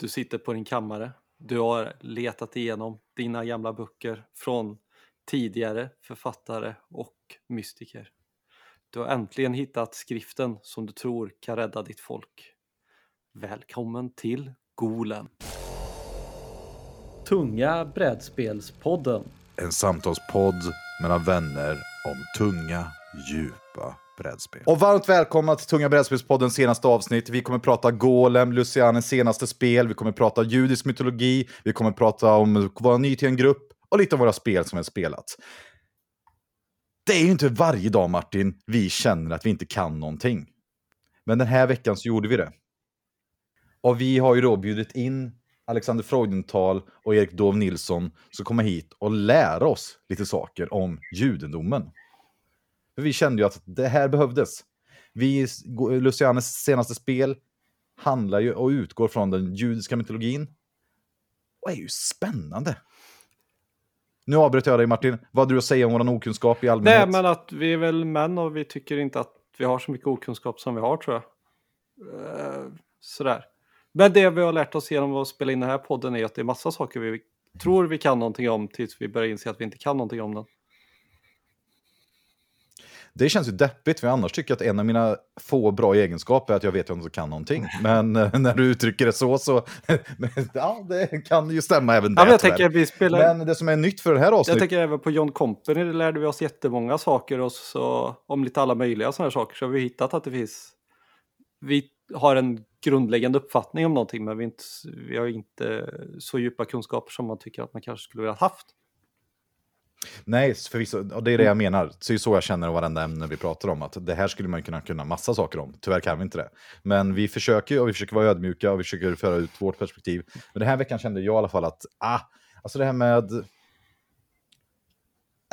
Du sitter på din kammare. Du har letat igenom dina gamla böcker från tidigare författare och mystiker. Du har äntligen hittat skriften som du tror kan rädda ditt folk. Välkommen till Golem. Tunga brädspelspodden. En samtalspodd mellan vänner om tunga, djupa brädspel. Och varmt välkomna till Tunga brädspelspoddens senaste avsnitt. Vi kommer prata Golem, Lucianes senaste spel, vi kommer prata judisk mytologi, vi kommer prata om vår ny till en grupp och lite om våra spel som vi har spelat. Det är ju inte varje dag, Martin, vi känner att vi inte kan någonting. Men den här veckan så gjorde vi det. Och vi har ju då bjudit in Alexander Freudenthal och Erik Dov Nilsson som kommer hit och lära oss lite saker om judendomen. För vi kände ju att det här behövdes. Vi, Lucianes senaste spel handlar ju och utgår från den judiska mytologin. Och är ju spännande. Nu avbröt jag dig Martin. Vad har du att säga om vår okunskap i allmänhet? Nej, men att vi är väl män och vi tycker inte att vi har så mycket okunskap som vi har tror jag. Uh, sådär. Men det vi har lärt oss genom att spela in den här podden är att det är massa saker vi tror vi kan någonting om tills vi börjar inse att vi inte kan någonting om den. Det känns ju deppigt, för jag annars tycker att en av mina få bra egenskaper är att jag vet att jag inte kan någonting. Men eh, när du uttrycker det så, så ja, det kan ju stämma även ja, jag tänker, vi spelar... Men det som är nytt för det här avsnittet... Jag tänker även på John Company, där lärde vi oss jättemånga saker och så, om lite alla möjliga sådana saker. Så har vi hittat att det finns... Vi har en grundläggande uppfattning om någonting, men vi, inte, vi har inte så djupa kunskaper som man tycker att man kanske skulle vilja haft. Nej, förvisso. Och det är det jag menar. Det är så jag känner varenda ämne vi pratar om. Att det här skulle man kunna kunna massa saker om. Tyvärr kan vi inte det. Men vi försöker och vi försöker vara ödmjuka och vi försöker föra ut vårt perspektiv. Men den här veckan kände jag i alla fall att, ah, alltså det här med...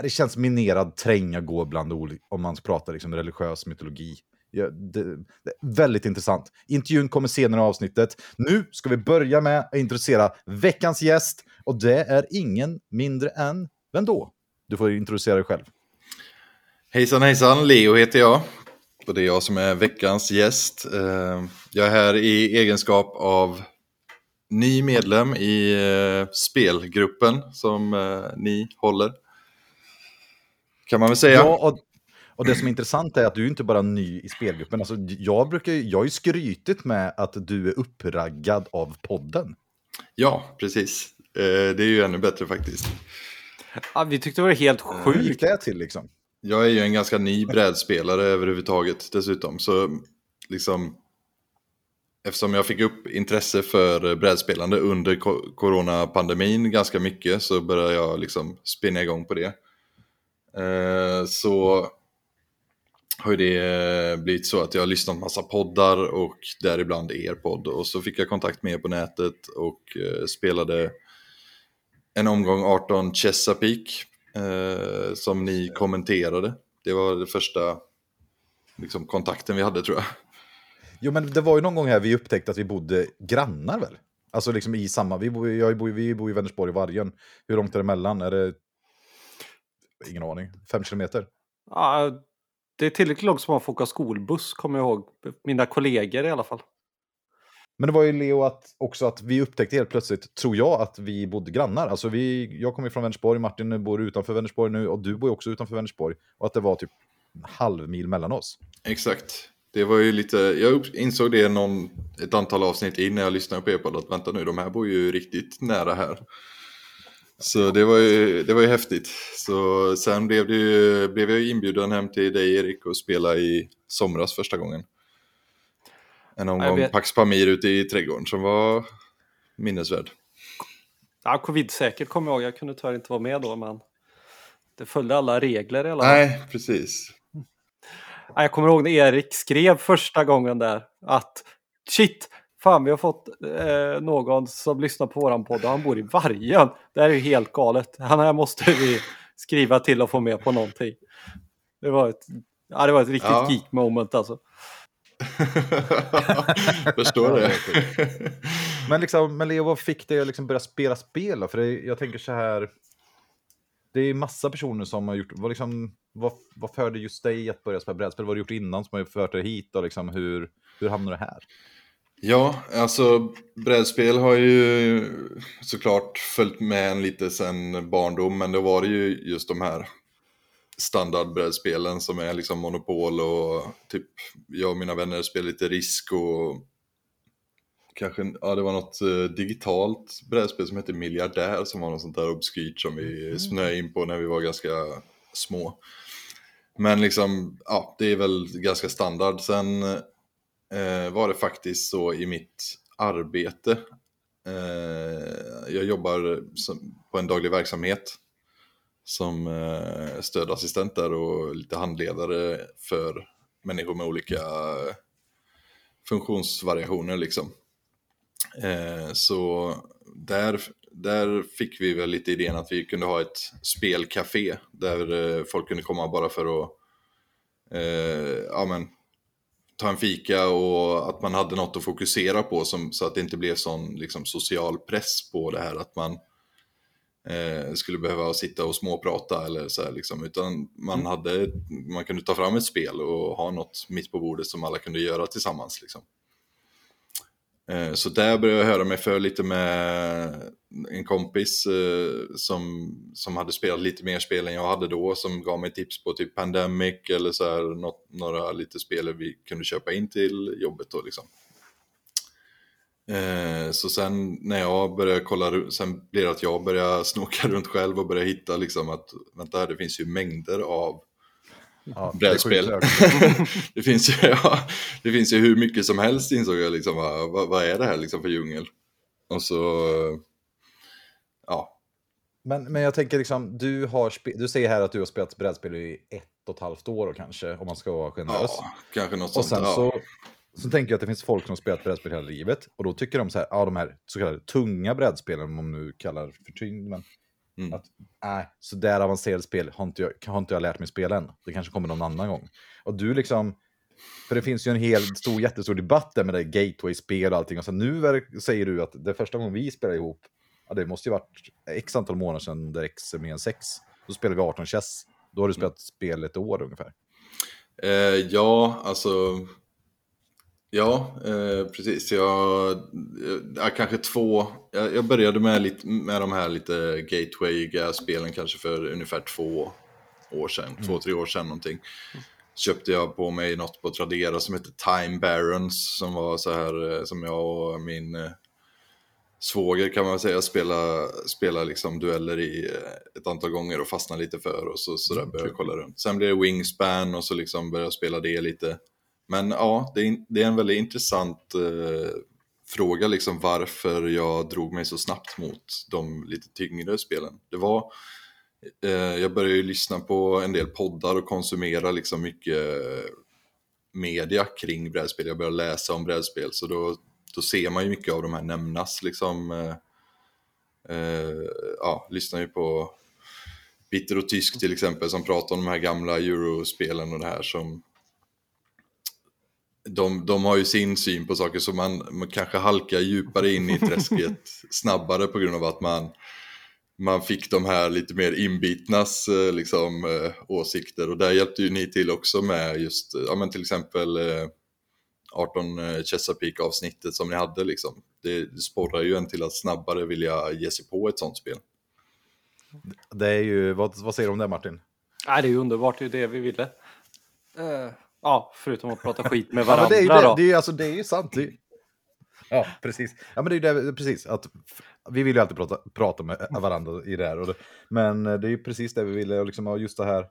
Det känns minerad träng att gå bland olika, om man pratar liksom religiös mytologi. Ja, det, det, väldigt intressant. Intervjun kommer senare i avsnittet. Nu ska vi börja med att introducera veckans gäst. Och det är ingen mindre än, vem då? Du får introducera dig själv. Hejsan hejsan, Leo heter jag. Och det är jag som är veckans gäst. Eh, jag är här i egenskap av ny medlem i eh, spelgruppen som eh, ni håller. Kan man väl säga. Ja, och, och det som är intressant är att du inte bara är ny i spelgruppen. Alltså, jag, brukar, jag har ju skrytit med att du är uppraggad av podden. Ja, precis. Det är ju ännu bättre faktiskt. Ja, vi tyckte det var helt sjukt. Hur till liksom? Jag är ju en ganska ny brädspelare överhuvudtaget dessutom. Så liksom, eftersom jag fick upp intresse för brädspelande under coronapandemin ganska mycket så började jag liksom spinna igång på det. Eh, så har ju det blivit så att jag har lyssnat på massa poddar och däribland er podd. Och så fick jag kontakt med er på nätet och eh, spelade en omgång 18 Chesapeake eh, som ni kommenterade. Det var det första liksom, kontakten vi hade tror jag. Jo, men det var ju någon gång här vi upptäckte att vi bodde grannar väl? Alltså liksom i samma, vi bor, jag bor, vi bor i Vänersborg i Vargen. Hur långt är det emellan? Är det... Ingen aning. Fem kilometer? Ja, det är tillräckligt långt som man får åka skolbuss, kommer jag ihåg. Mina kollegor i alla fall. Men det var ju Leo att, också att vi upptäckte helt plötsligt, tror jag, att vi bodde grannar. Alltså vi, jag kommer från Vänersborg, Martin bor utanför Vänersborg nu och du bor också utanför Vänersborg. Och att det var typ en halv mil mellan oss. Exakt. Det var ju lite, jag insåg det någon, ett antal avsnitt in när jag lyssnade på er att vänta nu, de här bor ju riktigt nära här. Så det var ju, det var ju häftigt. Så sen blev, det ju, blev jag inbjuden hem till dig Erik och spela i somras första gången. En omgång Pax Pamir ute i trädgården som var minnesvärd. Ja, covid-säkert kommer jag ihåg. Jag kunde tyvärr inte vara med då, men det följde alla regler i alla fall. Nej, precis. Ja, jag kommer ihåg när Erik skrev första gången där att shit, fan vi har fått eh, någon som lyssnar på våran podd och han bor i Vargen. Det här är ju helt galet. Han här måste vi skriva till och få med på någonting. Det var ett, ja, det var ett riktigt ja. geek moment alltså. Förstår det. men, liksom, men Leo, vad fick dig att liksom börja spela spel då? För det, jag tänker så här, det är massa personer som har gjort, vad, liksom, vad, vad förde just dig att börja spela brädspel? Vad har du gjort innan som har fört dig hit och liksom, hur, hur hamnade du här? Ja, alltså brädspel har ju såklart följt med en lite sen barndom, men då var det ju just de här standardbrädspelen som är liksom Monopol och typ jag och mina vänner spelar lite Risk och kanske, ja det var något uh, digitalt brädspel som hette Miljardär som var något sånt där obskyrt som vi mm. snöade in på när vi var ganska små. Men liksom, ja det är väl ganska standard. Sen uh, var det faktiskt så i mitt arbete, uh, jag jobbar som, på en daglig verksamhet som eh, stödassistenter stödassistent där och lite handledare för människor med olika eh, funktionsvariationer liksom. Eh, så där, där fick vi väl lite idén att vi kunde ha ett spelcafé där folk kunde komma bara för att eh, ja, men, ta en fika och att man hade något att fokusera på som, så att det inte blev sån liksom, social press på det här att man eh, skulle behöva sitta och småprata eller så här, liksom, utan man, mm. hade, man kunde ta fram ett spel och ha något mitt på bordet som alla kunde göra tillsammans. Liksom. Eh, så där började jag höra mig för lite med en kompis eh, som, som hade spelat lite mer spel än jag hade då, som gav mig tips på typ Pandemic eller så här, något, några lite spel vi kunde köpa in till jobbet då liksom. Eh, så sen när jag började kolla, sen blir det att jag börjar snoka runt själv och börjar hitta liksom att, vänta det finns ju mängder av ja, brädspel. Det, det, finns ju, ja, det finns ju hur mycket som helst insåg jag liksom, vad, vad är det här liksom för djungel? Och så, ja. Men, men jag tänker liksom, du, har du säger här att du har spelat brädspel i ett och ett halvt år kanske, om man ska vara generös. Ja, kanske något sånt. Och sen ja. så så tänker jag att det finns folk som spelat brädspel hela livet och då tycker de så här, ja de här så kallade tunga brädspelen, om man nu kallar för tyngd, men mm. att nej, så där avancerade spel har inte, jag, har inte jag lärt mig spela än. Det kanske kommer någon annan gång. Och du liksom, för det finns ju en hel stor, jättestor debatt där med det gateway-spel och allting. Och så nu säger du att det första gången vi spelade ihop, ja, det måste ju varit x antal månader sedan det X är mer än sex. Då spelade vi 18 chess. Då har du spelat mm. spel ett år ungefär. Eh, ja, alltså Ja, eh, precis. Jag, jag, kanske två, jag, jag, började med, lite, med de här lite gateway spelen kanske för ungefär två år sedan, mm. två, tre år sedan någonting. Köpte jag på mig något på Tradera som heter Time Barons som var så här eh, som jag och min eh, svåger kan man säga spela, spela liksom dueller i eh, ett antal gånger och fastna lite för och så, så där började jag kolla runt. Sen blev det Wingspan och så liksom började jag spela det lite men ja, det är, det är en väldigt intressant eh, fråga liksom varför jag drog mig så snabbt mot de lite tyngre spelen. Det var, eh, jag började ju lyssna på en del poddar och konsumera liksom mycket eh, media kring brädspel. Jag började läsa om brädspel så då, då ser man ju mycket av de här nämnas liksom. Eh, eh ja, lyssnar ju på Bitter och Tysk till exempel som pratar om de här gamla eurospelen och det här som de, de har ju sin syn på saker så man, man kanske halkar djupare in i träsket snabbare på grund av att man, man fick de här lite mer inbitnas eh, liksom, äh, åsikter och där hjälpte ju ni till också med just, ja men till exempel äh, 18 äh, Chesapeake avsnittet som ni hade liksom. Det, sporrar ju en till att snabbare vilja ge sig på ett sånt spel. Det är ju, vad, vad säger du om det Martin? Nej, det är ju underbart, det är det vi ville. Uh Ja, förutom att prata skit med varandra. ja, det, är ju det, det, är ju, alltså, det är ju sant. Det är... Ja, precis. Ja, men det är det, precis. Att, vi vill ju alltid prata, prata med varandra i det här. Och det, men det är ju precis det vi ville. Och liksom, just det här.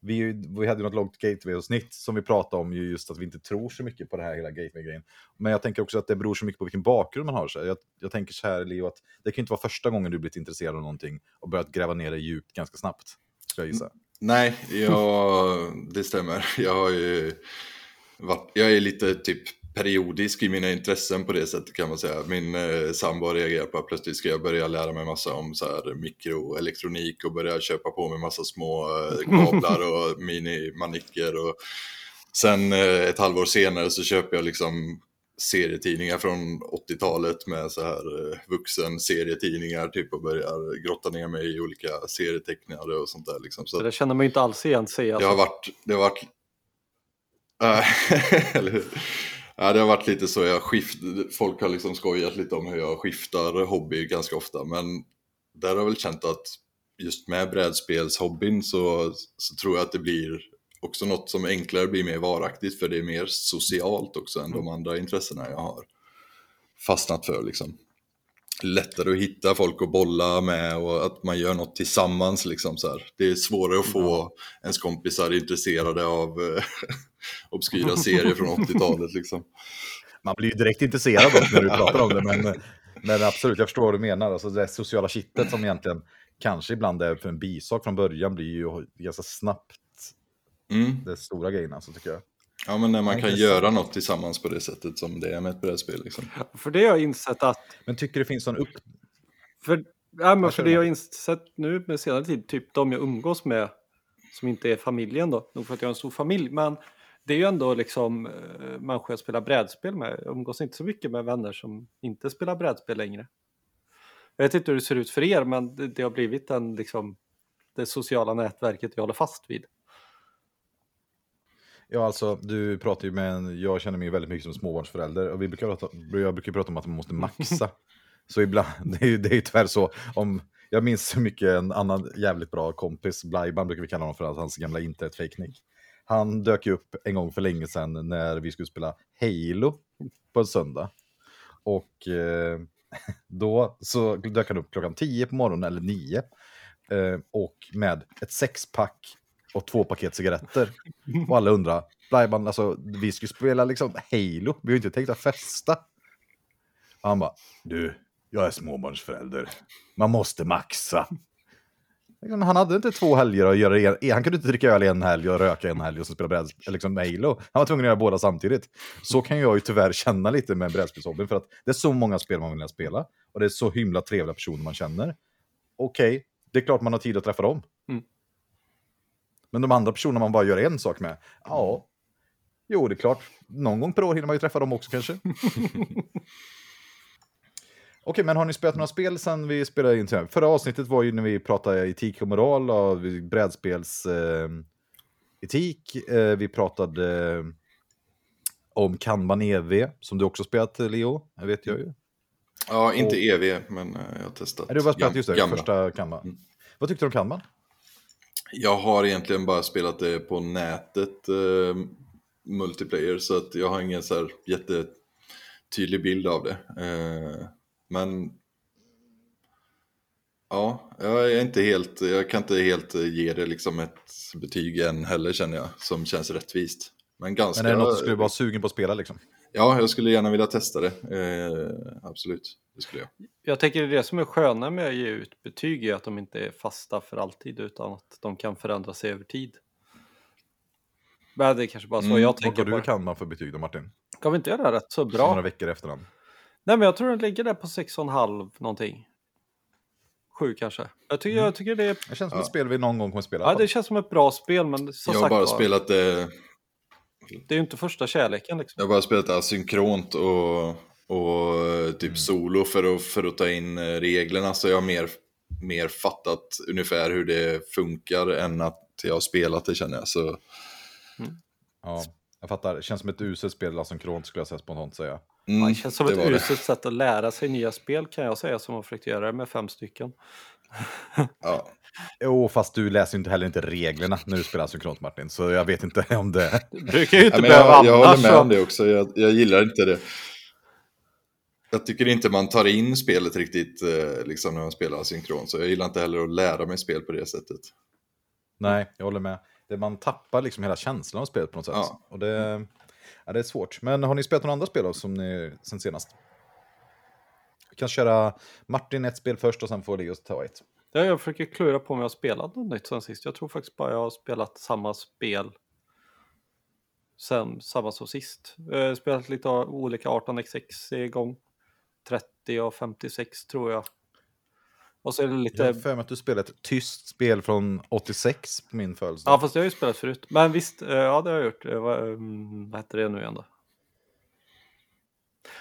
Vi, vi hade ju något långt gateway-avsnitt som vi pratade om, ju just att vi inte tror så mycket på det här hela gateway-grejen. Men jag tänker också att det beror så mycket på vilken bakgrund man har. Så jag, jag tänker så här, Leo, att det kan inte vara första gången du blivit intresserad av någonting och börjat gräva ner det djupt ganska snabbt. Ska jag gissa. Nej, jag, det stämmer. Jag har ju varit, jag är lite typ periodisk i mina intressen på det sättet kan man säga. Min eh, sambo reagerar på att plötsligt ska jag börja lära mig massa om så här mikroelektronik och börja köpa på mig massa små eh, kablar och minimanicker och sen eh, ett halvår senare så köper jag liksom serietidningar från 80-talet med så här eh, vuxen serietidningar typ och börjar grotta ner mig i olika serietecknare och sånt där. Liksom. Så det känner man ju inte alls igen sig. Alltså. Det har varit, det har varit, äh, eller hur? Ja, det har varit lite så. Jag skift... Folk har liksom skojat lite om hur jag skiftar hobby ganska ofta. Men där har jag väl känt att just med brädspelshobbyn så, så tror jag att det blir också något som enklare blir mer varaktigt för det är mer socialt också än de andra intressena jag har fastnat för liksom. Lättare att hitta folk att bolla med och att man gör något tillsammans liksom så här. Det är svårare att få ens kompisar intresserade av eh, obskyra serier från 80-talet liksom. Man blir ju direkt intresserad dock när du pratar om det, men, men absolut, jag förstår vad du menar. Alltså det sociala kittet som egentligen kanske ibland är för en bisak från början blir ju ganska snabbt Mm. det stora grejen alltså tycker jag. Ja, men när man kan göra något tillsammans på det sättet som det är med ett brädspel liksom. För det har jag insett att Men tycker det finns någon upp... För, ja, men för det jag har insett nu med senare tid, typ de jag umgås med som inte är familjen då, nog för att jag har en stor familj, men det är ju ändå liksom eh, människor jag spelar brädspel med. Jag umgås inte så mycket med vänner som inte spelar brädspel längre. Jag vet inte hur det ser ut för er, men det, det har blivit en, liksom, det sociala nätverket jag håller fast vid. Ja, alltså du pratar ju med en... Jag känner mig väldigt mycket som småbarnsförälder och vi brukar prata, jag brukar prata om att man måste maxa. så ibland, det är ju det är ju tyvärr så. Om, jag minns så mycket en annan jävligt bra kompis, Blajban brukar vi kalla honom för, att hans gamla internetfejknick. Han dök ju upp en gång för länge sedan när vi skulle spela Halo på en söndag. Och eh, då så dök han upp klockan 10 på morgonen, eller 9. Eh, och med ett sexpack och två paket cigaretter. Och alla undrar, Blajban, alltså vi skulle spela liksom Halo, vi har ju inte tänkt att festa. Och han bara, du, jag är småbarnsförälder, man måste maxa. Liksom, Han hade inte två helger att göra, en- han kunde inte dricka öl en helg och röka en helg och så spela brädspel, liksom Halo. Han var tvungen att göra båda samtidigt. Så kan jag ju tyvärr känna lite med brädspelshobbyn, för att det är så många spel man vill spela. Och det är så himla trevliga personer man känner. Okej, det är klart man har tid att träffa dem. Mm. Men de andra personerna man bara gör en sak med, ja, jo det är klart, någon gång per år hinner man ju träffa dem också kanske. Okej, men har ni spelat några spel sen vi spelade in? Förra avsnittet var ju när vi pratade etik och moral och vi- brädspels eh, etik. Eh, vi pratade eh, om Kanban EV, som du också spelat Leo, det vet jag ju. Ja, inte Och- EV, men eh, jag har testat. Du har bara spelat just det, gamla. första Kanban. Vad tyckte du om Kanban? Jag har egentligen bara spelat det på nätet, eh, multiplayer, så att jag har ingen så här jättetydlig bild av det. Eh, men ja, jag är inte helt, jag kan inte helt eh, ge det liksom ett betyg än heller känner jag, som känns rättvist. Men ganska... Men är det något du skulle vara sugen på att spela liksom? Ja, jag skulle gärna vilja testa det. Eh, absolut, det skulle jag. Jag tänker det det som är sköna med att ge ut betyg är att de inte är fasta för alltid utan att de kan förändra sig över tid. Men det är kanske bara så Mm, jag Vad tänker på du det. Kanban för betyg då Martin? Kan vi inte göra det rätt så Bra. bra? Några veckor efterhand. Nej men jag tror den ligger där på 6,5 någonting. Sju kanske. Jag tycker, jag tycker det är... Det känns som Ja. ett spel vi någon gång kommer spela. Ja det känns som ett bra spel men som jag har sagt bara var, spelat det det är ju inte första kärleken liksom. Jag har bara spelat asynkront och, och eh, Mm. typ solo för att, för att ta in eh, reglerna. Så jag har mer, mer fattat ungefär hur det funkar än att jag har spelat det känner jag. Så Ja, jag fattar. Det känns som ett uselt spel, asynkront skulle jag säga spontant säga. mm, Ja, det känns som det ett uselt sätt att lära sig nya spel kan jag säga som har försökt göra det med fem stycken. Ja. Jo, fast du läser ju inte heller inte reglerna när du spelar asynkront Martin, så jag vet inte om det... Det brukar ju inte Ja, behöva jag, jag håller med om det också, jag, jag gillar inte det. Jag tycker inte man tar in spelet riktigt eh, liksom när man spelar asynkront. Så jag gillar inte heller att lära mig spel på det sättet. Nej, jag håller med. Det, man tappar liksom hela känslan av spelet på något sätt. Ja. Och det, ja, det är svårt. Men har ni spelat några andra spel då, som ni, sen senast? Vi kan köra Martin ett spel först och sen får Leo ta ett. Ja, jag försöker klura på om jag har spelat något nytt sen sist. Jag tror faktiskt bara jag har spelat samma spel sen samma som sist. Jag har spelat lite av olika 18xx igång. 30 och 56 tror jag. Och så är det Jag lite... har för mig att du spelade ett tyst spel från 86 på min födelsedag. Ja, fast jag har ju spelat förut. Men visst, eh, ja det har jag gjort. Eh, Vad, mm, vad heter det nu igen då?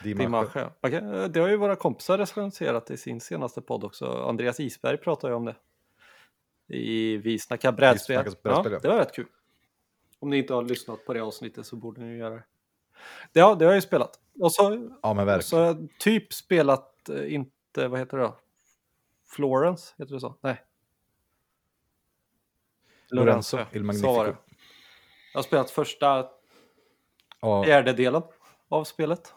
Dimasche. Eh, Det har ju våra kompisar recenserat i sin senaste podd också. Andreas Isberg pratar ju om det. I Vi snackar brädspel. Vi snackar brädspel, ja, ja. det var rätt kul. Om ni inte har lyssnat på det avsnittet så borde ni göra det. Ja, det har jag ju spelat. Och så, Ja, men verkligen. så har jag typ spelat, eh, inte, vad heter det då? Florence, heter det så? Nej. Lorenzo. Il Så Magnifico. var det. Jag har spelat första Ja, fjärdedelen av spelet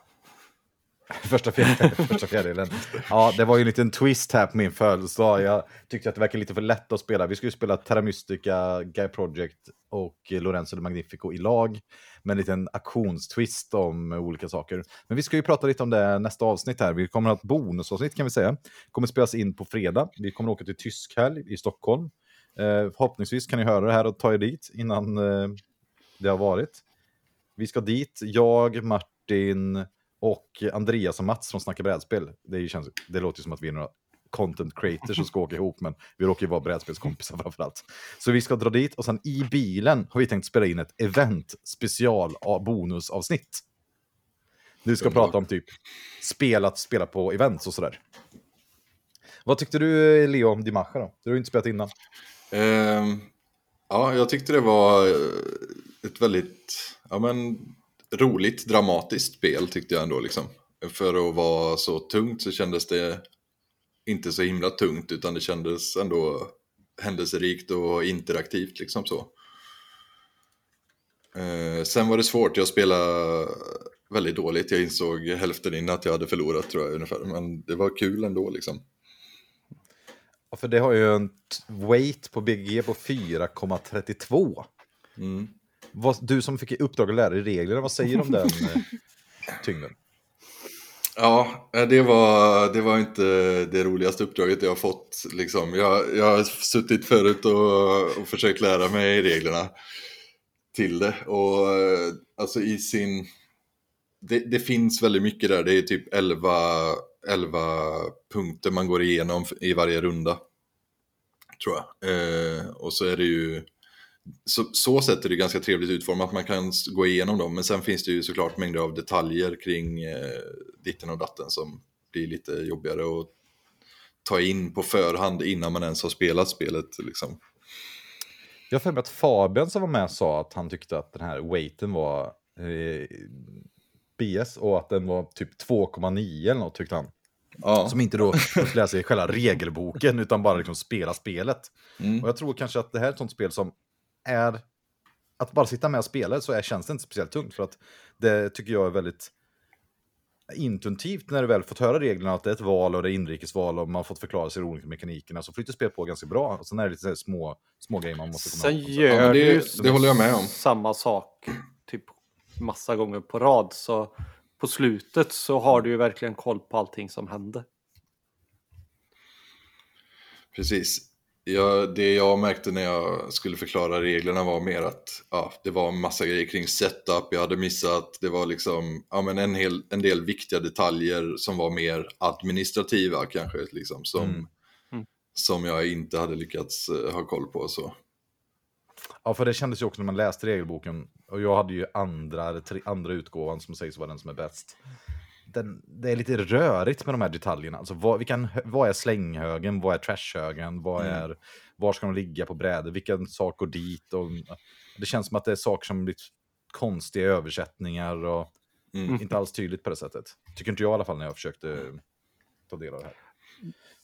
första, fjärde, första fjärdedelen. Ja, det var ju en liten twist här på min födelsedag. Jag tyckte att det verkade lite för lätt att spela. Vi skulle spela Terra Mystica, Guy Project och Lorenzo de Magnifico i lag. Med en liten aktionstwist om olika saker. Men vi ska ju prata lite om det nästa avsnitt här. Vi kommer att ha ett bonusavsnitt kan vi säga. kommer spelas in på fredag. Vi kommer åka till Tyskhelg i Stockholm. Eh, förhoppningsvis kan ni höra det här och ta er dit innan eh, det har varit. Vi ska dit, jag, Martin och Andreas och Mats från Snacka brädspel. Det, känns, det låter ju som att vi är några content creators som ska åka ihop, men vi råkar ju vara brädspelskompisar framförallt. Så vi ska dra dit och sen i bilen har vi tänkt spela in ett event special av bonusavsnitt. Du ska prata om typ spelat, spela på events och sådär. Vad tyckte du Leo om Dimasha då? Du har ju inte spelat innan. Ehm, ja, jag tyckte det var eh, ett väldigt ja, men, roligt, dramatiskt spel tyckte jag ändå. Liksom. För att vara så tungt så kändes det inte så himla tungt utan det kändes ändå händelserikt och interaktivt liksom så. Eh, sen var det svårt, jag spelade väldigt dåligt. Jag insåg hälften innan att jag hade förlorat tror jag ungefär. Men det var kul ändå liksom. Ja, för det har ju en weight på BG på 4,32. Mm. Vad, du som fick i uppdrag att lära dig reglerna, vad säger du om den eh, tyngden? Ja, eh, det var, det var inte det roligaste uppdraget jag har fått. Liksom. Jag, jag har suttit förut och, och försökt lära mig reglerna till det. Och eh, alltså i sin... Det, det finns väldigt mycket där. Det är typ 11, 11 punkter man går igenom i varje runda. Tror jag. Eh, och så är det ju... Så, så sätt är det ganska trevligt utformat, man kan gå igenom dem. Men sen finns det ju såklart mängder av detaljer kring eh, ditten och datten som blir lite jobbigare att ta in på förhand innan man ens har spelat spelet. Liksom. Jag har att Fabian som var med sa att han tyckte att den här weighten var eh, BS och att den var typ 2,9 eller något tyckte han. Ja, Som inte då lära sig själva regelboken utan bara liksom spela spelet. mm. Och jag tror kanske att det här är ett sånt spel som är... Att bara sitta med och spela så är, känns det inte speciellt tungt för att det tycker jag är väldigt intuitivt när du väl fått höra reglerna att det är ett val och det är inrikesval och man fått förklara sig de olika mekanikerna så flyter spelet på ganska bra. Och sen är det lite så här små, små grejer man måste komma Sen ihåg. gör Ja, det- ju det håller jag med om. samma sak typ massa gånger på rad. Så på slutet så har du ju verkligen koll på allting som händer. Precis. Ja, det jag märkte när jag skulle förklara reglerna var mer att ja, det var en massa grejer kring setup jag hade missat. Det var liksom ja, men en, hel, en del viktiga detaljer som var mer administrativa kanske, liksom, som, Mm. Mm. som jag inte hade lyckats eh, ha koll på. Så. Ja, för det kändes ju också när man läste regelboken, och jag hade ju andra, tre, andra utgåvan som sägs vara den som är bäst. Den, det är lite rörigt med de här detaljerna. Alltså, vad, vilken, vad är slänghögen? Vad är trashhögen? Vad Mm. är, var ska de ligga på brädor? Vilken sak går dit? Och, det känns som att det är saker som blir konstiga översättningar och Mm. inte alls tydligt på det sättet. Tycker inte jag i alla fall när jag försökte ta del av det här.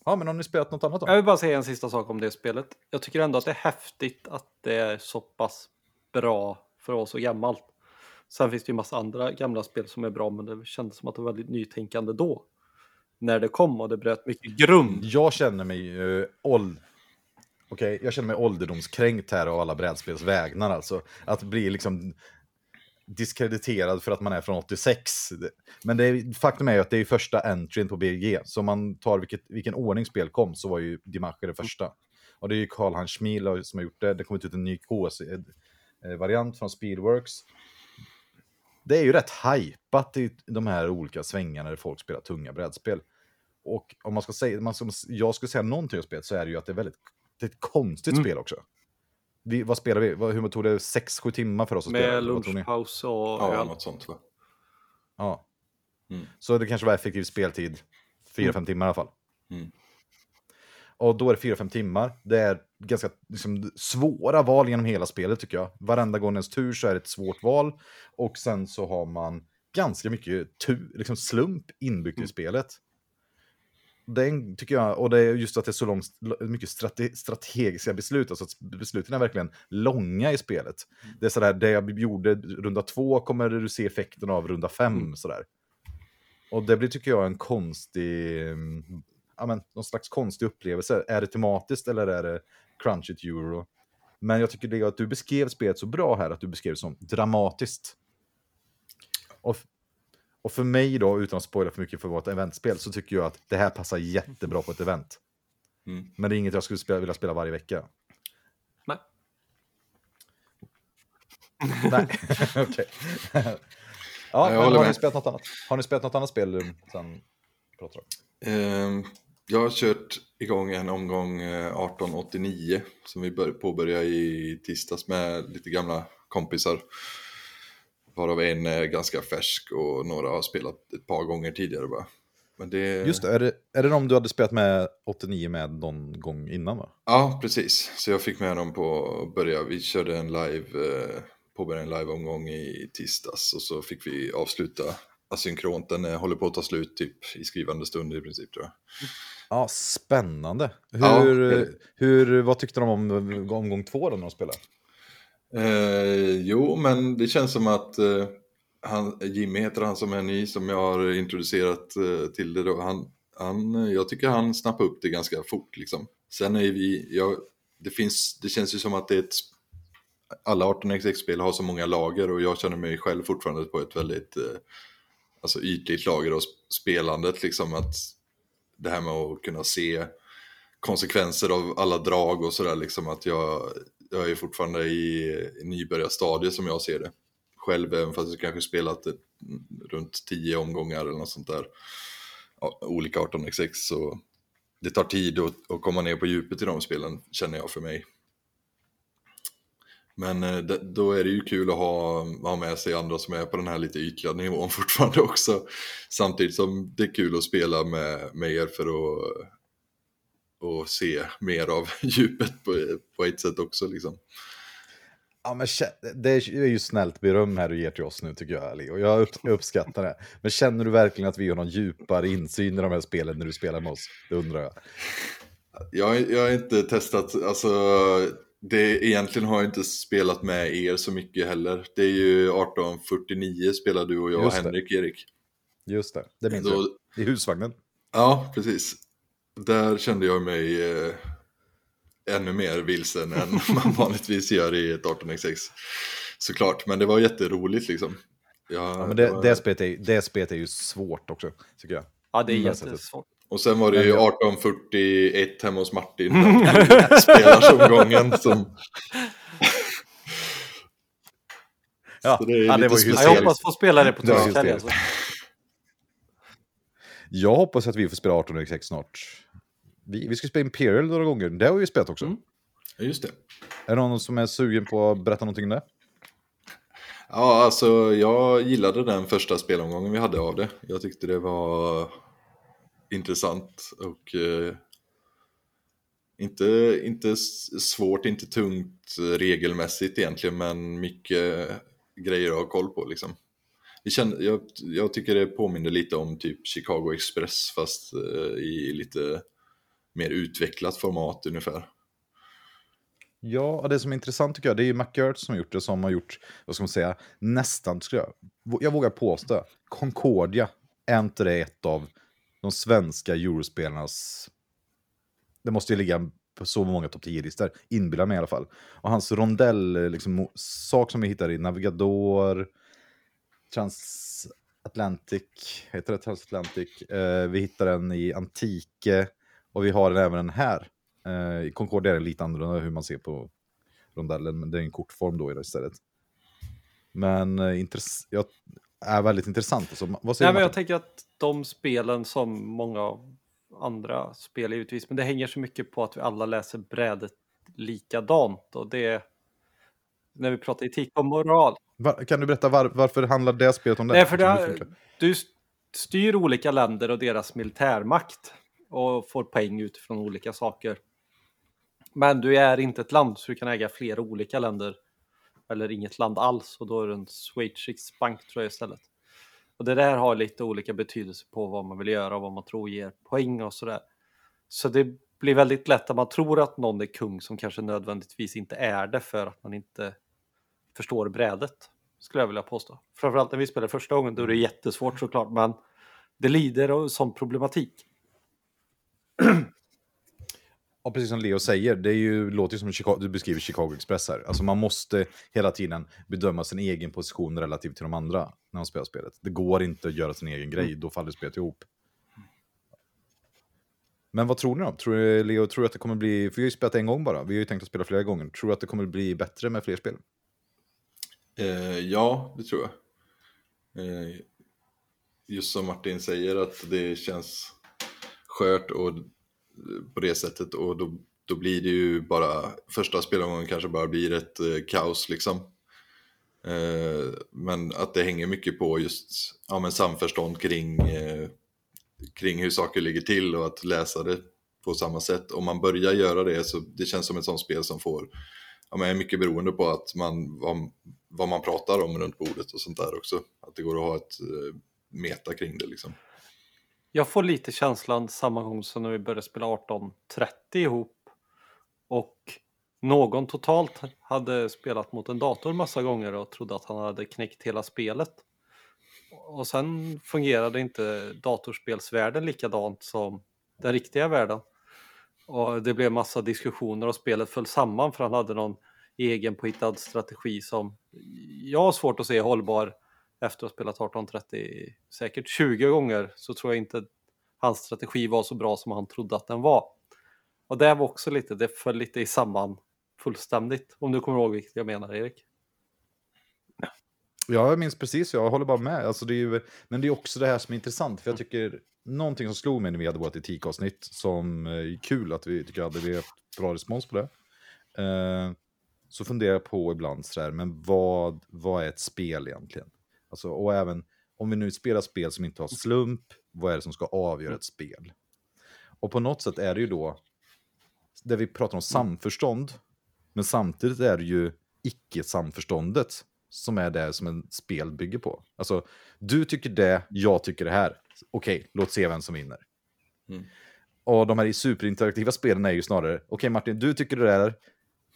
Ja, men har ni spelat något annat då? Jag vill bara säga en sista sak om det spelet. Jag tycker ändå att det är häftigt att det är så pass bra för vara så gammalt. Sen finns det ju massa andra gamla spel som är bra, men det kändes som att det var väldigt nytänkande då. När det kom och det bröt mycket grund. Jag känner mig uh, åld... Okej, jag känner mig ålderdomskränkt här av alla brädspels vägnar alltså. Att bli liksom diskrediterad för att man är från 86. Det- Men det är, faktum är ju att det är första entryn på BG. Så om man tar vilket, vilken ordning spel kom så var ju Dimache det första. Och det är ju Karl-Hans Schmiel som har gjort det. Det har kommit ut en ny KS-variant från Speedworks. Det är ju rätt hypat i de här olika svängarna där folk spelar tunga brädspel. Och om man ska säga, man ska, jag skulle säga någonting om spelet så är det ju att det är väldigt det är ett konstigt Mm. spel också. Vi, vad spelar vi? Vad, hur tog det? 6-7 timmar för oss att spela? Med tror ni? lunchpaus och Ja, något sånt va? Ja. Mm. Så det kanske var effektiv speltid. 4-5 timmar i alla fall. Och då är det 4-5 timmar. Det är ganska liksom, svåra val genom hela spelet tycker jag. Varenda gång ens tur så är det ett svårt val. Och sen så har man ganska mycket tu, liksom slump inbyggt Mm. i spelet. Den tycker jag, och det är just att det är så långt, mycket strate, strategiska beslut, alltså att besluten är verkligen långa i spelet. Mm. Det är sådär, det jag gjorde runda två kommer du se effekten av runda fem, Mm. sådär. Och det blir, tycker jag, en konstig, mm, ja men, någon slags konstig upplevelse. Är det tematiskt eller är det crunch it euro? Men jag tycker det att du beskrev spelet så bra här, att du beskrev det som dramatiskt. Och, och för mig då, utan att spoila för mycket för vårt eventspel, så tycker jag att det här passar jättebra på ett event. Mm. Men det är inget jag skulle spela, vilja spela varje vecka. Nej. Nej, okej. ja, jag men har ni spelat något annat? Har ni spelat något annat spel um, sen pratar om? Ehm, jag har kört igång en omgång eh, 1889 som vi bör- påbörjade i tisdags med lite gamla kompisar. Varav en är ganska färsk och några har spelat ett par gånger tidigare bara. Men det... Just det, är det, är det de du hade spelat med 89 med någon gång innan va? Ja, precis. Så jag fick med dem på att börja. Vi körde en live, eh, påbörjade en live-omgång i tisdags och så fick vi avsluta asynkront. Den eh, håller på att ta slut typ i skrivande stund i princip tror jag. Ja, spännande. Ja, Hur, väldigt. hur, vad tyckte de om omgång två då när de spelade? Eh, jo, men det känns som att eh, han, Jimmy heter han som är ny, som jag har introducerat eh, till det då. Han, han, jag tycker han snappar upp det ganska fort liksom. Sen är vi, jag, det, finns, det känns ju som att det är ett, alla 18xx-spel har så många lager och jag känner mig själv fortfarande på ett väldigt eh, alltså ytligt lager av spelandet liksom att det här med att kunna se konsekvenser av alla drag och sådär liksom att jag, jag är fortfarande i, i nybörjarstadiet som jag ser det. Själv, även fast jag kanske spelat ett, runt 10 omgångar eller något sånt där. Ja, olika 18xx så det tar tid att, att komma ner på djupet i de spelen känner jag för mig. Men eh, det, då är det ju kul att ha, ha med sig andra som är på den här lite ytliga nivån fortfarande också. Samtidigt som det är kul att spela med, med er för att och se mer av djupet på, på ett sätt också liksom. Ja, men det är ju snällt beröm här du ger till oss nu tycker jag, Ali. Och jag uppskattar det. Men känner du verkligen att vi har någon djupare insyn i de här spelen när du spelar med oss? Det undrar jag. Jag, jag har inte testat, alltså det, egentligen har jag inte spelat med er så mycket heller. Det är ju 1849 spelar du och jag och. Henrik, Erik. Just det, det minns Då, jag. I husvagnen. ja, precis. Där kände jag mig eh, ännu mer vilsen än man vanligtvis gör i ett 18xx. Såklart, men det var jätteroligt liksom. Ja, Ja, men det, var- det, spelet är, det spelet är ju svårt också, tycker jag. Ja, det är jättesvårt. Och sen var det ju Men jag- 1841 hemma hos Martin. Spelarsomgången som... Ja, det är ja, det var ju. Jag hoppas få spela det på hysteriskt. Alltså. Jag hoppas att vi får spela 18xx snart. Vi, vi ska spela Imperial några gånger, det har vi ju spelat också. Mm. Ja, Just det. Är det någon som är sugen på att berätta någonting om det? Ja, alltså jag gillade den första spelomgången vi hade av det. Jag tyckte det var intressant och eh, inte, inte svårt, inte tungt eh, regelmässigt egentligen, men mycket grejer att ha koll på liksom. Vi jag, jag tycker det påminner lite om typ Chicago Express fast eh, i lite mer utvecklat format ungefär. Ja, och det som är intressant tycker jag, det är ju McGirt som har gjort det, som har gjort, vad ska man säga, nästan, skulle jag, jag vågar påstå, Concordia, är inte det ett av de svenska eurospelarnas, det måste ju ligga på så många topp 10-listor, inbillar mig i alla fall. Och hans rondell, liksom, sak som vi hittar i Navigador, Transatlantic, heter det Transatlantic? Eh, vi hittar den i Antike, och vi har den även här. Eh, I Concordia är det lite annorlunda hur man ser på rondellen, men det är en kortform då istället. Men eh, intress- jag är väldigt intressant. Alltså, vad säger Nej, men jag tänker att de spelen som många andra spel givetvis, men det hänger så mycket på att vi alla läser brädet likadant och det när vi pratar etik och moral. Va- Kan du berätta var, varför handlar det spelet om det? Nej, för det, du styr olika länder och deras militärmakt och får poäng utifrån olika saker. Men du är inte ett land så du kan äga flera olika länder. Eller inget land alls och då är det en schweizisk bank tror jag istället. Och det där har lite olika betydelse på vad man vill göra och vad man tror ger poäng och sådär. Så det blir väldigt lätt att man tror att någon är kung som kanske nödvändigtvis inte är det för att man inte förstår brädet. Skulle jag vilja påstå. Framförallt när vi spelar första gången då är det jättesvårt såklart men det lider av sån problematik. Ja, precis som Leo säger, det är ju, låter ju som Chicago, du beskriver Chicago Express här. Alltså man måste hela tiden bedöma sin egen position relativt till de andra när man spelar spelet. Det går inte att göra sin egen grej, då faller spelet ihop. Men vad tror ni då? Tror du, Leo, tror du att det kommer bli, för vi har ju spelat en gång bara, vi har ju tänkt att spela flera gånger. Tror du att det kommer bli bättre med fler spel? Eh, ja, det tror jag. Eh, just som Martin säger att det känns skört och på det sättet och då, då blir det ju bara, första spelomgången kanske bara blir ett eh, kaos liksom. Eh, men att det hänger mycket på just ja, men samförstånd kring, eh, kring hur saker ligger till och att läsa det på samma sätt. Om man börjar göra det så det känns som ett sånt spel som får, ja men är mycket beroende på att man, vad, vad man pratar om runt bordet och sånt där också. Att det går att ha ett eh, meta kring det liksom. Jag får lite känslan samma gång som när vi började spela 18.30 ihop och någon totalt hade spelat mot en dator massa gånger och trodde att han hade knäckt hela spelet. Och sen fungerade inte datorspelsvärlden likadant som den riktiga världen. Och det blev massa diskussioner och spelet föll samman för han hade någon egen påhittad strategi som jag har svårt att se hållbar efter att ha spelat 1830 säkert 20 gånger så tror jag inte hans strategi var så bra som han trodde att den var. Och det var också lite, det föll lite i samman fullständigt. Om du kommer ihåg vilket jag menar Erik? Ja, jag minns precis, jag håller bara med. Alltså, det är ju, men det är också det här som är intressant, för jag tycker någonting som slog mig när vi hade vårt etikavsnitt, som är kul att vi tycker att vi hade bra respons på det. Eh, så funderar jag på ibland sådär, men vad, vad är ett spel egentligen? Alltså, och även om vi nu spelar spel som inte har slump, vad är det som ska avgöra ett spel? Och på något sätt är det ju då, där vi pratar om samförstånd, men samtidigt är det ju icke-samförståndet som är det som en spel bygger på. Alltså, du tycker det, jag tycker det här. Okej, låt se vem som vinner. Mm. Och de här superinteraktiva spelen är ju snarare, okej Martin, du tycker det där,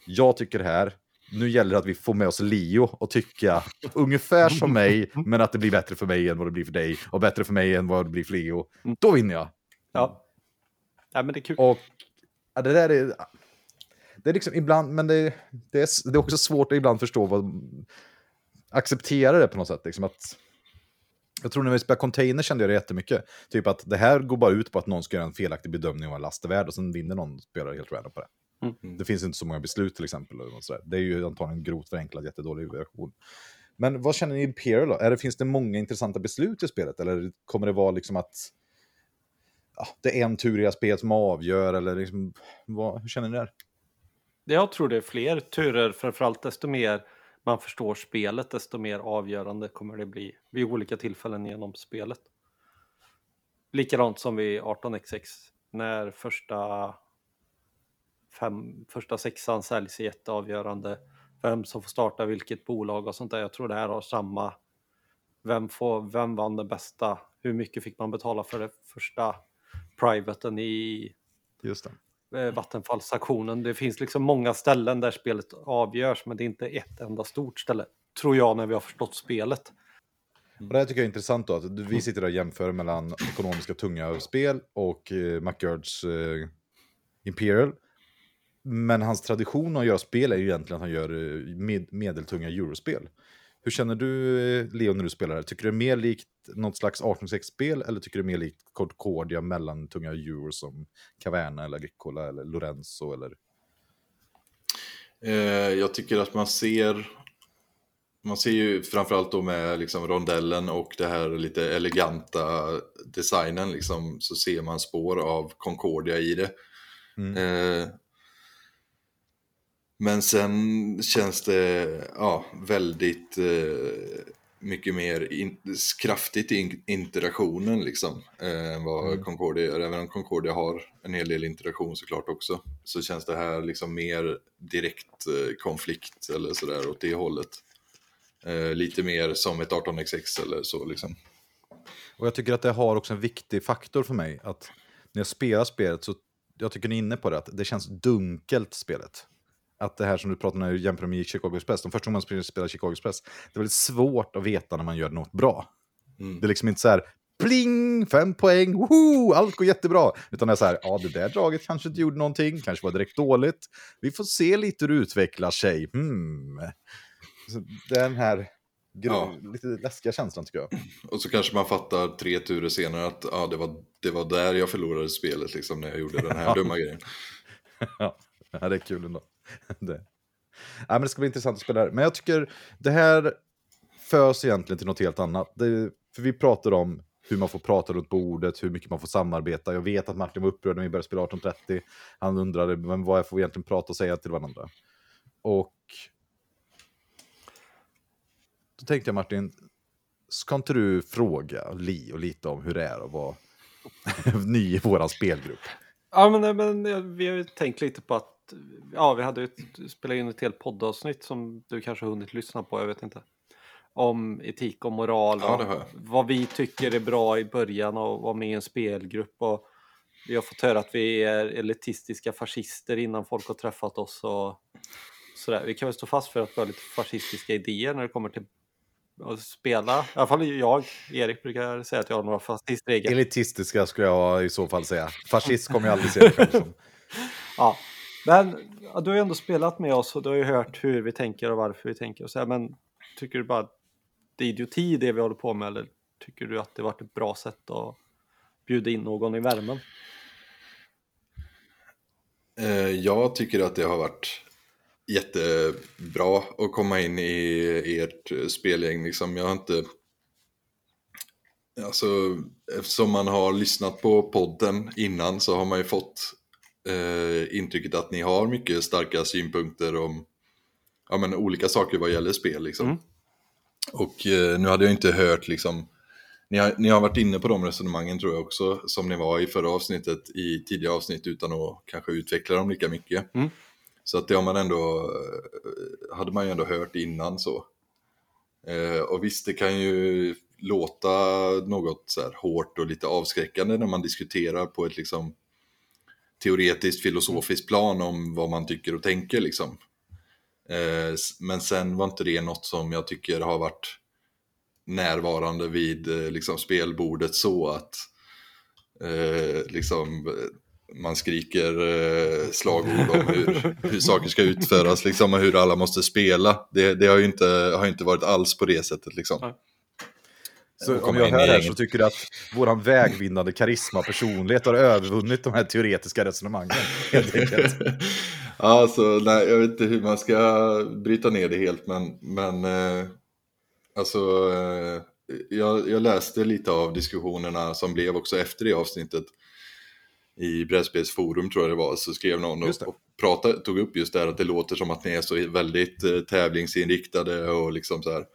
jag tycker det här, nu gäller det att vi får med oss Leo och tycka ungefär som mig, men att det blir bättre för mig än vad det blir för dig, och bättre för mig än vad det blir för Leo. Då vinner jag. Ja. Ja men det är kul. Och ja, det där är... Det är liksom ibland, men det, det, är, det är också svårt att ibland förstå vad... Acceptera det på något sätt. Liksom att, jag tror när vi spelade container kände jag det jättemycket. Typ att det här går bara ut på att någon ska göra en felaktig bedömning av en last är värd och sen vinner någon spelare helt random på det. Mm. Det finns inte så många beslut till exempel. Det är ju antagligen grovt förenklad, jättedålig version. Men vad känner ni i Imperial då? Är det, finns det många intressanta beslut i spelet? Eller kommer det vara liksom att ja, det är en tur i spelet som avgör? Eller liksom, vad, hur känner ni där? Jag tror det är fler turer, framförallt desto mer man förstår spelet, desto mer avgörande kommer det bli vid olika tillfällen genom spelet. Likadant som vid 18xx, när första, fem, första sexan säljs är jätteavgörande. Vem som får starta vilket bolag och sånt där. Jag tror det här har samma. Vem, får, vem vann det bästa? Hur mycket fick man betala för det första privaten i Just det. eh, Vattenfallsaktionen. Det finns liksom många ställen där spelet avgörs, men det är inte ett enda stort ställe. Tror jag när vi har förstått spelet. Och det här tycker jag är intressant då, att vi sitter och jämför mellan ekonomiska tunga spel och eh, McGurds eh, Imperial. Men hans tradition att göra spel är ju egentligen att han gör eh, med, medeltunga eurospel. Hur känner du, eh, Leo, när du spelar det? Tycker du det är mer likt något slags 1806-spel eller tycker du det är mer likt Concordia mellan tunga euro som Caverna eller Agricola eller Lorenzo eller... Eh, jag tycker att man ser, man ser ju framförallt då med liksom rondellen och det här lite eleganta designen liksom, så ser man spår av Concordia i det. Mm. Eh, men sen känns det ja, väldigt eh, mycket mer in, kraftigt i in, interaktionen liksom, eh, än vad Mm. Concordia gör. Även om Concordia har en hel del interaktion såklart också, så känns det här liksom mer direkt eh, konflikt eller sådär åt det hållet. Eh, lite mer som ett 18xx eller så liksom. Och jag tycker att det har också en viktig faktor för mig. Att när jag spelar spelet så, jag tycker ni är inne på det, att det känns dunkelt spelet. Att det här som du pratar om när du jämför med Chicago Express, de första gången man spelar Chicago Express, det är väldigt svårt att veta när man gör något bra. Mm. Det är liksom inte så här, pling, fem poäng, woho, allt går jättebra. Utan det är så här, ja det där draget kanske inte gjorde någonting, kanske var direkt dåligt. Vi får se lite hur det utvecklar sig. Hmm. Så den här Ja. lite läskiga känslan tycker jag. Och så kanske man fattar tre turer senare att ja, det, var, det var där jag förlorade spelet liksom när jag gjorde den här dumma grejen. ja, det är kul ändå. det. Ja, men det ska bli intressant att spela det här. Men jag tycker det här förs egentligen till något helt annat. Det, för vi pratar om hur man får prata runt bordet, hur mycket man får samarbeta. Jag vet att Martin var upprörd när vi började spela 1830. Han undrade men vad jag får egentligen prata och säga till varandra. Och då tänkte jag Martin, ska inte du fråga Li och lite om hur det är att vara ny i våran spelgrupp? Ja, men, men vi har ju tänkt lite på att ja, vi hade ju spelat in ett helt poddavsnitt som du kanske har hunnit lyssna på, jag vet inte. Om etik och moral Ja, det vad vi tycker är bra i början och vara med i en spelgrupp. Och vi har fått höra att vi är elitistiska fascister innan folk har träffat oss och sådär. Vi kan väl stå fast för att vi har lite fascistiska idéer när det kommer till att spela. I alla fall jag, Erik brukar säga att jag har några fascistregler. Elitistiska skulle jag i så fall säga. Fascist kommer jag aldrig se mig själv som. Ja, men ja, du har ju ändå spelat med oss och du har ju hört hur vi tänker och varför vi tänker och så här, men tycker du bara att det är idioti det vi håller på med eller tycker du att det varit ett bra sätt att bjuda in någon i värmen? Eh, jag tycker att det har varit jättebra att komma in i ert spelgäng. Liksom. Jag har inte... Alltså, eftersom man har lyssnat på podden innan så har man ju fått eh, intrycket att ni har mycket starka synpunkter om ja, men, olika saker vad gäller spel. Liksom. Mm. Och eh, nu hade jag inte hört liksom ni har, ni har varit inne på de resonemangen tror jag också, som ni var i förra avsnittet, i tidigare avsnitt utan att kanske utveckla dem lika mycket. Mm. Så att det har man ändå, eh, hade man ju ändå hört innan så. Eh, och visst, det kan ju låta något så här hårt och lite avskräckande när man diskuterar på ett liksom teoretiskt filosofiskt plan om vad man tycker och tänker liksom. Eh, men sen var inte det något som jag tycker har varit närvarande vid eh, liksom, spelbordet så att eh, liksom, man skriker eh, slagord om hur, hur saker ska utföras liksom, och hur alla måste spela. Det, det har ju inte, har inte varit alls på det sättet. Liksom. Så om jag hör här så tycker du att våran vägvinnande karisma personlighet har övervunnit de här teoretiska resonemangen. Helt enkelt. Alltså, nej, jag vet inte hur man ska bryta ner det helt, men, men eh, alltså, eh, jag, jag läste lite av diskussionerna som blev också efter det avsnittet i Brädspelsforum tror jag det var, så skrev någon och, och pratade, tog upp just det här att det låter som att ni är så väldigt eh, tävlingsinriktade och liksom så här.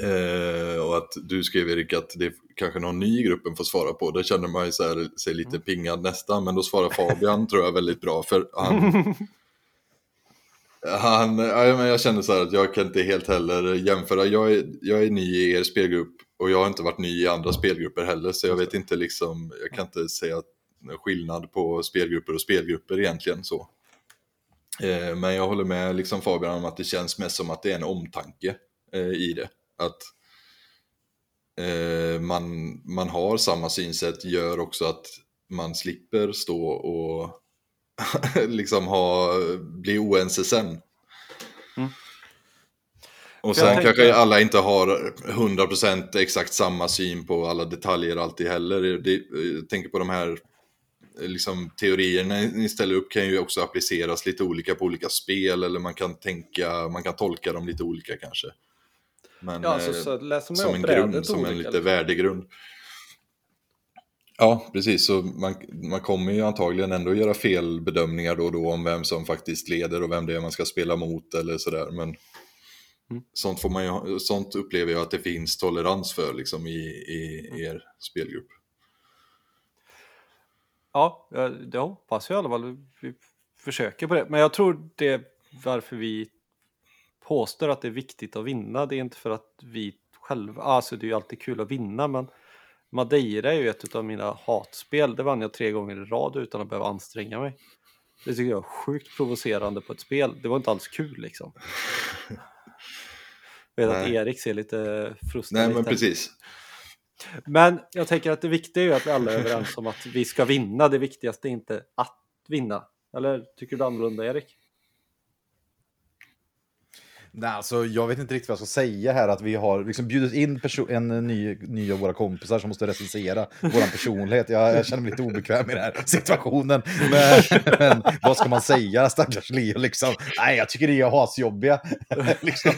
Eh, och att du skrev Erik att det är kanske någon ny i gruppen får svara på. Det känner man ju så här, sig lite pingad nästan, men då svarar Fabian tror jag väldigt bra för han, han, ja, men jag känner så här att jag kan inte helt heller jämföra. Jag är, jag är ny i er spelgrupp och jag har inte varit ny i andra spelgrupper heller. Så jag vet inte liksom, jag kan inte säga skillnad på spelgrupper och spelgrupper egentligen så. Eh, men jag håller med liksom Fabian om att det känns mest som att det är en omtanke eh, i det. Att eh, man, man har samma synsätt gör också att man slipper stå och liksom ha, bli oense sen. Mm. Och sen tänker- kanske alla inte har 100% exakt samma syn på alla detaljer alltid heller. Det, jag tänker på de här liksom, teorierna ni ställer upp kan ju också appliceras lite olika på olika spel eller man kan tänka, man kan tolka dem lite olika kanske. Men, Ja, så, eh, så läser man som en grund, som en lite liksom. värdegrund. Ja, precis. Så man, man kommer ju antagligen ändå göra felbedömningar då och då om vem som faktiskt leder och vem det är man ska spela mot eller sådär. Men Mm. sånt, får man ju, sånt upplever jag att det finns tolerans för liksom, i, i er spelgrupp. Ja, ja, det hoppas jag i alla fall. Vi försöker på det. Men jag tror det varför vi påstår att det är viktigt att vinna. Det är inte för att vi själva, alltså det är ju alltid kul att vinna, men Madeira är ju ett av mina hatspel. Det vann jag tre gånger i rad utan att behöva anstränga mig. Det tycker jag är sjukt provocerande på ett spel. Det var inte alls kul liksom. Jag vet att Nej. Erik ser lite frustrerad Nej, men ut precis. Men jag tänker att det viktiga är ju att vi alla är överens om att vi ska vinna. Det viktigaste är inte att vinna. Eller tycker du annorlunda Erik? Nej, alltså, jag vet inte riktigt vad jag ska säga här. Att vi har liksom bjudit in en ny, ny av våra kompisar som måste recensera vår personlighet. Jag, jag känner mig lite obekväm i den här situationen. Men, men vad ska man säga, stackars Leo? Liksom. Nej, jag tycker det är asjobbiga. liksom.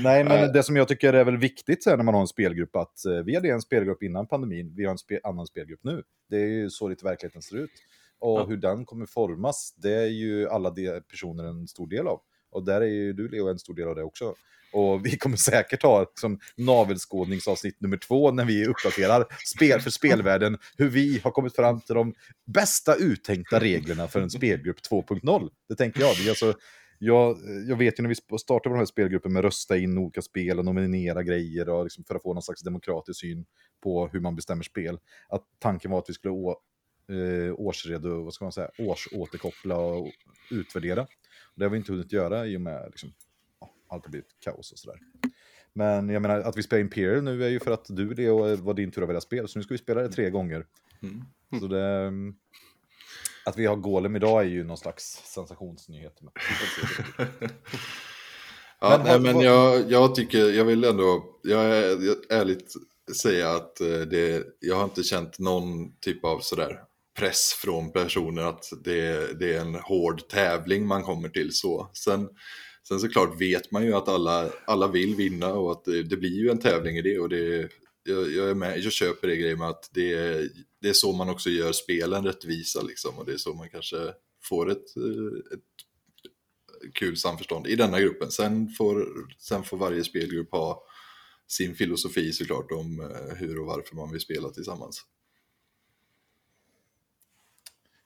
Nej, men det som jag tycker är väl viktigt sen när man har en spelgrupp, att eh, vi hade en spelgrupp innan pandemin, vi har en spe- annan spelgrupp nu. Det är ju så lite verkligheten ser ut. Och Ja. hur den kommer formas, det är ju alla de personer en stor del av. Och där är ju du Leo en stor del av det också. Och vi kommer säkert ha som navelskådningsavsnitt nummer två när vi uppdaterar spel för spelvärlden, hur vi har kommit fram till de bästa uttänkta reglerna för en spelgrupp 2.0. Det tänker jag. Vi, alltså, jag, jag vet ju när vi startade den här spelgruppen med rösta in olika spel och nominera grejer och liksom för att få någon slags demokratisk syn på hur man bestämmer spel. Att tanken var att vi skulle å, eh, årsredo, vad ska man säga, årsåterkoppla och utvärdera. Det har vi inte hunnit göra i och med liksom, allt har blivit kaos och sådär. Men jag menar att vi spelar Imperial nu är ju för att du Leo var din tur att välja spel, så nu ska vi spela det tre gånger. Mm. Så det, att vi har Golem idag är ju någon slags sensationsnyhet. Men. Ja, Men nej, men jag, jag tycker, jag vill ändå, jag är jag ärligt säga att eh, det, jag har inte känt någon typ av sådär press från personer att det, det är en hård tävling man kommer till så. Sen, sen såklart vet man ju att alla, alla vill vinna och att det, det blir ju en tävling i det och det, jag, jag, är med, jag köper det grejen med att det, är- det är så man också gör spelen rättvisa liksom och det är så man kanske får ett, ett kul samförstånd i denna gruppen. Sen får, sen får varje spelgrupp ha sin filosofi såklart om eh, hur och varför man vill spela tillsammans.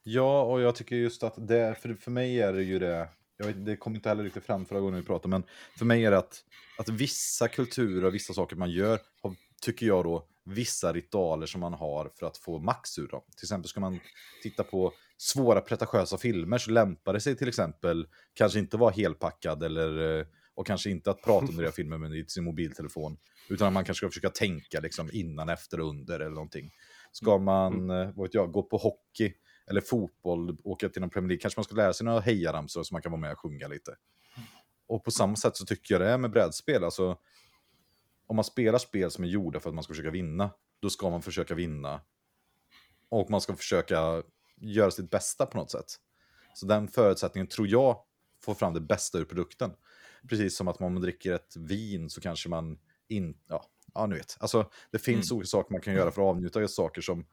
Ja, och jag tycker just att det, för, för mig är det ju det, jag vet, det kom inte heller riktigt fram förra gången vi pratade, men för mig är det att, att vissa kulturer och vissa saker man gör, har, tycker jag då, vissa ritualer som man har för att få max ur dem. Till exempel ska man titta på svåra pretentiösa filmer så lämpar det sig till exempel kanske inte vara helpackad eller eh, och kanske inte att prata under den filmen med sin mobiltelefon. Utan att man kanske ska försöka tänka liksom innan, efter under eller någonting. Ska man, eh, vad vet jag, gå på hockey eller fotboll, åka till någon Premier League, kanske man ska lära sig några hejaramsor så man kan vara med och sjunga lite. Och på samma sätt så tycker jag det är med brädspel. Alltså, om man spelar spel som är gjorda för att man ska försöka vinna, då ska man försöka vinna. Och man ska försöka göra sitt bästa på något sätt. Så den förutsättningen tror jag får fram det bästa ur produkten. Precis som att om man dricker ett vin så kanske man inte, ja, ja ni vet. Alltså det finns olika saker man kan göra för att avnjuta saker som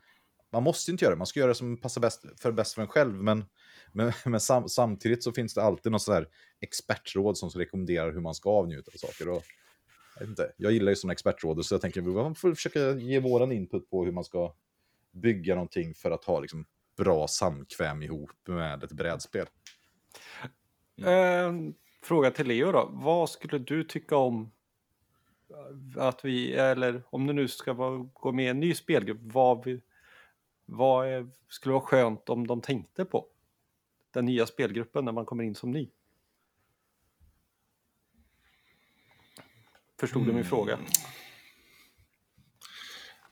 man måste inte göra det, man ska göra det som passar bäst för bäst för en själv. Men, men, men sam, samtidigt så finns det alltid något sådär expertråd som rekommenderar hur man ska avnjuta av saker. Och, jag, inte, jag gillar ju sådana expertråd, så jag tänker att man får försöka ge våran input på hur man ska bygga någonting för att ha liksom, bra samkväm ihop med ett brädspel. Eh, fråga till Leo då. Vad skulle du tycka om att vi, eller om det nu ska vara, gå med i en ny spelgrupp, vad, vi, vad är, skulle vara skönt om de tänkte på? Den nya spelgruppen när man kommer in som ny. Förstod du min fråga?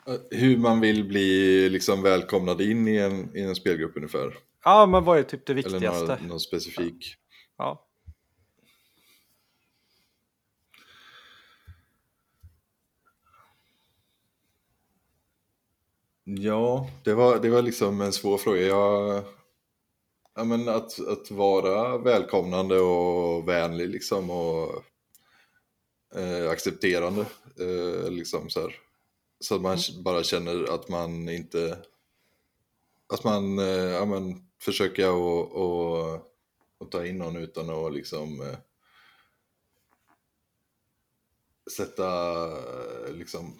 Eh, Hur man vill bli liksom välkomnad in i en, i en spelgrupp ungefär. Ja, men vad är typ det Eller viktigaste? någon, någon specifik. Ja. Ja, det var, det var liksom en svår fråga. Jag, ja, men att, att vara välkomnande och vänlig liksom och eh, accepterande. Eh, liksom så, här. så att man bara känner att man inte... Att man eh, ja, men, försöker att och, och ta in någon utan att liksom eh, sätta eh, liksom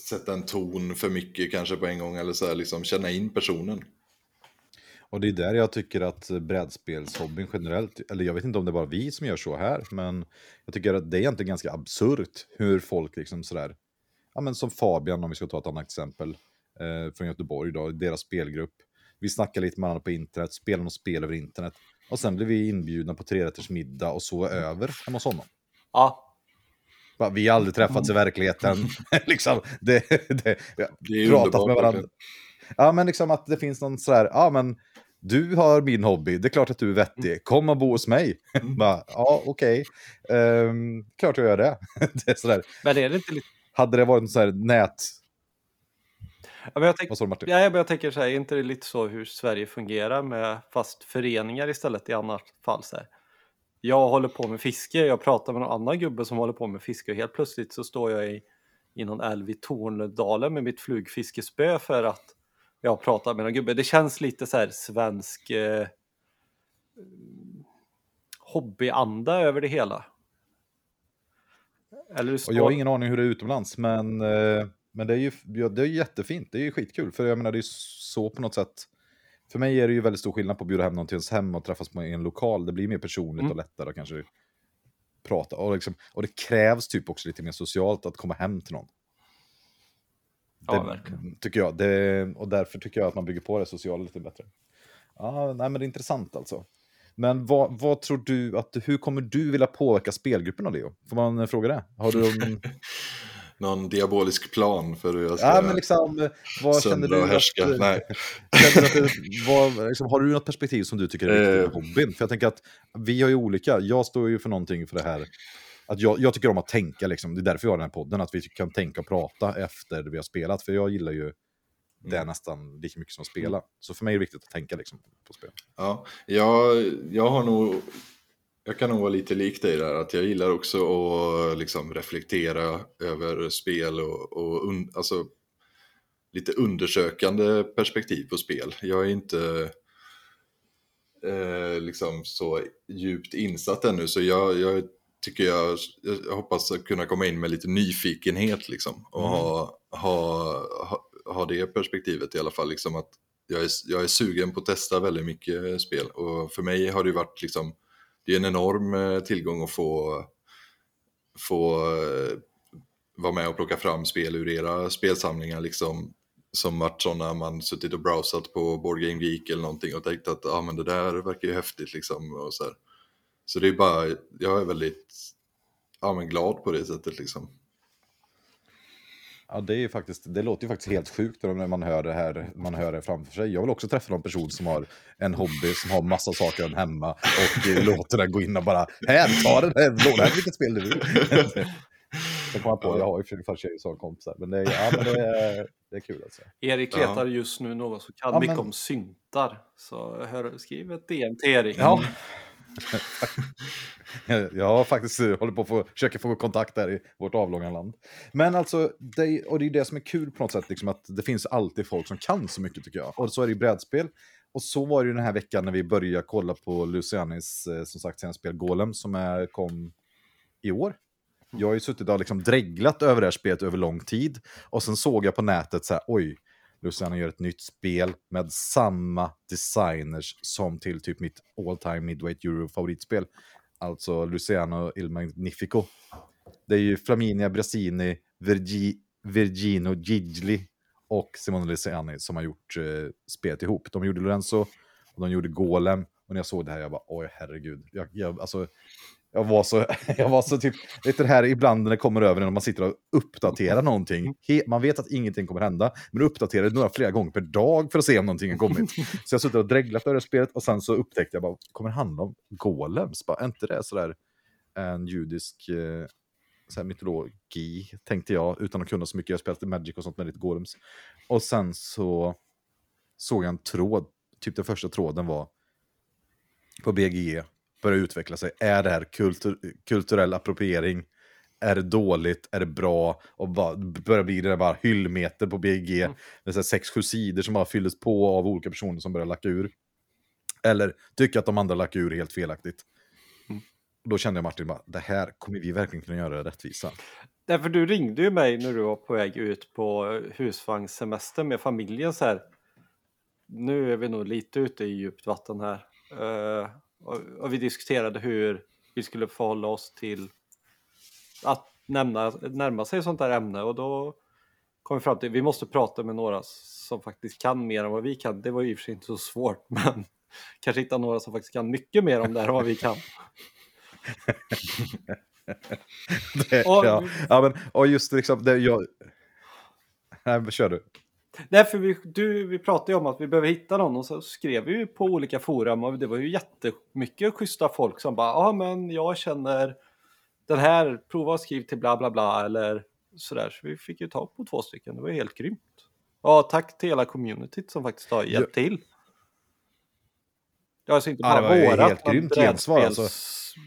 sätta en ton för mycket kanske på en gång eller så här, liksom känna in personen. Och det är där jag tycker att brädspelshobbyn generellt, eller jag vet inte om det är bara vi som gör så här, men jag tycker att det är egentligen ganska absurt hur folk liksom sådär, ja, men som Fabian, om vi ska ta ett annat exempel, eh, från Göteborg, då, deras spelgrupp. Vi snackar lite med varandra på internet, spelar något spel över internet. Och sen blir vi inbjudna på trerätters middag och så över hemma hos honom. Ja, Vi har aldrig träffats i verkligheten. liksom, det, det, Det är pratat med varandra. Ja, men liksom att det finns någon sådär, ja men du har min hobby, det är klart att du är vettig, kom och bo hos mig. Mm. Bara, ja, okej, Ehm, klart jag gör det. det är sådär. men är det inte lite... Hade det varit sån här nät... Ja, men jag, tänk... Martin? ja, men jag tänker så här, är inte det lite så hur Sverige fungerar med fast föreningar istället i annat fall? Så här. Jag håller på med fiske, jag pratar med någon annan gubbe som håller på med fiske och helt plötsligt så står jag i, i någon älv i Tornedalen med mitt flugfiskespö för att jag pratar med någon gubbe. Det känns lite så här svensk eh, hobbyanda över det hela. Eller hur Och står... jag har ingen aning hur det är utomlands, men, eh, men det, är ju, det är jättefint. Det är ju skitkul, för jag menar det är så på något sätt. För mig är det ju väldigt stor skillnad på att bjuda hem någon till ens hem och träffas på en lokal. Det blir mer personligt Mm. och lättare att kanske prata. Och, liksom, och det krävs typ också lite mer socialt att komma hem till någon. Ja, Det, verkligen. tycker jag. Det, och därför tycker jag att man bygger på det sociala lite bättre. Ja, nej, men det är intressant alltså. Men vad, vad tror du att, hur kommer du vilja påverka spelgrupperna Leo? Får man eh, fråga det? Har du Någon diabolisk plan för hur jag ska ja, men liksom, vad känner du och härska. att, Nej. känner du att det, vad, liksom, har du något perspektiv som du tycker är viktigt med Eh. hobbyn? För jag tänker att vi har ju olika, jag står ju för någonting för det här, att jag, jag tycker om att tänka, liksom. det är därför vi har den här podden, att vi kan tänka och prata efter vi har spelat, för jag gillar ju det Mm. nästan lika mycket som att spela. Så för mig är det viktigt att tänka liksom, på spel. Ja, jag, jag har nog... Jag kan nog vara lite lik dig där, att jag gillar också att liksom reflektera över spel och, och un, alltså, lite undersökande perspektiv på spel. Jag är inte eh, liksom så djupt insatt ännu, så jag, jag tycker jag, jag hoppas att kunna komma in med lite nyfikenhet liksom, och ha, ha, ha, ha det perspektivet i alla fall. Liksom, att jag är, jag är sugen på att testa väldigt mycket spel och för mig har det varit liksom, det är en enorm eh, tillgång att få, få eh, vara med och plocka fram spel ur era spelsamlingar liksom som varit sådana man suttit och browsat på Board Game Geek eller någonting och tänkt att ah, men det där verkar ju häftigt liksom och så här. Så det är bara, jag är väldigt ja, men glad på det sättet liksom. Ja, det, är ju faktiskt, det låter ju faktiskt helt sjukt när man hör det här man hör det framför sig. Jag vill också träffa någon person som har en hobby, som har massa saker hemma och låter den gå in och bara här, ta den här, här vilket spel du vill. Sen kom jag på, jag har ju för för sig sån kompisar, men det är, ja, men det är, det är kul alltså. Erik letar just nu någon som kan Ja, mycket men- om syntar. Så hör, skriv ett DM till Erik. Ja. Jag har faktiskt eh, håller på att försöka få kontakt där i vårt avlånga land. Men alltså, det, och det är det som är kul på något sätt, liksom att det finns alltid folk som kan så mycket tycker jag. Och så är det i brädspel. Och så var det ju den här veckan när vi började kolla på Lucianis, eh, som sagt, senaste spel Golem, som är, kom i år. Jag har ju suttit och liksom dreglat över det här spelet över lång tid. Och sen såg jag på nätet så här, oj, Luciano gör ett nytt spel med samma designers som till typ mitt all time midweight euro favoritspel. Alltså Luciano Il Magnifico. Det är ju Flaminia Brasini, Virgi, Virgino Gigli och Simone Luciani som har gjort eh, spelet ihop. De gjorde Lorenzo och de gjorde Golem. Och när jag såg det här, jag bara, oj herregud. Jag, jag, alltså, jag var så, jag var så typ, vet det här ibland när det kommer över när man sitter och uppdaterar någonting. He, man vet att ingenting kommer hända, men uppdaterar det några flera gånger per dag för att se om någonting har kommit. Så jag suttit och dreglat över det spelet och sen så upptäckte jag bara, kommer det handla om golems? Bara, är inte det sådär en judisk eh, så här mytologi, tänkte jag, utan att kunna så mycket. Jag spelat Magic och sånt med lite golems. Och sen så såg jag en tråd, typ den första tråden var på BGE, börja utveckla sig. Är det här kultur, kulturell appropriering? Är det dåligt? Är det bra? Och bara, börjar bli det där bara hyllmeter på BG. Mm. Med sex, sju sidor som bara fylldes på av olika personer som börjar lacka ur. Eller tycker att de andra lackar ur helt felaktigt. Mm. Då kände jag Martin, bara, det här kommer vi verkligen kunna göra rättvisa. Därför du ringde ju mig när du var på väg ut på husvagnssemester med familjen så här. Nu är vi nog lite ute i djupt vatten här. Eh, och, och vi diskuterade hur vi skulle förhålla oss till att nämna, närma sig sånt där ämne och då kom vi fram till vi måste prata med några som faktiskt kan mer än vad vi kan. Det var ju i och för sig inte så svårt, men kanske hitta några som faktiskt kan mycket mer om det här än vad vi kan. det, Och- ja. ja, men och just liksom, det, jag... Nej, kör du. Nej, för vi, du, vi pratade ju om att vi behöver hitta någon och så skrev vi ju på olika forum och det var ju jättemycket schyssta folk som bara, ja men jag känner den här, prova att skriva till bla bla bla eller sådär. Så vi fick ju tag på två stycken, det var ju helt grymt. Ja, tack till hela communityt som faktiskt har hjälpt till. Ja, alltså inte Ja, det bara var ju vårat, helt grymt gensvar, alltså.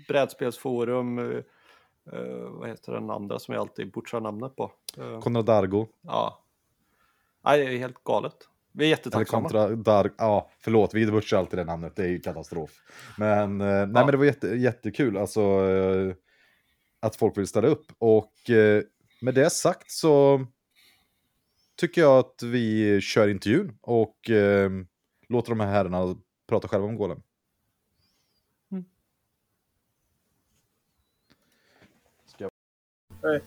brädspelsforum, eh, eh, vad heter den andra som jag alltid butchar namnet på? Eh, Kontra Dargo. Ja. Nej, det är helt galet. Vi är jättetacksamma. kontra Dark, ja förlåt, vi butchar alltid det namnet, det är ju katastrof. Men, eh, nej, men det var jätte, jättekul alltså, eh, att folk vill ställa upp. Och eh, med det sagt så tycker jag att vi kör intervjun och eh, låter de här herrarna prata själva om Golem. Mm. Ska- Nej.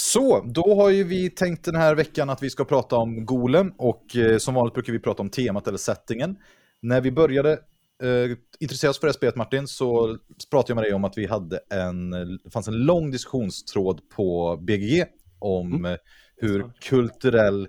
Så, då har ju vi tänkt den här veckan att vi ska prata om Golem och eh, som vanligt brukar vi prata om temat eller settingen. När vi började eh, intressera oss för det här spelet Martin så pratade jag med dig om att vi hade en, det fanns en lång diskussionstråd på BGG om eh, hur kulturell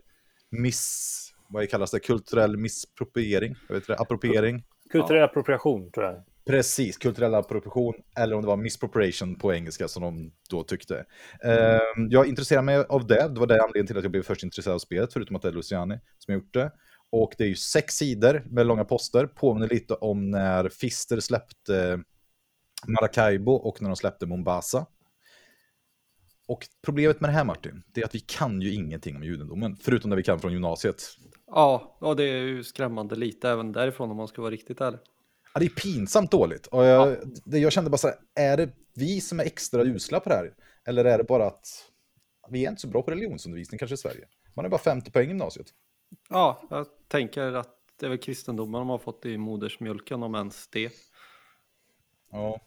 miss, vad kallas det, kulturell misspropriering, jag vet inte, appropriering, Kulturell appropriation, tror jag. Precis, kulturell appropriation, eller om det var misappropriation på engelska som de då tyckte. Eh, jag intresserade mig av det, det var det anledningen till att jag blev först intresserad av spelet, förutom att det är Luciani som gjort det. Och det är ju sex sidor med långa poster, påminner lite om när Fister släppte Maracaibo och när de släppte Mombasa. Och problemet med det här Martin, det är att vi kan ju ingenting om judendomen, förutom det vi kan från gymnasiet. Ja, och det är ju skrämmande lite även därifrån om man ska vara riktigt ärlig. Ja, det är pinsamt dåligt. Och jag, det, jag kände bara så här, är det vi som är extra usla på det här? Eller är det bara att vi är inte så bra på religionsundervisning kanske i Sverige? Man är bara 50 poäng i gymnasiet. Ja, jag tänker att det är väl kristendomen de har fått i modersmjölken om ens det. Ja.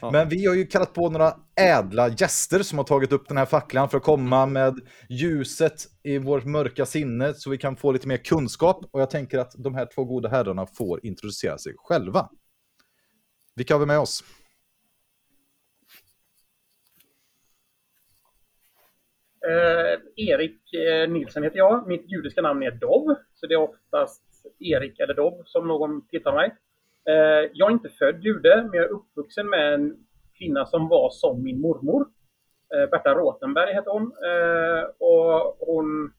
Ja. Men vi har ju kallat på några ädla gäster som har tagit upp den här facklan för att komma med ljuset i vårt mörka sinne så vi kan få lite mer kunskap. Och jag tänker att de här två goda herrarna får introducera sig själva. Vilka har vi med oss? Eh, Erik eh, Nilsson heter jag. Mitt judiska namn är Dov. Så det är oftast Erik eller Dov som någon tittar mig. Eh, jag är inte född jude, men jag är uppvuxen med en kvinna som var som min mormor. Eh, Berta Rotenberg hette hon. Eh, och hon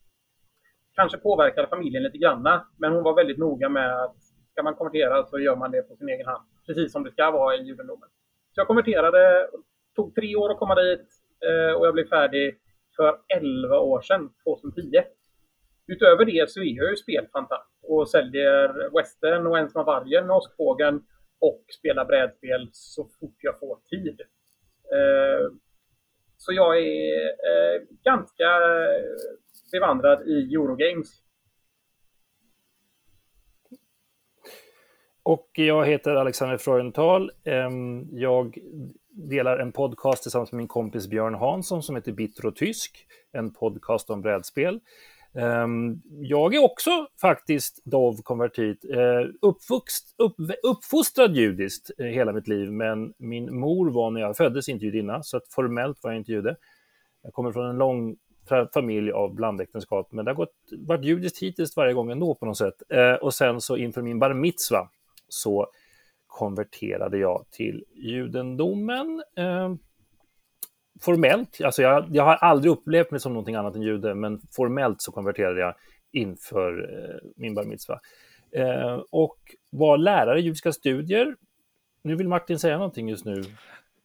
kanske påverkade familjen lite granna, men hon var väldigt noga med att ska man konvertera så gör man det på sin egen hand. Precis som det ska vara i judendomen. Så jag konverterade, tog tre år att komma dit eh, och jag blev färdig för 11 år sedan, 2010. Utöver det så är jag ju spelfantast och säljer western och Ensam vargen med Åskfågeln och spelar brädspel så fort jag får tid. Eh, så jag är eh, ganska bevandrad i Eurogames. Och jag heter Alexander Freudenthal. Jag delar en podcast tillsammans med min kompis Björn Hansson som heter Bitter och tysk. En podcast om brädspel. Ehm, jag är också faktiskt dov konvertit. Eh, Uppvuxt, upp, uppfostrad judiskt eh, hela mitt liv, men min mor var när jag föddes inte judinna, så att formellt var jag inte jude. Jag kommer från en lång familj av blandäktenskap, men det har gått, varit judiskt hittills varje gång ändå på något sätt. Eh, och sen så inför min bar mitzva så konverterade jag till judendomen. Ehm, Formellt, alltså jag, jag har aldrig upplevt mig som någonting annat än jude, men formellt så konverterade jag inför eh, min bar mitzva. Eh, och var lärare i judiska studier. Nu vill Martin säga någonting just nu.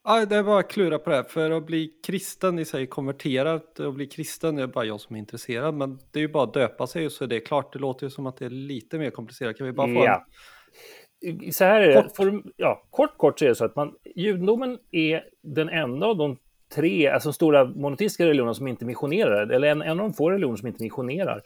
Ja, det är bara att klura på det. här. För att bli kristen i sig, konverterat och bli kristen är bara jag som är intresserad. Men det är ju bara att döpa sig så är det klart. Det låter ju som att det är lite mer komplicerat. Kan vi bara få Ja. Så här är det. Kort. För, ja, kort, kort så är det så att man, judendomen är den enda av de tre alltså stora monoteistiska religioner som inte missionerar, eller en, en av de få religioner som inte missionerar.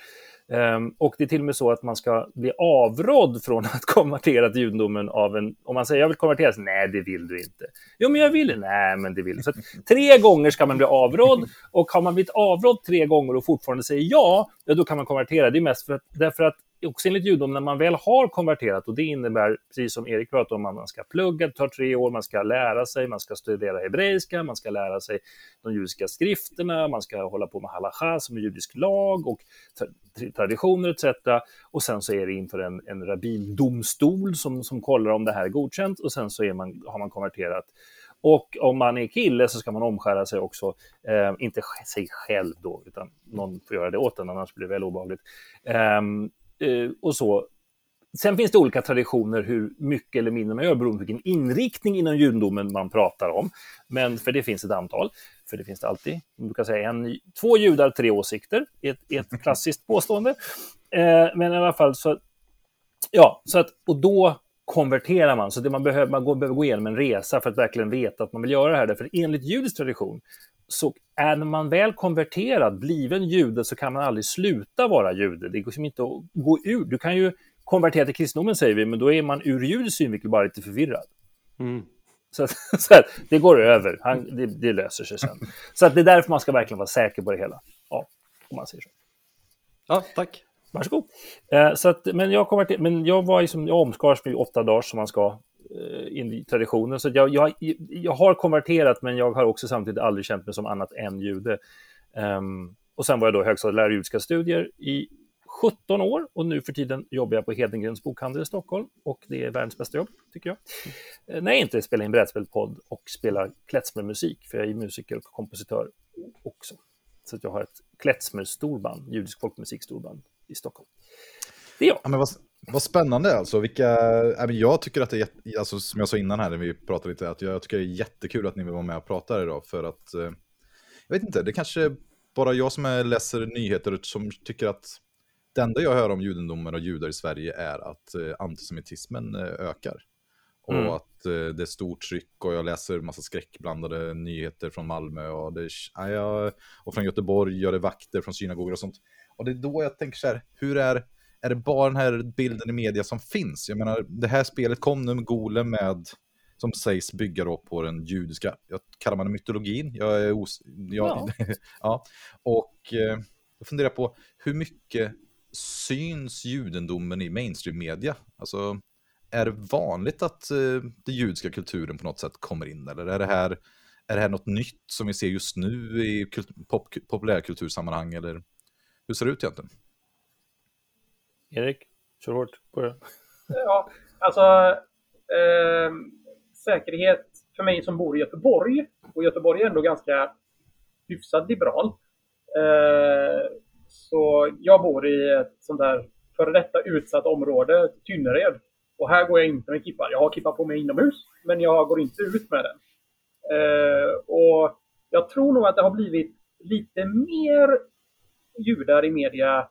Um, och det är till och med så att man ska bli avrådd från att konvertera till judendomen av en... Om man säger jag vill konvertera, så, nej det vill du inte. Jo men jag vill, nej men det vill du. Så tre gånger ska man bli avrådd och har man blivit avrådd tre gånger och fortfarande säger ja, ja då kan man konvertera. Det är mest för att, därför att också enligt judom, när man väl har konverterat, och det innebär, precis som Erik pratade om, att man ska plugga, det tar tre år, man ska lära sig, man ska studera hebreiska, man ska lära sig de judiska skrifterna, man ska hålla på med halacha som är judisk lag och traditioner etc. Och sen så är det inför en, en rabbindomstol som, som kollar om det här är godkänt och sen så är man, har man konverterat. Och om man är kille så ska man omskära sig också. Eh, inte sig själv då, utan någon får göra det åt en, annars blir det väl obehagligt. Eh, och så. Sen finns det olika traditioner hur mycket eller mindre man gör beroende på vilken inriktning inom judendomen man pratar om. Men för det finns ett antal, för det finns det alltid. Man brukar säga en, två judar, tre åsikter, ett, ett klassiskt påstående. Eh, men i alla fall så, ja, så att, och då konverterar man. Så det man, behöver, man går, behöver gå igenom en resa för att verkligen veta att man vill göra det här. För enligt judisk tradition så är man väl konverterad, bliven jude, så kan man aldrig sluta vara jude. Det går liksom inte att gå ur. Du kan ju konvertera till kristendomen, säger vi, men då är man ur judisk synvinkel bara lite förvirrad. Mm. Så, så här, det går över, Han, det, det, löser sig sen. Så att det är därför man ska verkligen vara säker på det hela. Ja, om man säger så. Ja, tack. Varsågod. Eh, så att, men, jag konverter, men jag var liksom, jag omskars i åtta dagar som man ska Eh, in i traditionen. Så jag, jag, jag, har konverterat, men jag har också samtidigt aldrig känt mig som annat än jude. Um, och sen var jag då högstadielärare i judiska studier i 17 år och nu för tiden jobbar jag på Hedengrens bokhandel i Stockholm och det är världens bästa jobb, tycker jag. Mm. när jag inte spelar in brädspelpodd och spelar klezmermusik, för jag är musiker och kompositör också. Så jag har ett klezmer-storband, judisk folkmusikstorband i Stockholm. Det är jag. Ja, men vad, vad spännande alltså. Vilka, jag tycker att det är, alltså, som jag sa innan här när vi pratade lite, att jag tycker det är jättekul att ni vill vara med och prata idag. För att, eh, jag vet inte, det kanske bara jag som läser nyheter som tycker att det enda jag hör om judendomen och judar i Sverige är att eh, antisemitismen eh, ökar. Och mm. att det är stort tryck och jag läser massa skräckblandade nyheter från Malmö och, det, och från Göteborg gör det vakter från synagogor och sånt. Och det är då jag tänker så här, hur är är det bara den här bilden i media som finns? Jag menar, det här spelet kom nu med Golem med, som sägs bygga då på den judiska, jag kallar man det mytologin? Jag är os... Jag, ja. ja. Och eh, jag funderar på hur mycket syns judendomen i mainstream-media? Alltså, är det vanligt att eh, den judiska kulturen på något sätt kommer in? Eller är det här, är det här något nytt som vi ser just nu i pop, populärkultursammanhang? Eller hur ser det ut egentligen? Erik, kör hårt på det. Ja, alltså eh, säkerhet för mig som bor i Göteborg, och Göteborg är ändå ganska hyfsat liberal. Eh, så jag bor i ett sånt där före detta utsatt område, Tynnered. Och här går jag inte med kippa. Jag har kippa på mig inomhus, men jag går inte ut med den. Eh, och jag tror nog att det har blivit lite mer judar i media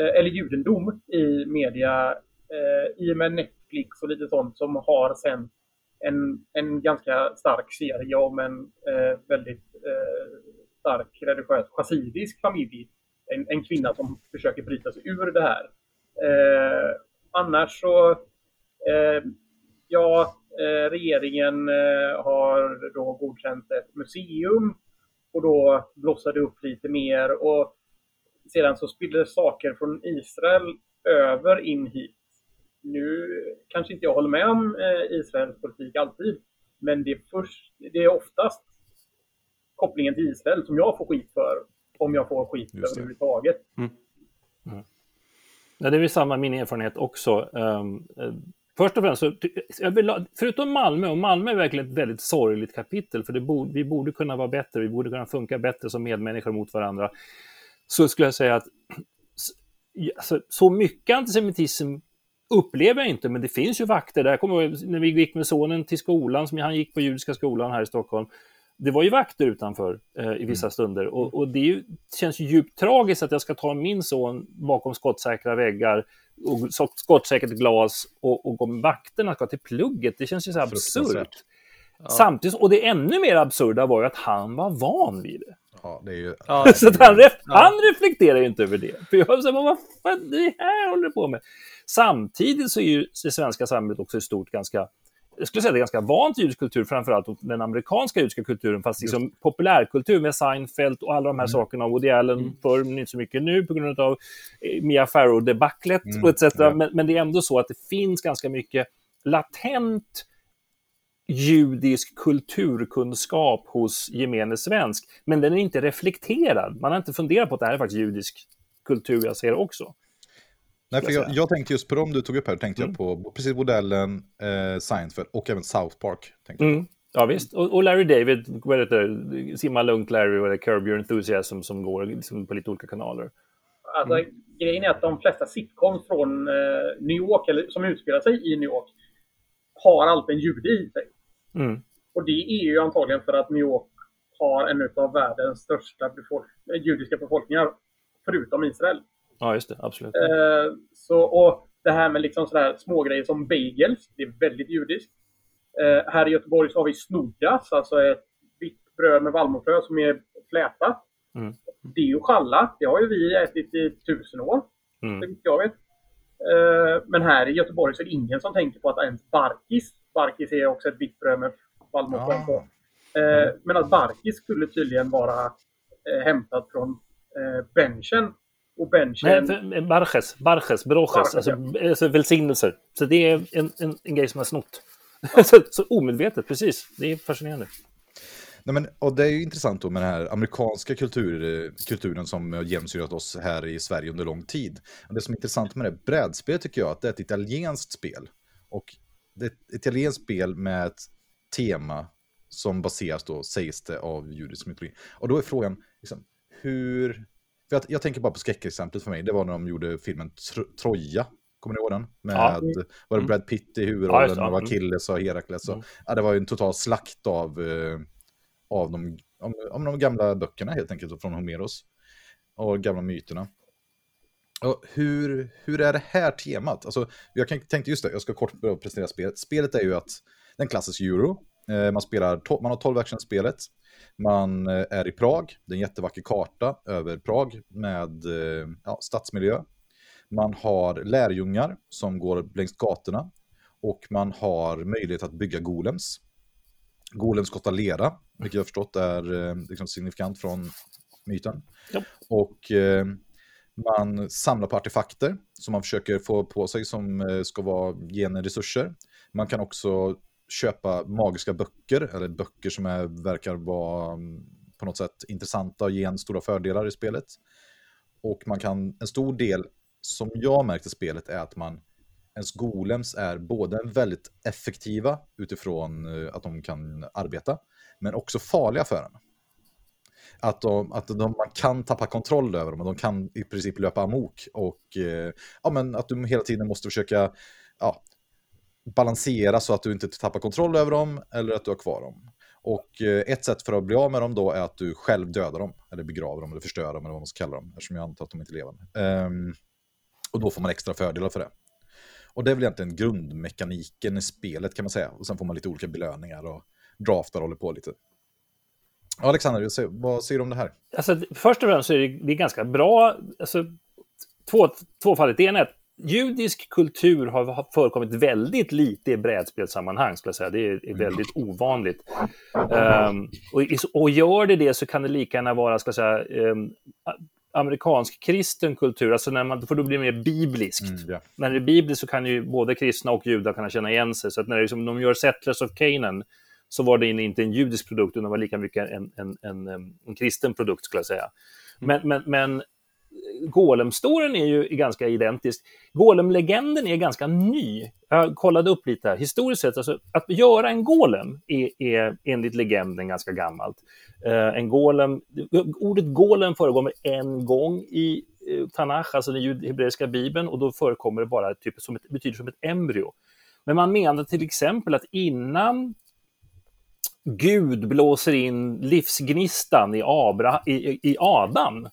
Eh, eller judendom i media eh, i och med Netflix och lite sånt som har sen en, en ganska stark serie om en eh, väldigt eh, stark religiös chassidisk familj. En, en, kvinna som försöker bryta sig ur det här. Eh, annars så, eh, ja, eh, regeringen eh, har då godkänt ett museum och då blossade det upp lite mer. Och sedan så spiller saker från Israel över in hit. Nu kanske inte jag håller med om eh, Israels politik alltid, men det är, först, det är oftast kopplingen till Israel som jag får skit för, om jag får skit överhuvudtaget. Mm. Mm. Ja, det är väl samma min erfarenhet också. Um, Först och främst, så, förutom Malmö, och Malmö är verkligen ett väldigt sorgligt kapitel, för det borde, vi borde kunna vara bättre, vi borde kunna funka bättre som medmänniskor mot varandra så skulle jag säga att alltså, så mycket antisemitism upplever jag inte, men det finns ju vakter där. Jag kommer ihåg när vi gick med sonen till skolan, som han gick på judiska skolan här i Stockholm. Det var ju vakter utanför eh, i vissa mm. stunder och, och det ju, känns ju djupt tragiskt att jag ska ta min son bakom skottsäkra väggar och skottsäkert glas och, och gå med vakterna ska till plugget. Det känns ju så absurt. Ja. Samtidigt, och det ännu mer absurda var ju att han var van vid det. Ja, det är ju... Ja, så han, ref han reflekterar ju inte över det. För jag säger, vad fan det här håller du på med? Samtidigt så är ju det svenska samhället också i stort ganska jag skulle säga det är ganska vant judisk kultur, framförallt den amerikanska judiska kulturen, fast liksom populärkultur med Seinfeld och alla de här Mm. sakerna. Woody Allen Mm. förr, men inte så mycket nu på grund av eh, Mia Farrow-debaclet Mm, och etc. ja. Men, men det är ändå så att det finns ganska mycket latent judisk kulturkunskap hos gemene svensk, men den är inte reflekterad. Man har inte funderat på att det här är faktiskt judisk kultur jag ser också. Nej, för jag jag, tänkte just på dem du tog upp här, tänkte Mm. jag på precis modellen eh, Seinfeld och även South Park. Tänkte jag. Mm. Ja, visst. Och, och Larry David, vad heter det? Simma lugnt Larry och Curb Your Enthusiasm som går liksom på lite olika kanaler. Alltså, Grejen är att de flesta sitcoms från eh, New York, eller som utspelar sig i New York, har alltid en jude i sig. Mm. Och det är ju antagligen för att New York har en av världens största befolk eh, judiska befolkningar, förutom Israel. Ja, just det. Absolut. Eh, så, och det här med liksom sådär smågrejer som bagels, det är väldigt judiskt. Eh, här i Göteborg så har vi snoddas, alltså ett vitt bröd med vallmofrö som är flätat. Mm. Det är ju challa, det har ju vi ätit i tusen år, Mm. så vitt jag vet. Eh, men här i Göteborg så är det ingen som tänker på att ens barkis, barkis är också ett vitt bröd med vallmofrö Ah. på. Eh, men att barkis skulle tydligen vara eh, hämtat från eh, benchen. Och benchen... Nej, för, barches, barches, broches, Barches, alltså, alltså välsignelser. Så det är en, en, en grej som har snott. så, så omedvetet, precis. Det är fascinerande. Nej, men, och det är ju intressant då med den här amerikanska kultur, eh, kulturen som har genomsyrat oss här i Sverige under lång tid. Och det som är intressant med det brädspelet tycker jag att det är ett italienskt spel. Och ett italienskt spel med ett tema som baseras då, sägs det, av judisk mytologi. Och då är frågan, liksom, hur... För jag, jag tänker bara på skräckexemplet för mig, det var när de gjorde filmen Tro- Troja. Kommer ni ihåg den? Med, Ja. var det Mm. Brad Pitt i Ja, huvudrollen, just det, var ja. Mm. Achilles och Herakles. Och, Mm. ja, det var ju en total slakt av, eh, av de, om, om de gamla böckerna helt enkelt, från Homeros. Och gamla myterna. Och hur, hur är det här temat? Alltså, jag tänkte just det, jag ska kort presentera spelet. Spelet är ju att det är en klassisk euro. Eh, man, spelar, man har 12 action spelet. Man eh, är i Prag, det är en jättevacker karta över Prag med eh, ja, stadsmiljö. Man har lärjungar som går längs gatorna. Och man har möjlighet att bygga golems. Golems kostar lera, vilket jag förstått är liksom signifikant från myten. Ja. Och man samlar på artefakter som man försöker få på sig som eh, ska vara, genresurser. Man kan också köpa magiska böcker, eller böcker som är, verkar vara mm, på något sätt intressanta och ge en stora fördelar i spelet. Och man kan, en stor del som jag märkte i spelet är att man, ens golems är både väldigt effektiva utifrån eh, att de kan arbeta, men också farliga för en. Att, de, att de, man kan tappa kontroll över dem och de kan i princip löpa amok. Och eh, ja, men att du hela tiden måste försöka ja, balansera så att du inte tappar kontroll över dem eller att du har kvar dem. Och eh, ett sätt för att bli av med dem då är att du själv dödar dem, eller begraver dem, eller förstör dem, eller vad man ska kalla dem, eftersom jag antar att de inte lever. levande. Och då får man extra fördelar för det. Och det är väl egentligen grundmekaniken i spelet kan man säga. Och sen får man lite olika belöningar och draftar och håller på lite. Alexander, vad säger- du om det här? Alltså, först och främst så är det, det är ganska bra. Alltså, två, tvåfaldigt. Det ena är att judisk kultur har förekommit väldigt lite i brädspelssammanhang, skulle jag säga. Det är, är väldigt ovanligt. Ehm, och, och gör det det så kan det lika gärna vara, ska jag säga, um, amerikansk kristen kultur, alltså när man, för då blir det mer bibliskt. ja. När det är bibliskt så kan ju både kristna och judar kunna känna igen sig. Så att när det, liksom, de gör Settlers of Canaan så var det inte en judisk produkt, utan det var lika mycket en, en, en, en, en kristen produkt, skulle jag säga. Men, men, men Golem-storyn är ju ganska identisk. Golem-legenden är ganska ny. Jag kollade upp lite här. Historiskt sett, alltså, att göra en golem är, är enligt legenden ganska gammalt. Eh, en golem, ordet golem förekommer en gång i eh, Tanach, alltså den hebreiska bibeln, och då förekommer det bara typ som ett, betyder som ett embryo. Men man menar till exempel att innan Gud blåser in livsgnistan i, Abra, i, i- Adam,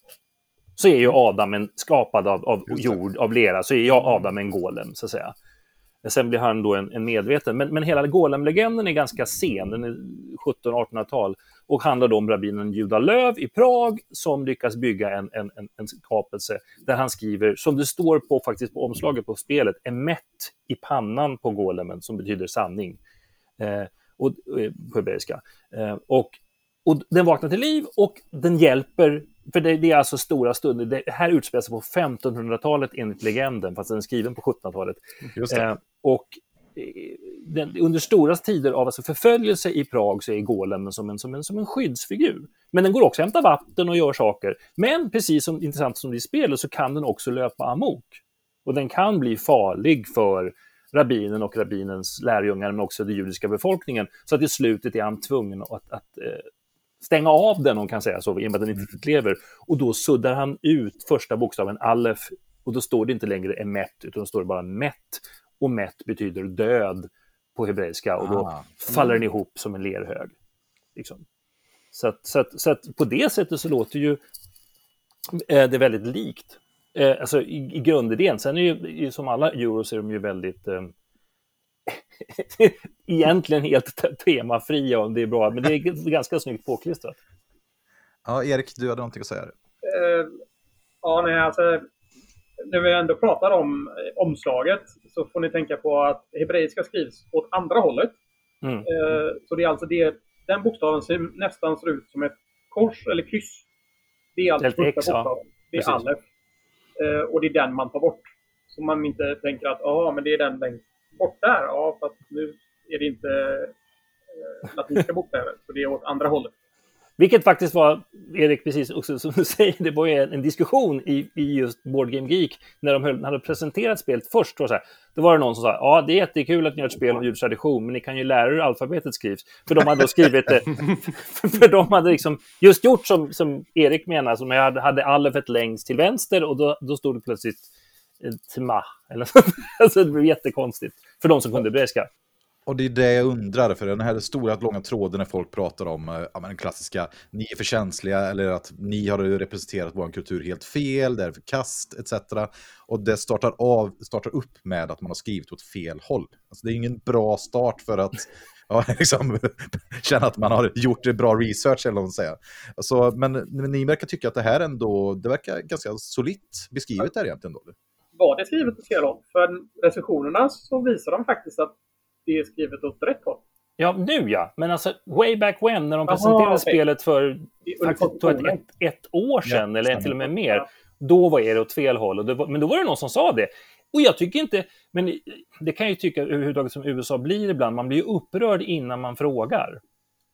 så är ju Adam en, skapad av, av jord, av lera, så är ju Adam en golem, så att säga. Sen blir han då en, en medveten. Men, men hela Golem-legenden är ganska sen, den är 1700-1800-tal och handlar då om rabbinen Juda Löv i Prag som lyckas bygga en, en, en, en skapelse där han skriver, som det står på, faktiskt på omslaget på spelet, emet i pannan på golemen som betyder sanning. Eh, och, eh, på hebreiska. Eh, och, och den vaknar till liv och den hjälper för det, det, är alltså stora stunder. Det här utspelar sig på 1500-talet enligt legenden, fast den är skriven på 1700-talet. Eh, och den, under stora tider av alltså förföljelse i Prag så är golemen som en, som, en, som en skyddsfigur. Men den går också att hämta vatten och gör saker. Men precis som intressant som det är i spelet så kan den också löpa amok. Och den kan bli farlig för rabbinen och rabbinens lärjungar, men också den judiska befolkningen. Så att i slutet är han tvungen att, att, eh, stänga av den, om man kan säga så, i och med att den inte riktigt lever. Och då suddar han ut första bokstaven alef och då står det inte längre emet, utan då står det bara met. Och met betyder död på hebreiska och då ah. faller den ihop som en lerhög. Liksom. Så, att, så, att, så att på det sättet så låter ju eh, det väldigt likt. Eh, alltså i, i grundidén. Sen är ju som alla euros är de ju väldigt eh, egentligen helt temafria om det är bra, men det är ganska snyggt påklistrat. Ja, Erik, du hade någonting att säga? Uh, ja, nej, alltså när vi ändå pratar om eh, omslaget så får ni tänka på att hebreiska skrivs åt andra hållet. Mm. Uh, så det är alltså det, den bokstaven ser nästan ser ut som ett kors eller kryss. Det är alltså första bokstaven. Det är Precis. alef. Eh, och det är den man tar bort. Så man inte tänker att ja, men det är den längst bort där. Ja, för att nu är det inte eh, latinska bokstäver, så det är åt andra hållet. Vilket faktiskt var, Erik, precis också som du säger, det var ju en, diskussion i, i just Board Game Geek när de höll, hade presenterat spelet först. Var så här, då var det någon som sa, ja det är jättekul att ni gör ett spel om ljudtradition, men ni kan ju lära er hur alfabetet skrivs. För de hade då skrivit det, för de hade liksom just gjort som, som Erik menar, som jag hade, hade alfet längst till vänster och då, då stod det plötsligt Tma, eller så. alltså det blev jättekonstigt för de som kunde hebreiska. Och det är det jag undrar, för den här stora långa tråden när folk pratar om eh, ja, den klassiska ni är för känsliga eller att ni har representerat vår kultur helt fel, det är för kast etc. Och det startar, av, startar upp med att man har skrivit åt fel håll. Alltså, det är ingen bra start för att ja, liksom, känna att man har gjort bra research eller vad man säger. Alltså, men, men ni verkar tycka att det här ändå, det verkar ganska solitt beskrivet där egentligen då? var det skrivet åt fel håll. För recensionerna så visar de faktiskt att det är skrivet åt rätt håll. Ja, nu ja. Men alltså, way back when, när de Aha, presenterade okay. spelet för faktiskt, ett, ett, ett, år sedan, ja, eller till och med mer, ja. då var det åt fel håll. Och var, men då var det någon som sa det. Och jag tycker inte, men det kan jag ju tycka överhuvudtaget som USA blir ibland, man blir ju upprörd innan man frågar.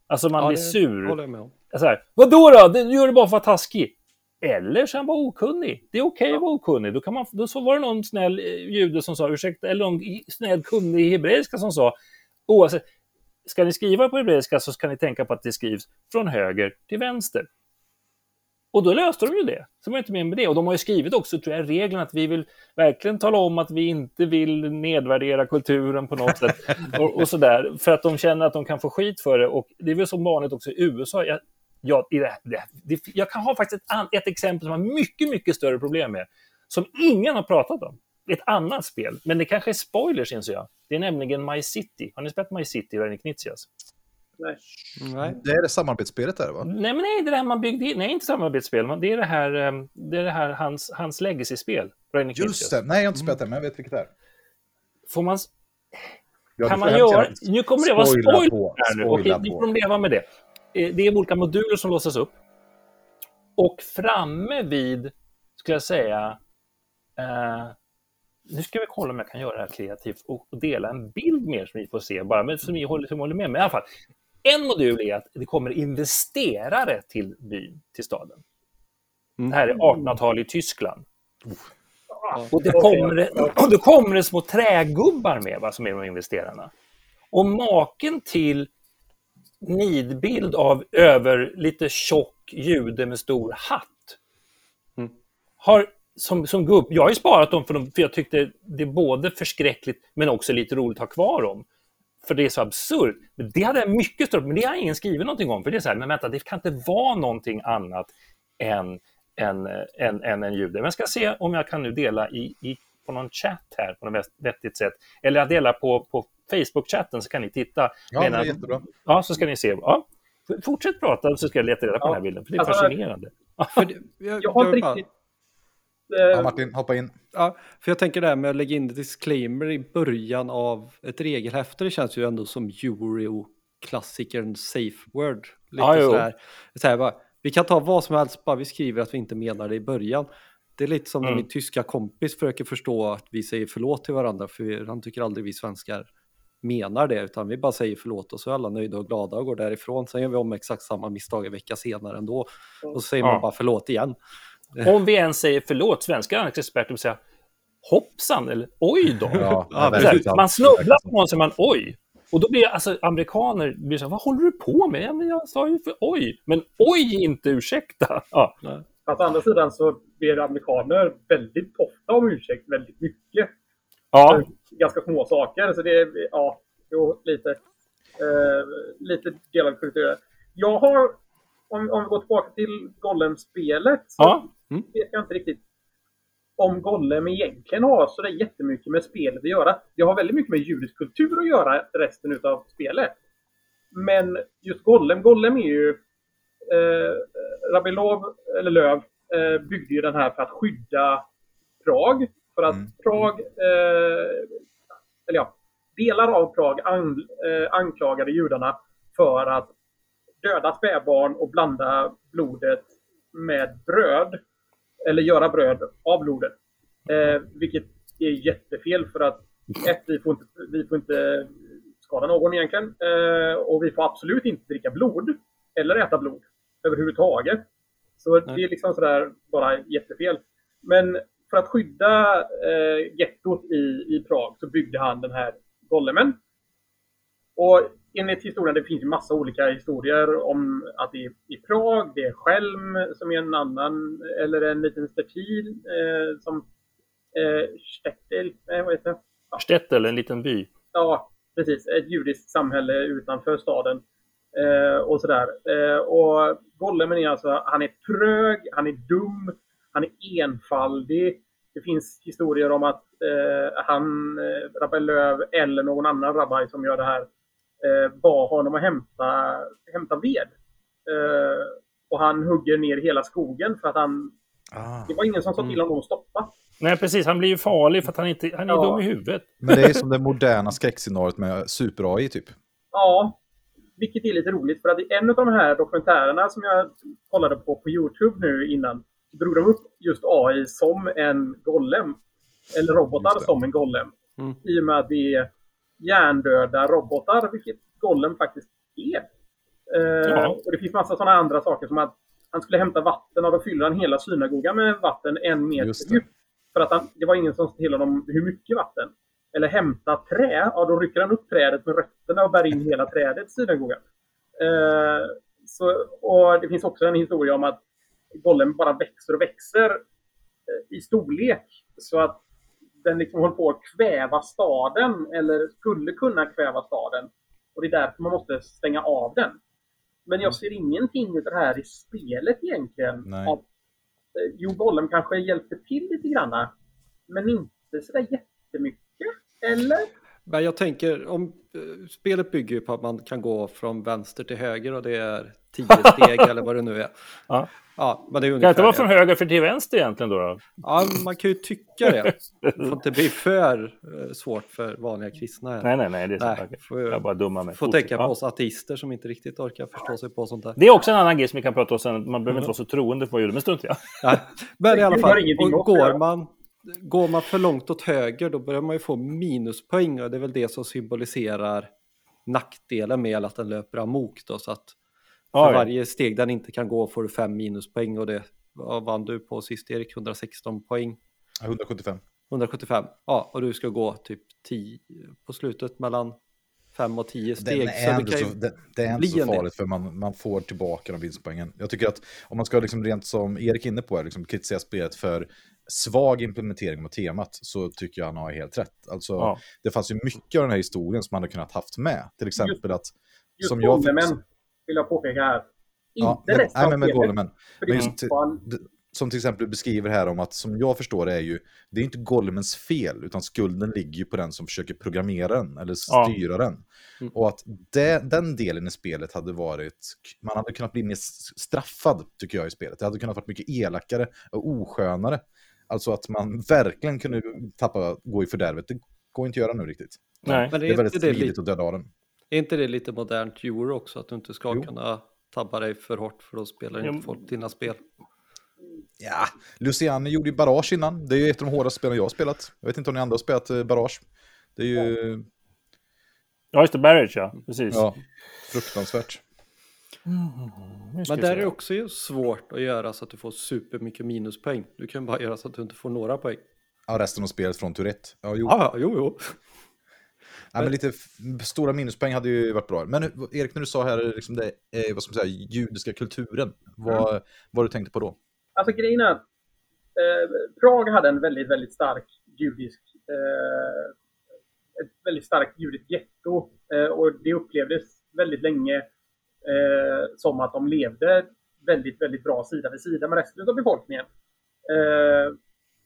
Alltså man ja, blir sur. Håller jag med om. Så här, Vadå då? Du gör det bara för att vara taskig. Eller så är han bara okunnig. Det är okej okay att vara okunnig. Då, kan man, då så var det någon snäll eh, jude som sa, ursäkta, eller någon snäll kunnig i hebreiska som sa, oavsett, ska ni skriva på hebreiska så ska ni tänka på att det skrivs från höger till vänster. Och då löste de ju det. Så var inte med med det. Och de har ju skrivit också, tror jag, regeln att vi vill verkligen tala om att vi inte vill nedvärdera kulturen på något sätt. och, och sådär. För att de känner att de kan få skit för det. Och det är väl som vanligt också i USA. Jag, jag, det, det, jag kan ha faktiskt ett, ett exempel som har mycket, mycket större problem med, som ingen har pratat om. Ett annat spel, men det kanske är spoilers inser jag. Det är nämligen My City. Har ni spelat My City, Reine Knizias? Nej. nej. Det är det samarbetsspelet där va? Nej, men nej, det är det här man byggde in. Nej, inte samarbetsspel. Det är det här, ehm, det är det här hans, hans legacy-spel. Just det. Nej, jag har inte spelat det, men jag vet vilket det är. Får man... Ja, kan man göra... Nu kommer det vara spoiler här nu. Okej, vi får leva med det. Eh, det är olika moduler som låsas upp. Och framme vid, skulle jag säga, eh, nu ska vi kolla om jag kan göra det här kreativt och, och dela en bild mer som vi får se, bara med, som ni håller, som håller med. Men i alla fall, en modul är att det kommer investerare till byn, till staden. Det här är 1800-tal mm. i Tyskland. Och det kommer, och det kommer det små trägubbar med, va, som är de investerarna. Och maken till nidbild av över lite tjock jude med stor hatt. Mm. Har, som, som gubb, jag har ju sparat dem för, dem för jag tyckte det är både förskräckligt men också lite roligt att ha kvar dem. För det är så absurt. Men det hade jag mycket stört men det har ingen skrivit någonting om. För det är så här, men vänta, det kan inte vara någonting annat än en, en, en, en jude. Men jag ska se om jag kan nu dela i, i på någon chatt här på något vettigt sätt. Eller jag delar på, på Facebook-chatten så kan ni titta. Ja, men det är jättebra. Ja, så ska ni se. Ja. Fortsätt prata så ska jag leta reda på Ja. den här bilden, för det är Alltså, fascinerande. För det, jag, Jag har inte bara- riktigt... Ja, Eh, Martin, hoppa in. Ja, för jag tänker det här med att lägga in disclaimer i början av ett regelhäfte, det känns ju ändå som Euro-klassikern Safe Word. Lite Ja, jo. sådär. sådär bara, vi kan ta vad som helst, bara vi skriver att vi inte menar det i början. Det är lite som när Mm. min tyska kompis försöker förstå att vi säger förlåt till varandra, för han tycker aldrig vi svenskar menar det, utan vi bara säger förlåt och så är alla nöjda och glada och går därifrån. Sen gör vi om exakt samma misstag en vecka senare ändå. Och så säger Ja. man bara förlåt igen. Om vi ens säger förlåt, svenska experter säga hoppsan eller oj då. Ja, sant. man snubblar på någon så man oj. Och då blir alltså amerikaner blir så här, vad håller du på med? Ja, men jag sa ju för oj. Men oj inte ursäkta. Ja, Fast å andra sidan så ber amerikaner väldigt ofta om ursäkt väldigt mycket. Ja. Ganska små saker. Så det är, ja, jo, lite, eh, lite delad kultur. Jag har, om, om vi går tillbaka till Golem-spelet, så ja. vet jag inte riktigt om Golem egentligen har så där jättemycket med spelet att göra. Det har väldigt mycket med judisk kultur att göra resten utav spelet. Men just Golem, Golem är ju... Eh, Rabilov, eller Löv, eh, byggde ju den här för att skydda Prag. För att Mm. Prag, eh, eller ja, delar av Prag an, eh, anklagade judarna för att döda spädbarn och blanda blodet med bröd. Eller göra bröd av blodet. Eh, vilket är jättefel för att ett, vi får inte, vi får inte skada någon egentligen. Eh, och vi får absolut inte dricka blod. Eller äta blod. Överhuvudtaget. Så det är liksom sådär bara jättefel. Men för att skydda eh, gettot i, i Prag så byggde han den här golemen. Och enligt historien, det finns ju massa olika historier om att det är i Prag, det är Schelm som är en annan, eller en liten stertil eh, som eh, Stettel, nej vad heter det? Stettel, en liten by. Ja, precis. Ett judiskt samhälle utanför staden. Eh, och sådär. Eh, och Gollemen är alltså, han är trög, han är dum, han är enfaldig. Det finns historier om att eh, han, eh, Rabbi Löv eller någon annan rabbi som gör det här, eh, bad honom att hämta, hämta ved. Eh, och han hugger ner hela skogen för att han, Ah. det var ingen som sa till honom att stoppa. Nej, precis. Han blir ju farlig för att han, inte, han är Ja. dum i huvudet. Men det är som det moderna skräckscenariot med super-AI typ. Ja, vilket är lite roligt för att i en av de här dokumentärerna som jag kollade på på Youtube nu innan drog de upp just AI som en golem. Eller robotar som en golem. Mm. I och med att det är hjärndöda robotar, vilket golem faktiskt är. Eh, Ja. Och det finns massa sådana andra saker som att han skulle hämta vatten och då fyller han hela synagogan med vatten en meter djupt. För att han, det var ingen som sa till honom hur mycket vatten. Eller hämta trä, ja då rycker han upp trädet med rötterna och bär in hela trädet i synagogan. Eh, så, och det finns också en historia om att golem bara växer och växer eh, i storlek. Så att den liksom håller på att kväva staden, eller skulle kunna kväva staden. Och det är därför man måste stänga av den. Men jag ser ingenting av det här i spelet egentligen. Nej. Av, eh, jo, Golem kanske hjälper till lite granna. Men inte sådär jättemycket. Eller? Men jag tänker, om eh, spelet bygger ju på att man kan gå från vänster till höger och det är tio steg eller vad det nu är. Ja. Ja, men det är Kan ungefär inte vara det. från höger för till vänster egentligen då? då? Ja, man kan ju tycka det. Det får inte bli för eh, svårt för vanliga kristna. Här. Nej, nej, nej. Det är. Nej, får, Jag bara dummar mig. får Fortsätt. tänka på Ja. oss ateister som inte riktigt orkar förstå sig på sånt där. Det är också en annan grej som vi kan prata om sen. Man behöver inte vara så troende på vad jude, men strunt i det. Nej. Men i alla fall, och går, man, går man för långt åt höger då börjar man ju få minuspoäng och det är väl det som symboliserar nackdelen med att den löper amok då. Så att för ja. varje steg den inte kan gå får du fem minuspoäng och det vad vann du på sist Erik, 116 poäng. 175. 175, ja och du ska gå typ 10 på slutet mellan 5 och 10 steg. Den så är det så, det, det är inte så farligt för man, man får tillbaka de vinstpoängen. Jag tycker att om man ska liksom rent som Erik är inne på, här, liksom kritisera spelet för svag implementering av temat så tycker jag han har helt rätt. Alltså, Ja. Det fanns ju mycket av den här historien som man hade kunnat haft med. Till exempel att... Just Som jag- Golemen vill jag påpeka här. Ja, Inte men, nej, men med det Men just, som till exempel beskriver här om att, som jag förstår det, är ju, det är inte Golemens fel, utan skulden ligger ju på den som försöker programmera den, eller styra ja. den. Mm. Och att det, den delen i spelet hade varit, man hade kunnat bli mer straffad, tycker jag, i spelet. Det hade kunnat vara mycket elakare och oskönare. Alltså att man verkligen kunde tappa, gå i fördärvet. Det går inte att göra nu riktigt. Nej. Men det är, det är väldigt smidigt att döda av den. Är inte det lite modernt euro också? Att du inte ska jo. kunna tabba dig för hårt för då spelar inte folk dina spel. Ja, Luciani gjorde ju Barrage innan. Det är ju ett av de hårdaste spelen jag har spelat. Jag vet inte om ni andra har spelat eh, Barrage. Det är ju... Ja, just det. Barrage, ja. Precis. Ja, fruktansvärt. Mm, Men där är det också svårt att göra så att du får supermycket minuspoäng. Du kan bara göra så att du inte får några poäng. Ja, resten av spelet från Tourette. Ja, jo. Ja, jo, jo. Ja, men lite stora minuspoäng hade ju varit bra. Men Erik, när du sa här liksom det, eh, vad ska man säga, judiska kulturen, vad, mm. vad du tänkte på då? Alltså grejen är att eh, Prag hade en väldigt, väldigt stark judisk, eh, ett väldigt starkt judiskt getto eh, och det upplevdes väldigt länge eh, som att de levde väldigt, väldigt bra sida vid sida med resten av befolkningen. Eh,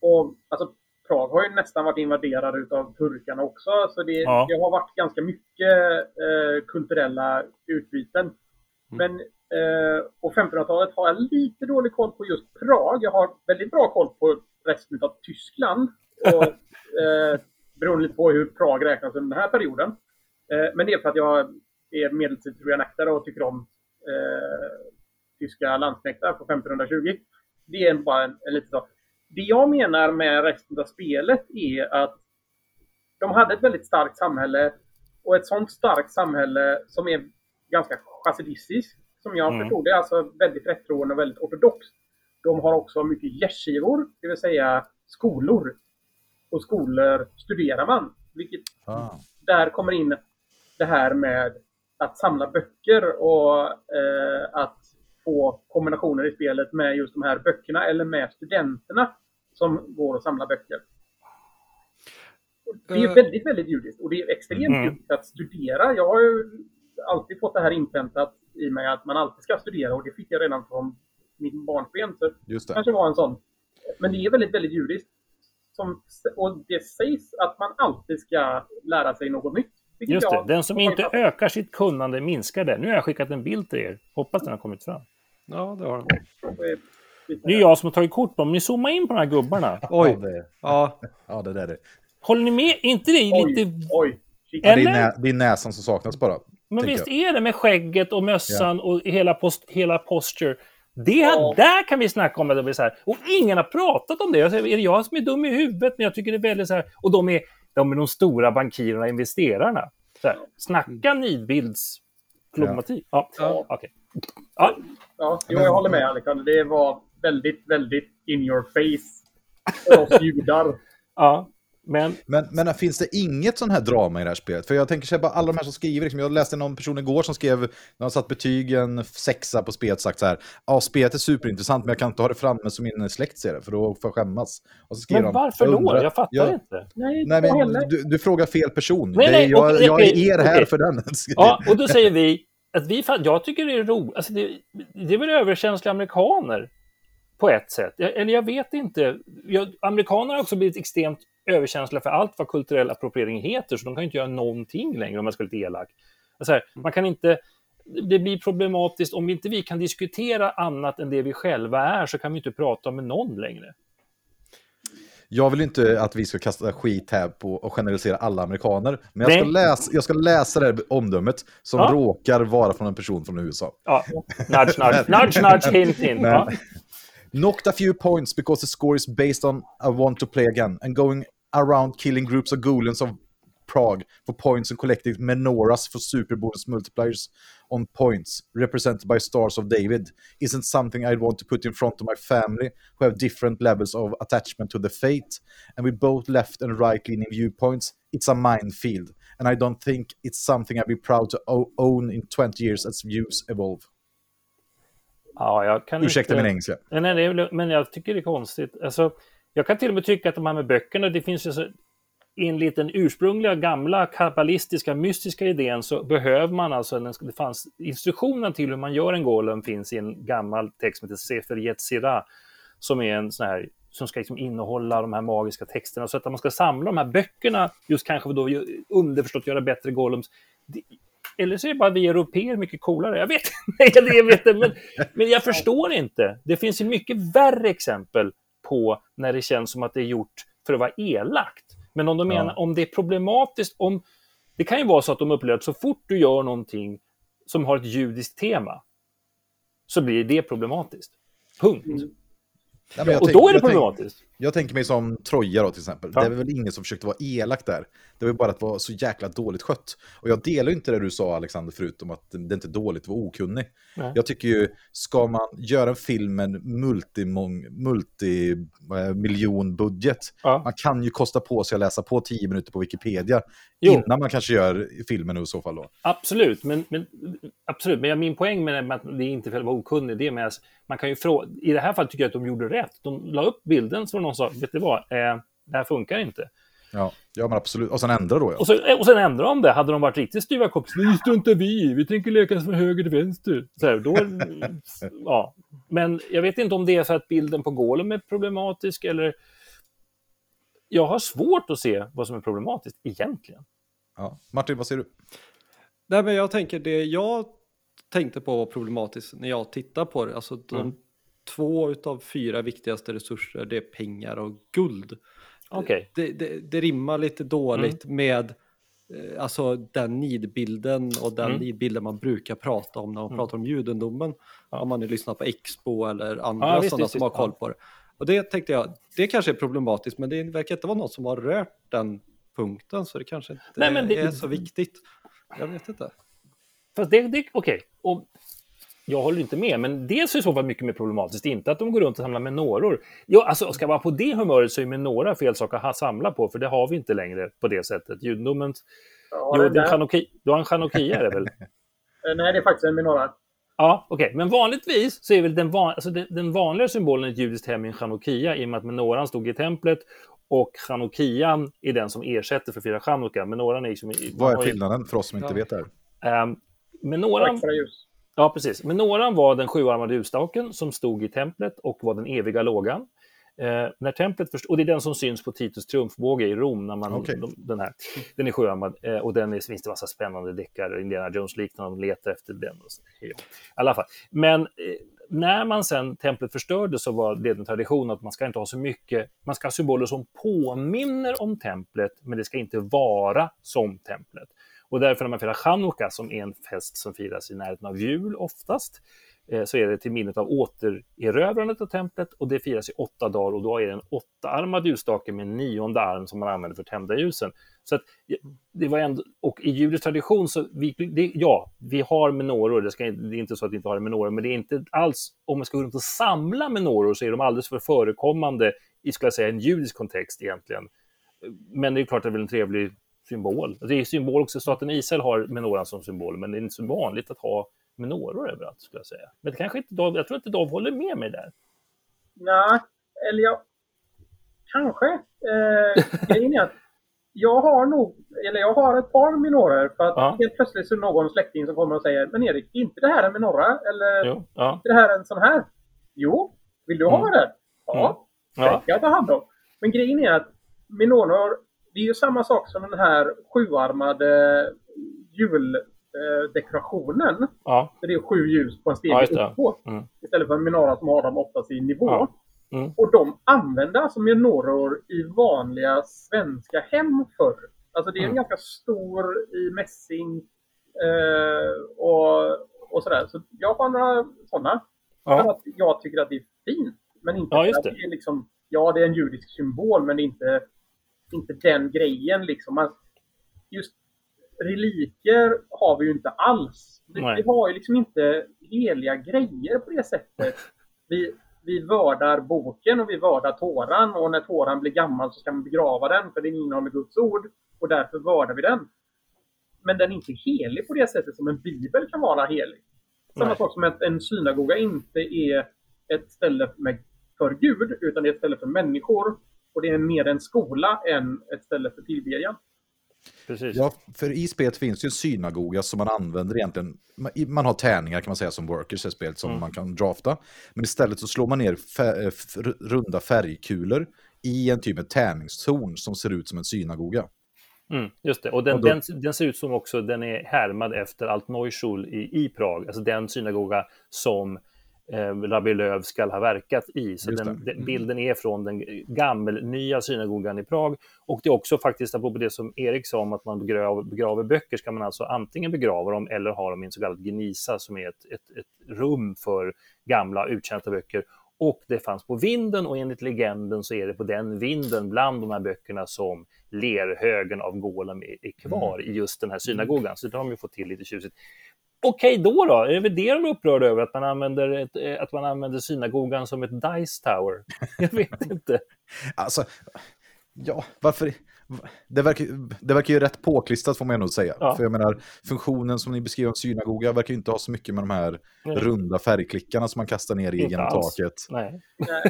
och alltså Prag har ju nästan varit invaderad av turkarna också. Så det, ja. det har varit ganska mycket eh, kulturella utbyten. Mm. Men eh, på 1500-talet har jag lite dålig koll på just Prag. Jag har väldigt bra koll på resten av Tyskland. Och, eh, beroende lite på hur Prag räknas under den här perioden. Eh, men det är för att jag är medeltidsreenaktare och tycker om eh, tyska landsknektar på 1520. Det är bara en, en liten sak det jag menar med resten av spelet är att de hade ett väldigt starkt samhälle och ett sånt starkt samhälle som är ganska chassidistiskt, som jag mm. förstod det, alltså väldigt rättroende och väldigt ortodoxt. De har också mycket gästgivor, det vill säga skolor. Och skolor studerar man, vilket ah. där kommer in det här med att samla böcker och eh, att få kombinationer i spelet med just de här böckerna eller med studenterna som går och samlar böcker. Det är uh, väldigt, väldigt judiskt och det är extremt mm. judiskt att studera. Jag har ju alltid fått det här inpräntat i mig att man alltid ska studera och det fick jag redan från min barnsben. Så Just det kanske var en sån. Men det är väldigt, väldigt judiskt. Som, och det sägs att man alltid ska lära sig något nytt. Just det, den som inte ökar sitt kunnande minskar det. Nu har jag skickat en bild till er. Hoppas den har kommit fram. Ja, det har den. Det är jag som har tagit kort på dem. Ni zoomar in på de här gubbarna. Oj. Ja, det, ja. ja, det där är det. Håller ni med? inte det lite... Oj. Ja, det, är nä, det är näsan som saknas bara. Men visst jag. är det med skägget och mössan ja. och hela, post, hela posture. Det ja. där kan vi snacka om att det blir så här. Och ingen har pratat om det. Jag säger, är det jag som är dum i huvudet? Men jag tycker det är väldigt så här. Och de är de, är de stora bankirerna, investerarna. Så här. Snacka nidbildsproblematik. Ja. Ja. ja. Okay. ja. ja. jag håller med Alexander. Det var väldigt, väldigt in your face för oss judar. ja, men... Men, men finns det inget sån här drama i det här spelet? För jag tänker sig bara alla de här som skriver, liksom, jag läste någon person igår som skrev, när han satt betygen sexa på spelet, sagt så här, ja spelet är superintressant men jag kan inte ha det framme som min släkt ser det, för då får jag skämmas. Och så men varför jag då? Jag fattar ja, inte. Nej, nej men du, du, frågar fel person. Nej, nej, jag, okay, jag är okay, här för den. ja, och då säger vi, att vi, jag tycker det är roligt, alltså det, det är väl överkänsliga amerikaner på ett sätt. Eller jag vet inte. Jag, amerikaner har också blivit extremt överkänsliga för allt vad kulturell appropriering heter, så de kan inte göra någonting längre om man ska vara lite elak. Alltså här, man kan inte, det blir problematiskt om inte vi kan diskutera annat än det vi själva är, så kan vi inte prata med någon längre. Jag vill inte att vi ska kasta skit här på och generalisera alla amerikaner, men jag ska, läsa, jag ska läsa det här omdömet som ja. råkar vara från en person från USA. Ja, nudge, nudge, nudge, nudge, hint, hint. Ja. Knocked a few points because the score is based on I want to play again and going around killing groups of golems of Prague for points and collecting menorahs for super bonus multipliers on points represented by stars of David isn't something I'd want to put in front of my family who have different levels of attachment to the fate and with both left and right leaning viewpoints it's a minefield and I don't think it's something I'd be proud to own in 20 years as views evolve. Ja, jag kan Ursäkta inte... min engelska. Nej, nej, men jag tycker det är konstigt. Alltså, jag kan till och med tycka att de här med böckerna, det finns ju så, enligt den ursprungliga gamla kabbalistiska mystiska idén så behöver man alltså, det fanns instruktionen till hur man gör en golem finns i en gammal text som heter Sefer Yetzirah som är en sån här som ska liksom innehålla de här magiska texterna. Så att man ska samla de här böckerna, just kanske då underförstått göra bättre Golems. Eller så är det bara vi europeer mycket coolare. Jag vet inte, jag vet inte men, men jag förstår inte. Det finns ju mycket värre exempel på när det känns som att det är gjort för att vara elakt. Men om de menar, om det är problematiskt, om... Det kan ju vara så att de upplever att så fort du gör någonting som har ett judiskt tema, så blir det problematiskt. Punkt. Mm. Ja, och då är det problematiskt. Jag tänker mig som Troja då till exempel. Ja. Det är väl ingen som försökte vara elak där. Det var bara att vara så jäkla dåligt skött. Och jag delar inte det du sa Alexander förut om att det inte är dåligt att vara okunnig. Nej. Jag tycker ju, ska man göra en film med multimiljonbudget, ja. man kan ju kosta på sig att läsa på tio minuter på Wikipedia jo. innan man kanske gör filmen i så fall då. Absolut, men, men, absolut. men min poäng med att det är inte för att vara okunnig, det är med att man kan ju fråga, i det här fallet tycker jag att de gjorde rätt. De la upp bilden så någon sa, vet du vad, eh, det här funkar inte. Ja, ja men absolut. Och sen ändra då ja. Och, så, och sen ändrar de det. Hade de varit riktigt styva kompisar, det struntar vi vi tänker leka från höger till vänster. Så här, då, ja. Men jag vet inte om det är för att bilden på Golem är problematisk eller... Jag har svårt att se vad som är problematiskt egentligen. Ja. Martin, vad säger du? Nej, men jag tänker det jag tänkte på var problematiskt när jag tittar på det. Alltså de mm. Två utav fyra viktigaste resurser, det är pengar och guld. Okay. Det, det, det, rimmar lite dåligt mm. med eh, alltså den nidbilden och den mm. nidbilden man brukar prata om när man mm. pratar om judendomen. Ja. Om man nu lyssnar på Expo eller andra ja, sådana som har koll på det. Och det tänkte jag, det kanske är problematiskt men det verkar inte vara något som har rört den punkten så det kanske inte Nej, det... är så viktigt. Jag vet inte. Fast det, det okej, okay jag håller inte med, men dels är det så fall mycket mer problematiskt, inte att de går runt och samlar menoror. Jo, alltså, ska man vara på det humöret så är menora fel sak att samla på, för det har vi inte längre på det sättet. Judendomen... Ja, jo, det chanoki, du har en chanokia, är det väl? Eh, nej, det är faktiskt en menora. Ja, okej. Okay. Men vanligtvis så är väl den, van, alltså den, den vanliga symbolen i ett judiskt hem en chanokia, i och med att menoran stod i templet och chanokian är den som ersätter för att fira chanukka. Menoran är liksom... Vad är skillnaden för oss som inte ja. vet det här? Um, menoran... Ja, precis. Menoran var den sjuarmade ljusstaken som stod i templet och var den eviga lågan. Eh, när templet först, och det är den som syns på Titus triumfbåge i Rom. När man, okay. de, den, här, den är sjuarmad eh, och den är, finns det massa spännande deckare, Indiana Jones-liknande, de letar efter den. Och så. I alla fall. Men eh, när man sen templet förstördes så var det en tradition att man ska inte ha så mycket, man ska ha symboler som påminner om templet, men det ska inte vara som templet. Och därför när man firar chanukka, som är en fest som firas i närheten av jul oftast, eh, så är det till minnet av återerövrandet av templet och det firas i åtta dagar och då är det en åttaarmad ljusstake med en nionde arm som man använder för att tända ljusen. Så att det var ändå, och i judisk tradition så, vi, det, ja, vi har menoror, det, ska, det är inte så att vi inte har menoror, men det är inte alls, om man ska gå runt och samla menoror så är de alldeles för förekommande i, ska jag säga, en judisk kontext egentligen. Men det är klart att det är väl en trevlig symbol. Det är symbol också, staten Israel har menoran som symbol, men det är inte så vanligt att ha menoror överallt, skulle jag säga. Men det kanske inte Dav, jag tror inte Dav håller med mig där. Nej, eller jag... Kanske. Eh, grejen är att jag har nog, eller jag har ett par menorer för att ja. helt plötsligt så är någon släkting som kommer och säger Men Erik, inte det här en menorra? Eller jo, ja. inte det här en sån här? Jo, vill du ha mm. den? Ja, mm. ja. jag ta hand om. Men grejen är att menoror det är ju samma sak som den här sjuarmade juldekorationen. Ja. det är sju ljus på en stege ja, uppåt. Mm. Istället för en menara som har dem oftast i nivå. Ja. Mm. Och de använde alltså menoror i vanliga svenska hem förr. Alltså det är en mm. ganska stor i mässing eh, och, och sådär. Så jag har några sådana. Ja. att jag tycker att det är fint. Men inte ja, att det är liksom, ja det är en judisk symbol men det är inte inte den grejen liksom. just reliker har vi ju inte alls. Vi, vi, har ju liksom inte heliga grejer på det sättet. Vi, vi vördar boken och vi vördar tåran och när tåran blir gammal så ska man begrava den för den innehåller Guds ord och därför vördar vi den. Men den är inte helig på det sättet som en bibel kan vara helig. Samma Nej. sak som att en synagoga inte är ett ställe för Gud utan det är ett ställe för människor och det är mer en skola än ett ställe för tillbedjan. precis. Ja, för i spelet finns ju en synagoga som man använder egentligen. Man har tärningar kan man säga som workers i spelet som mm. man kan drafta. Men istället så slår man ner fär, runda färgkulor i en typ av tärningszon som ser ut som en synagoga. Mm, just det, och, den, och då... den, den, ser ut som också, den är härmad efter Altneuschul i, i Prag, alltså den synagoga som eh, Rabbi Löv ska ha verkat i. Så den, den, mm. bilden är från den gammelnya synagogan i Prag. Och det är också faktiskt, apropå det som Erik sa om att man begraver, begraver böcker, ska man alltså antingen begrava dem eller ha dem i en så kallad gnisa som är ett, ett, ett rum för gamla uttjänta böcker. Och det fanns på vinden och enligt legenden så är det på den vinden bland de här böckerna som lerhögen av Golem är, är kvar mm. i just den här synagogan. Så det har de ju fått till lite tjusigt. Okej då då, är det det de är upprörda över, att man använder, ett, eh, att man använder synagogan som ett dice tower? Jag vet inte. alltså, ja, varför? Det verkar, det verkar ju rätt påklistrat får man ändå säga. Ja. För jag menar, funktionen som ni beskriver om synagoga verkar ju inte ha så mycket med de här Nej. runda färgklickarna som man kastar ner i inte genom alls. taket. Nej.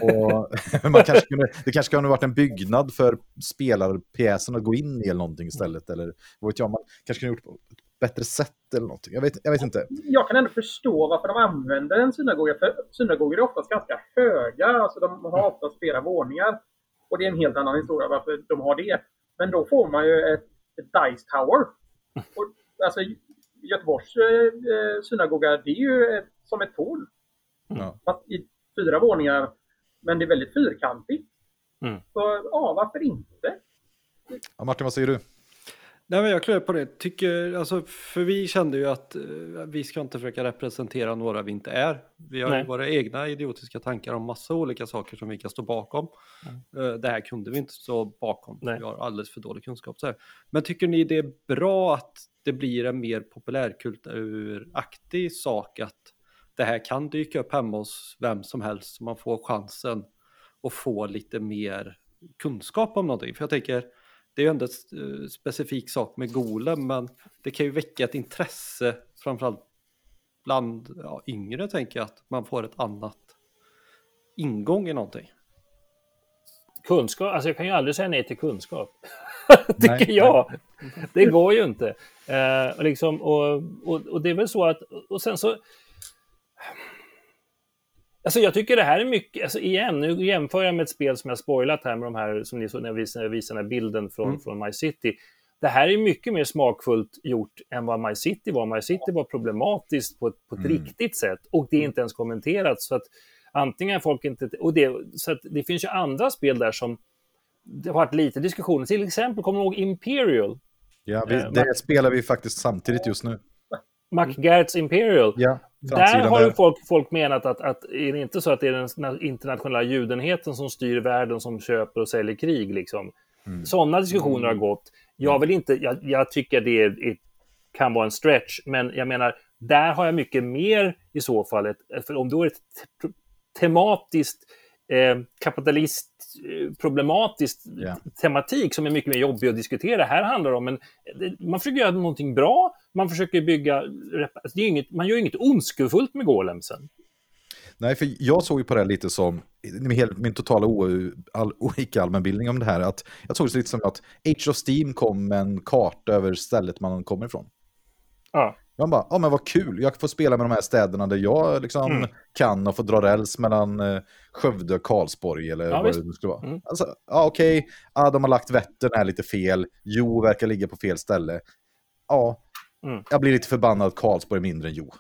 Och man kanske kunde, det kanske kunde ha varit en byggnad för spelarpjäsen att gå in i eller någonting istället. Eller vad vet jag, man kanske kunde ha gjort bättre sätt eller någonting. Jag vet, jag vet inte. Jag kan ändå förstå varför de använder en synagoga. För synagogor är oftast ganska höga. Alltså de har oftast flera våningar. Och det är en helt annan historia varför de har det. Men då får man ju ett, ett Dice Tower. Och, alltså Göteborgs eh, synagoga, det är ju ett, som ett torn. Mm. Fast i fyra våningar. Men det är väldigt fyrkantigt. Mm. Så ja, varför inte? Ja, Martin, vad säger du? Nej, men jag klär på det. Tycker, alltså, för vi kände ju att uh, vi ska inte försöka representera några vi inte är. Vi har ju våra egna idiotiska tankar om massa olika saker som vi kan stå bakom. Mm. Det här kunde vi inte stå bakom. Nej. Vi har alldeles för dålig kunskap. Så här. Men tycker ni det är bra att det blir en mer populärkulturaktig sak att det här kan dyka upp hemma hos vem som helst så man får chansen att få lite mer kunskap om någonting. För jag tänker, det är ju ändå en eh, specifik sak med Golem, men det kan ju väcka ett intresse, framförallt bland ja, yngre tänker jag, att man får ett annat ingång i någonting. Kunskap, alltså jag kan ju aldrig säga nej till kunskap. Tycker nej, jag. Nej. Det går ju inte. Eh, och, liksom, och, och, och, det är väl så att, och sen så, Alltså jag tycker det här är mycket, alltså igen, nu jämför jag med ett spel som jag spoilat här med de här, som ni såg när jag visade, jag visade den här bilden från, mm. från My City. Det här är mycket mer smakfullt gjort än vad My City var. My City var problematiskt på ett, på ett mm. riktigt sätt och det är mm. inte ens kommenterat. Så att antingen folk inte... Och det, så att det finns ju andra spel där som det har varit lite diskussioner. Till exempel, kommer du ihåg Imperial? Ja, vi, eh, det spelar vi faktiskt samtidigt just nu. McGarretts Imperial. Ja, där har ju folk, folk menat att, att är det inte så att det är den internationella judenheten som styr världen som köper och säljer krig? Liksom. Mm. Sådana diskussioner mm. har gått. Jag vill inte, jag, jag tycker det är, är, kan vara en stretch, men jag menar, där har jag mycket mer i så fall, ett, för om du har ett tematiskt eh, kapitalist problematisk yeah. tematik som är mycket mer jobbig att diskutera. Här handlar det om en... Man försöker göra någonting bra, man försöker bygga... Alltså det är inget, man gör inget ondskefullt med golemsen. Nej, för jag såg ju på det lite som, min totala icke-allmänbildning om det här, att jag såg det lite som att Age of Steam kom med en karta över stället man kommer ifrån. Ja. Man bara, ja men vad kul, jag får spela med de här städerna där jag liksom mm. kan och få dra räls mellan eh, Skövde och Karlsborg eller ja, vad visst. det skulle vara. Mm. Alltså, ja okej, okay. ja, de har lagt Vättern här lite fel, Jo verkar ligga på fel ställe. Ja, mm. jag blir lite förbannad att Karlsborg är mindre än Jo.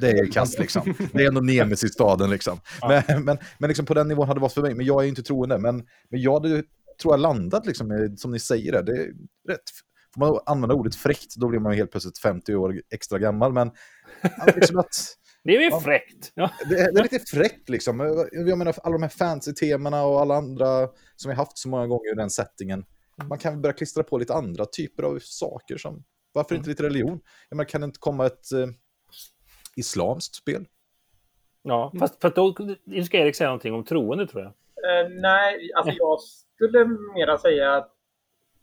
Det är kast liksom. Det är ändå Nemes i staden liksom. Ja. Men, men, men liksom på den nivån hade det varit för mig. Men jag är inte troende. Men, men jag hade, tror jag, landat liksom, som ni säger. Det är rätt Får man använda ordet fräckt, då blir man helt plötsligt 50 år extra gammal. Men liksom att, det är ju fräckt. Ja. Det, är, det, är lite fräckt liksom. Jag menar, alla de här fancy-temana och alla andra som vi haft så många gånger i den settingen. Man kan börja klistra på lite andra typer av saker. som Varför inte mm. lite religion? Jag menar, kan det inte komma ett eh, islamskt spel? Ja, fast för då ska Erik säga någonting om troende tror jag. Uh, nej, alltså jag skulle mera säga att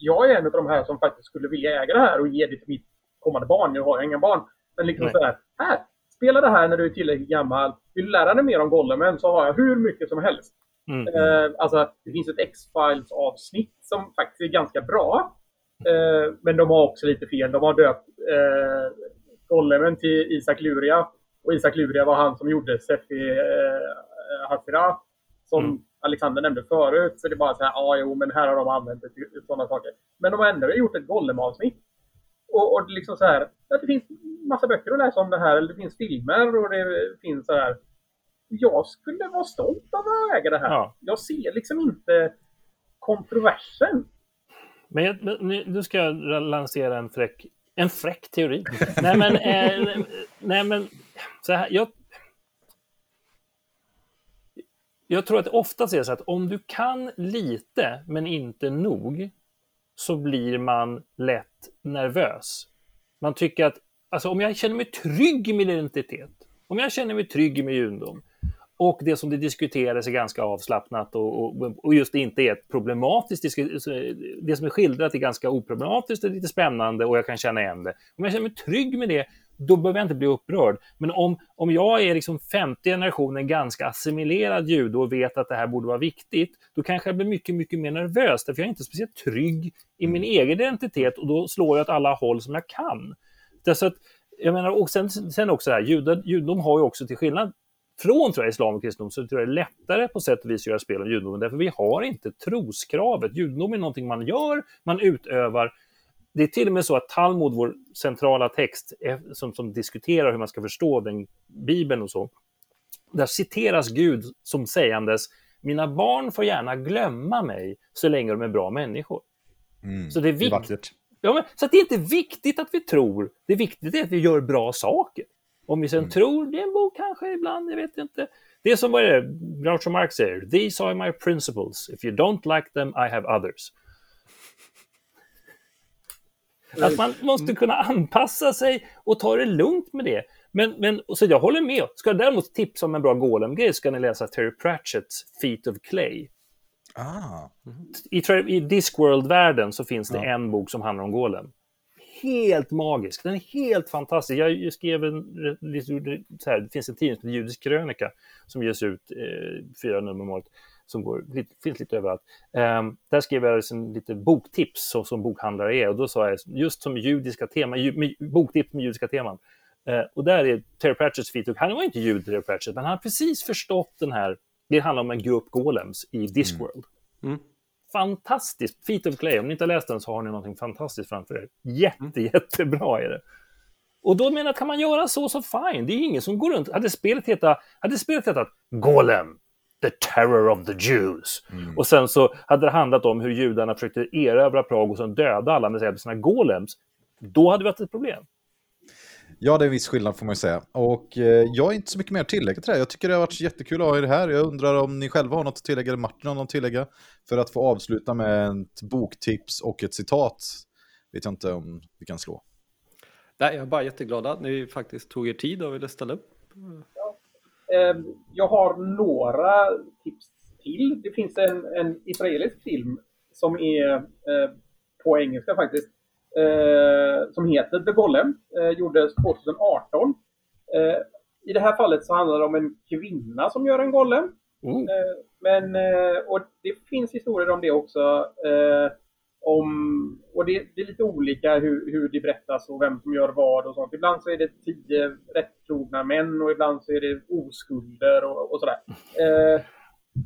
jag är en av de här som faktiskt skulle vilja äga det här och ge det till mitt kommande barn. Nu har jag inga barn. Men liksom Nej. så här, här, spela det här när du är tillräckligt gammal. Vill du lära dig mer om Gollemen så har jag hur mycket som helst. Mm. Eh, alltså, det finns ett X-Files avsnitt som faktiskt är ganska bra. Eh, men de har också lite fel. De har döpt eh, Gollemen till Isak Luria. Och Isak Luria var han som gjorde Sefi eh, Hasira. Som mm. Alexander nämnde förut. Så det är bara så här, ja jo men här har de använt det sådana saker. Men de har ändå gjort ett Gollum-avsnitt. Och, och liksom så här, det finns massa böcker att läsa om det här. Eller det finns filmer och det finns så här. Jag skulle vara stolt av att äga det här. Ja. Jag ser liksom inte kontroversen. Men jag, nu, nu ska jag lansera en fräck, en fräck teori. nej men, eh, nej men, så här, jag, jag tror att det oftast är så att om du kan lite men inte nog så blir man lätt nervös. Man tycker att, alltså om jag känner mig trygg i min identitet, om jag känner mig trygg i min judendom, och det som det diskuteras är ganska avslappnat och, och, och just inte är ett problematiskt, alltså, det som är skildrat är ganska oproblematiskt, och lite spännande och jag kan känna igen det. Om jag känner mig trygg med det, då behöver jag inte bli upprörd. Men om, om jag är liksom femte generationen ganska assimilerad jude och vet att det här borde vara viktigt, då kanske jag blir mycket, mycket mer nervös, därför jag är inte speciellt trygg i min egen identitet och då slår jag åt alla håll som jag kan. Därför att, jag menar, och sen, sen också det här, judar, judendom har ju också till skillnad från tror jag, islam och kristendom så tror jag det är lättare på sätt och vis att göra spel om judendomen, därför vi har inte troskravet. Judendom är någonting man gör, man utövar. Det är till och med så att Talmud, vår centrala text som, som diskuterar hur man ska förstå den Bibeln och så, där citeras Gud som sägandes mina barn får gärna glömma mig så länge de är bra människor. Mm, så det är viktigt. Ja, men, så det är inte viktigt att vi tror, det är viktigt att vi gör bra saker. Om vi sen mm. tror det är en bok kanske ibland, jag vet inte. Det är som vad är det Groucho Marx säger, these are my principles. If you don't like them, I have others. Att man måste kunna anpassa sig och ta det lugnt med det. Men, men så jag håller med. Ska däremot tipsa om en bra Golem-grej ska ni läsa Terry Pratchetts Feet of Clay. Ah. I, I Discworld-världen så finns det ja. en bok som handlar om Golem helt magisk. Den är helt fantastisk. Jag skrev en, så här, det finns en tidning som heter Judisk krönika som ges ut eh, fyra nummer om året som går, finns lite överallt. Um, där skrev jag en lite boktips så som bokhandlare är och då sa jag just som judiska teman, ju, boktips med judiska teman. Uh, och där är Terry Pratchetts Feet Han var inte jud, Terry Pratchett, men han har precis förstått den här, det handlar om en grupp golems i Discworld. Mm. Mm fantastiskt. Feet of Clay, om ni inte har läst den så har ni någonting fantastiskt framför er. Jätte, mm. jättebra är det. Och då menar jag, kan man göra så, så fine. Det är ingen som går runt. Hade spelet hetat, hade spelet hetat Golem, The Terror of the Jews. Mm. Och sen så hade det handlat om hur judarna försökte erövra Prag och sen döda alla med sina golems. Då hade vi haft ett problem. Ja, det är en viss skillnad får man ju säga. Och eh, jag har inte så mycket mer att tillägga till det här. Jag tycker det har varit jättekul att ha er här. Jag undrar om ni själva har något att tillägga, eller Martin har något att tillägga, för att få avsluta med ett boktips och ett citat. Vet jag inte om vi kan slå. Nej, jag är bara jätteglad att ni faktiskt tog er tid och ville ställa upp. Ehm, jag har några tips till. Det finns en, en israelisk film som är eh, på engelska faktiskt eh, som heter The Golem, eh, gjordes 2018. Eh, I det här fallet så handlar det om en kvinna som gör en golem. Mm. Men, och det finns historier om det också. Eh, om, och det, det, är lite olika hur, hur det berättas och vem som gör vad och sånt. Ibland så är det tio rättrogna män och ibland så är det oskulder och, och sådär. Eh,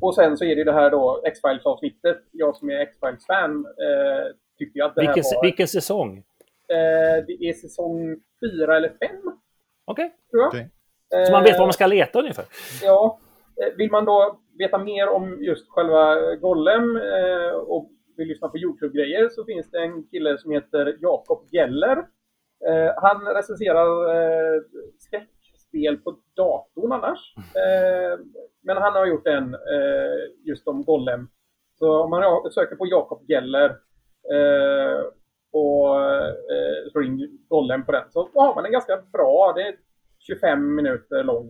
och sen så är det det här då X-Files avsnittet. Jag som är X-Files-fan eh, tyckte jag att det vilken, här var... Vilken säsong? Eh, det är säsong fyra eller fem. Okej. Okay. okay. Så man vet var man ska leta ungefär? Ja. Eh, vill man då veta mer om just själva Gollum eh, och vill lyssna på Youtube-grejer så finns det en kille som heter Jakob Geller. Eh, han recenserar eh, skräckspel på datorn annars. Eh, men han har gjort en eh, just om Gollem. Så om man söker på Jakob Geller Eh, och eh, slår in Gollem på den. Så har man en ganska bra, det är 25 minuter lång.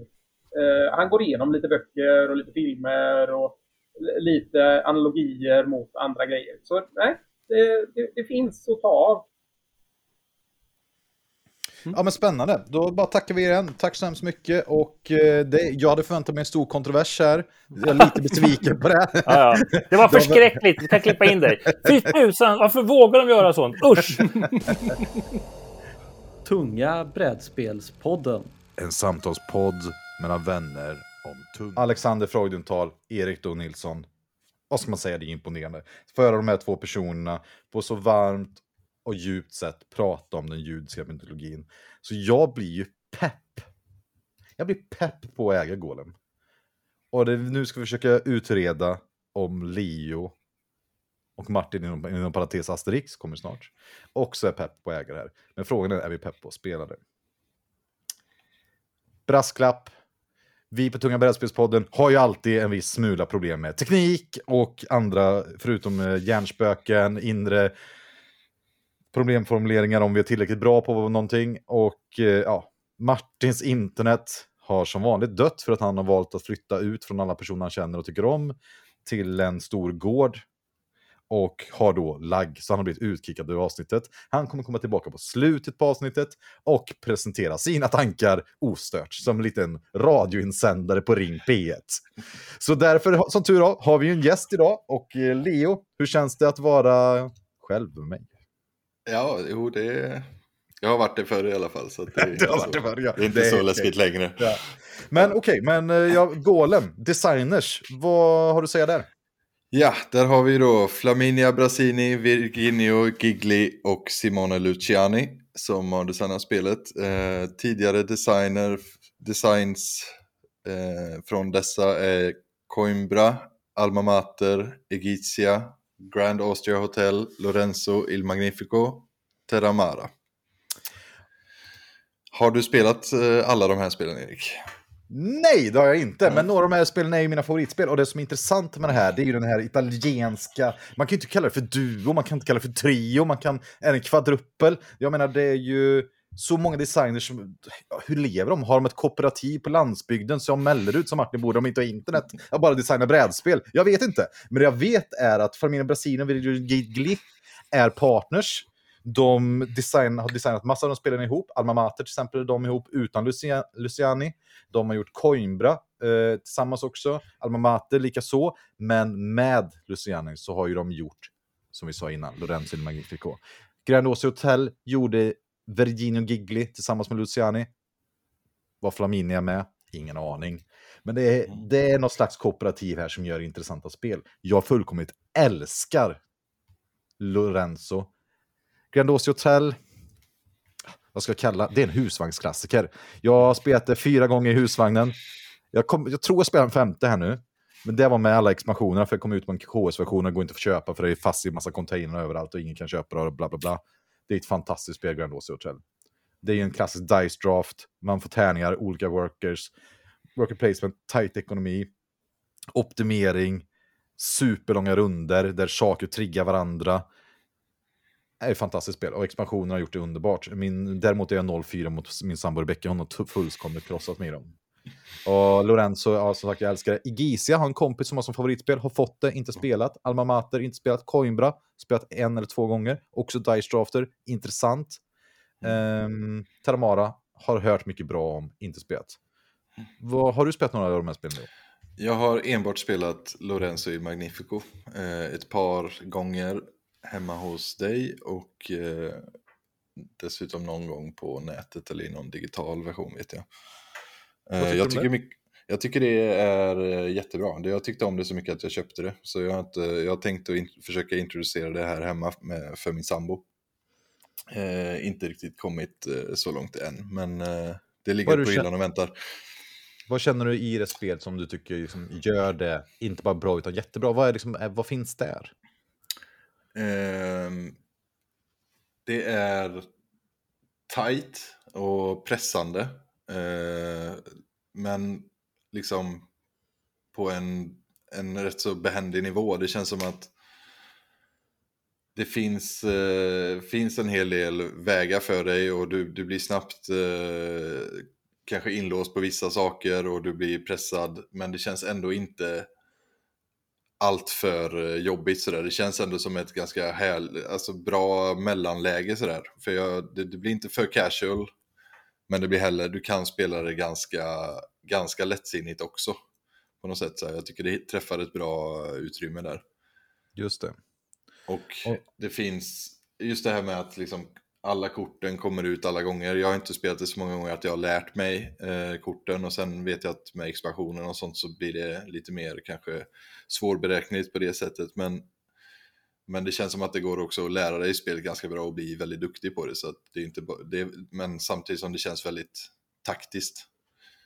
Eh, han går igenom lite böcker och lite filmer och lite analogier mot andra grejer. Så nej, det, det, det finns att ta av. Ja men spännande. Då bara tackar vi er igen. Tack så hemskt mycket. Och eh, det, jag hade förväntat mig en stor kontrovers här. Jag är lite besviken på det. Ja, ja. Det var förskräckligt. Vi kan klippa in dig. Fy tusan, varför vågar de göra sånt? Usch! Tunga brädspelspodden. En samtalspodd mellan vänner. Alexander Freudenthal, Erik Do Nilsson. Vad ska man säga, det är imponerande. Föra de här två personerna på så varmt och djupt sätt prata om den judiska mytologin. Så jag blir ju pepp. Jag blir pepp på att äga Golem. Och det, nu ska vi försöka utreda om Leo och Martin inom, inom parentes Asterix kommer snart. Också är pepp på att äga det här. Men frågan är, är vi pepp på att spela det? Brasklapp. Vi på Tunga Brädspelspodden har ju alltid en viss smula problem med teknik och andra, förutom eh, hjärnspöken, inre problemformuleringar om vi är tillräckligt bra på någonting. Och eh, ja, Martins internet har som vanligt dött för att han har valt att flytta ut från alla personer han känner och tycker om till en stor gård och har då lagg, så han har blivit utkickad ur avsnittet. Han kommer komma tillbaka på slutet på avsnittet och presentera sina tankar ostört som en liten radioinsändare på Ring P1. Så därför, som tur är, har vi en gäst idag och eh, Leo, hur känns det att vara själv med mig? Ja, jo det... Jag har varit det förr i alla fall. Så det, är det så, förr, ja. det är inte Det är så läskigt längre. Ja. Men okej, men eh, ja, Golem, designers, vad har du att säga där? Ja, där har vi då Flaminia Brasini, Virginio Gigli och Simone Luciani som har designat spelet. Eh, tidigare designer, designs eh, från dessa är Coimbra, Alma Mater, Egizia, Grand Austria Hotel, Lorenzo Il Magnifico, Terramara. Har du spelat eh, alla de här spelen Erik? Nej, det har jag inte. Men några av de här spelen är ju mina favoritspel. Och det som är intressant med det här, det är ju den här italienska... Man kan ju inte kalla det för duo, man kan inte kalla det för trio, man kan... Är det en kvadruppel? Jag menar, det är ju så många designers som... Hur lever de? Har de ett kooperativ på landsbygden som Mellerud som Martin borde de inte ha internet? Jag bara designar brädspel. Jag vet inte. Men det jag vet är att Familjen Brasilien och Gigli är partners. De design, har designat massor av de spelen ihop. Alma Mater till exempel är de ihop utan Lucia, Luciani. De har gjort Coimbra eh, tillsammans också. Alma Mater lika så. Men med Luciani så har ju de gjort, som vi sa innan, Lorenzo il Magnifico. Grand Ossi Hotel gjorde Virginio Gigli tillsammans med Luciani. Var Flaminia med? Ingen aning. Men det är, det är något slags kooperativ här som gör intressanta spel. Jag fullkomligt älskar Lorenzo. Grandosi Hotel, vad ska jag kalla det? är en husvagnsklassiker. Jag har spelat det fyra gånger i husvagnen. Jag, kom, jag tror jag spelar en femte här nu. Men det var med alla expansionerna, för jag kom ut med en KS-version och går inte att köpa för det är fast i massa containrar överallt och ingen kan köpa det och bla bla bla. Det är ett fantastiskt spel, Grandiosi Hotel. Det är en klassisk dice draft, man får tärningar, olika workers, worker placement, tight ekonomi, optimering, superlånga runder där saker triggar varandra. Är ett fantastiskt spel och expansionen har gjort det underbart. Min, däremot är jag 0-4 mot min sambo Rebecca, hon har fullkomligt krossat mig i dem. Och Lorenzo, ja, som sagt jag älskar det. Igisia har en kompis som har som favoritspel, har fått det, inte spelat. Alma Mater, inte spelat. Coimbra, spelat en eller två gånger. Också Dice Drafter, intressant. Um, Terramara, har hört mycket bra om, inte spelat. Vad, har du spelat några av de här spelen? Då? Jag har enbart spelat Lorenzo i Magnifico eh, ett par gånger hemma hos dig och eh, dessutom någon gång på nätet eller i någon digital version vet jag. Eh, jag, tycker det? mycket, jag tycker det är eh, jättebra. Jag tyckte om det så mycket att jag köpte det. Så jag har, inte, jag har tänkt att in, försöka introducera det här hemma med, för min sambo. Eh, inte riktigt kommit eh, så långt än, men eh, det ligger på hyllan och väntar. Vad känner du i det spel som du tycker liksom gör det, inte bara bra utan jättebra? Vad, är liksom, vad finns där? Ehm, det är tight och pressande. eh, men liksom på en, en rätt så behändig nivå. Det känns som att det finns, eh, finns en hel del vägar för dig och du, du blir snabbt eh, kanske inlåst på vissa saker och du blir pressad. Men det känns ändå inte allt för eh, jobbigt sådär. Det känns ändå som ett ganska härl, alltså bra mellanläge sådär. För jag, det, det blir inte för casual. Men det blir heller, du kan spela det ganska, ganska lättsinnigt också. På något sätt. Så jag tycker det träffar ett bra utrymme där. Just det. Och, och det finns, just det här med att liksom alla korten kommer ut alla gånger. Jag har inte spelat det så många gånger att jag har lärt mig eh, korten och sen vet jag att med expansionen och sånt så blir det lite mer kanske svårberäkneligt på det sättet. Men, men det känns som att det går också att lära dig spelet ganska bra och bli väldigt duktig på det. Så det är inte det, men samtidigt som det känns väldigt taktiskt.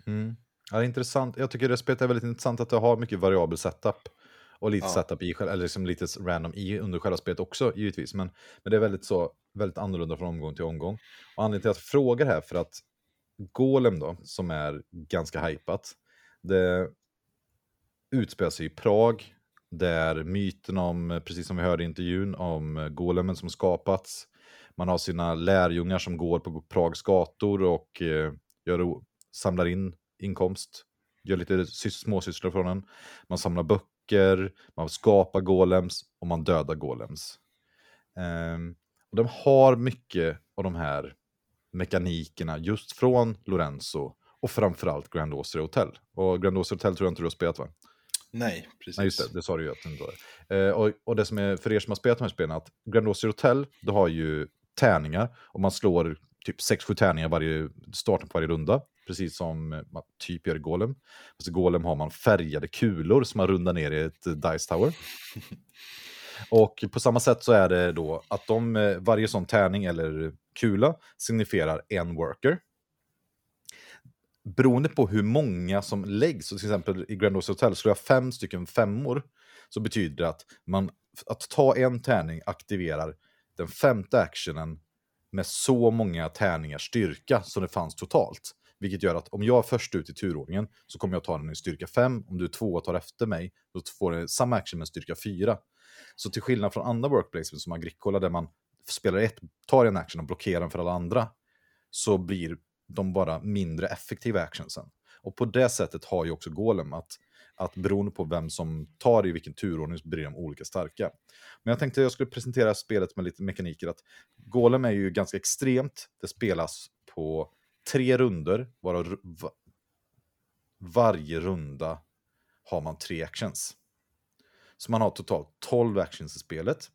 Mm. Ja, det är intressant. Jag tycker det spelet är väldigt intressant att det har mycket variabel setup. Och lite ja. setup i, eller liksom lite random i under själva spelet också givetvis. Men, men det är väldigt, så, väldigt annorlunda från omgång till omgång. Och anledningen till att jag frågar här för att Golem då, som är ganska hypat, det utspelar sig i Prag. Där myten om, precis som vi hörde i intervjun, om golemen som skapats. Man har sina lärjungar som går på Prags gator och eh, gör, samlar in inkomst. Gör lite småsysslor från den. Man samlar böcker böcker, man skapar golems och man dödar golems. Um, och de har mycket av de här mekanikerna just från Lorenzo och framförallt Grand Austria Hotel. Och Grand Austria Hotel tror jag inte du har spelat va? Nej, precis. Nej, just det, det sa du ju att du inte uh, och, och det som är för er som har spelat de här spelen, att Grand Austria Hotel, du har ju tärningar och man slår typ 6-7 tärningar varje starten på varje runda precis som man typ gör i Golem. Fast i Golem har man färgade kulor som man rundar ner i ett Dice Tower. Och på samma sätt så är det då att de, eh, varje sån tärning eller kula signifierar en worker. Beroende på hur många som läggs, så till exempel i Grand Hotel slår jag fem stycken femmor, så betyder det att, man, att ta en tärning aktiverar den femte actionen med så många tärningars styrka som det fanns totalt. Vilket gör att om jag är först ut i turordningen så kommer jag ta den i styrka 5. Om du är två och tar efter mig, då får du samma action med styrka 4. Så till skillnad från andra workplaces som Agricola där man spelar ett, tar en action och blockerar den för alla andra, så blir de bara mindre effektiva actionsen. Och på det sättet har ju också Golem att, att beroende på vem som tar i vilken turordning så blir de olika starka. Men jag tänkte att jag skulle presentera spelet med lite mekaniker. att Golem är ju ganska extremt. Det spelas på tre runder, varav varje runda har man tre actions. Så man har totalt 12 actions i spelet.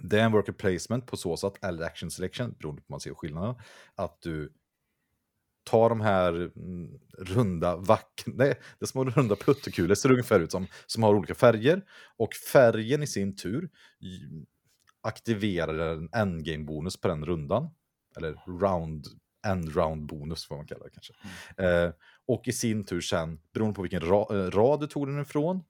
Det är en worker placement på så sätt, eller action selection, beroende på hur man ser skillnaden. Att du tar de här mm, runda vackra, nej, det är små runda puttekulor ser det ungefär ut som, som har olika färger. Och färgen i sin tur aktiverar en endgame-bonus på den rundan. Eller round end-round bonus får man kalla det kanske. Mm. Eh, och i sin tur sen, beroende på vilken ra eh, rad du tog den ifrån,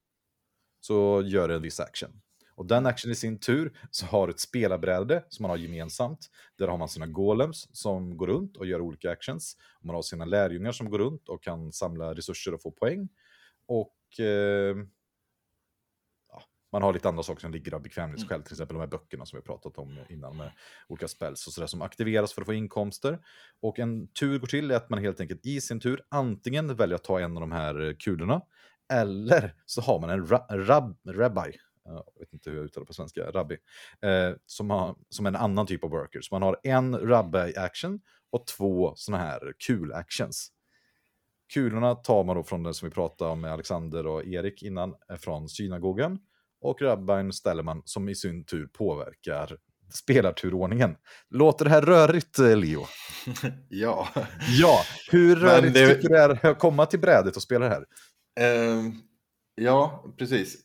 så gör det en viss action. Och den action i sin tur så har ett spelarbräde som man har gemensamt. Där har man sina golems som går runt och gör olika actions. Och man har sina lärjungar som går runt och kan samla resurser och få poäng. Och eh, man har lite andra saker som ligger av bekvämlighetsskäl, mm. till exempel de här böckerna som vi pratat om innan med olika spells och sådär som aktiveras för att få inkomster. Och en tur går till är att man helt enkelt i sin tur antingen väljer att ta en av de här kulorna eller så har man en ra rab rabbi, jag vet inte hur jag uttalar på svenska, rabbi, eh, som, har, som en annan typ av worker. Så man har en rabbi-action och två sådana här kul-actions. Kulorna tar man då från den som vi pratade om med Alexander och Erik innan, eh, från synagogan och rabbin ställer man som i sin tur påverkar spelarturordningen. Låter det här rörigt, eh, Leo? ja. Ja, hur rörigt det... tycker du det är att komma till brädet och spela det här? Uh, ja, precis.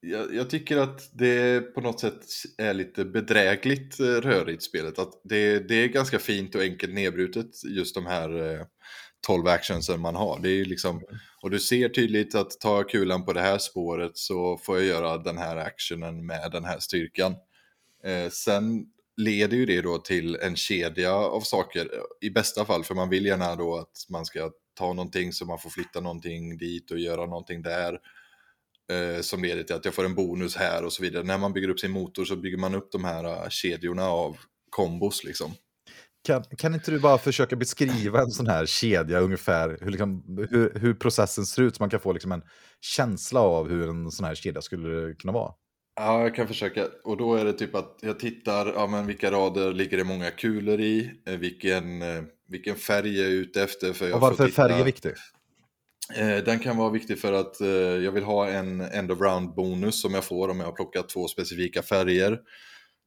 Jag, jag, tycker att det på något sätt är lite bedrägligt eh, rörigt spelet. Att det, det är ganska fint och enkelt nedbrutet, just de här uh, 12 actionsen man har. Det är liksom, och du ser tydligt att tar kulan på det här spåret så får jag göra den här actionen med den här styrkan. Eh, sen leder ju det då till en kedja av saker i bästa fall, för man vill gärna då att man ska ta någonting så man får flytta någonting dit och göra någonting där. Eh, som leder till att jag får en bonus här och så vidare. När man bygger upp sin motor så bygger man upp de här uh, kedjorna av kombos liksom. Kan, kan inte du bara försöka beskriva en sån här kedja ungefär, hur, liksom, hur, hur processen ser ut, så man kan få liksom en känsla av hur en sån här kedja skulle kunna vara? Ja, jag kan försöka. Och då är det typ att jag tittar, ja men vilka rader ligger det många kulor i? Eh, vilken, eh, vilken färg jag är ute efter. För jag Och varför är titta- färg viktig? Eh, Den kan vara viktig för att jag vill ha en end of round bonus som jag får om jag har plockat två specifika färger.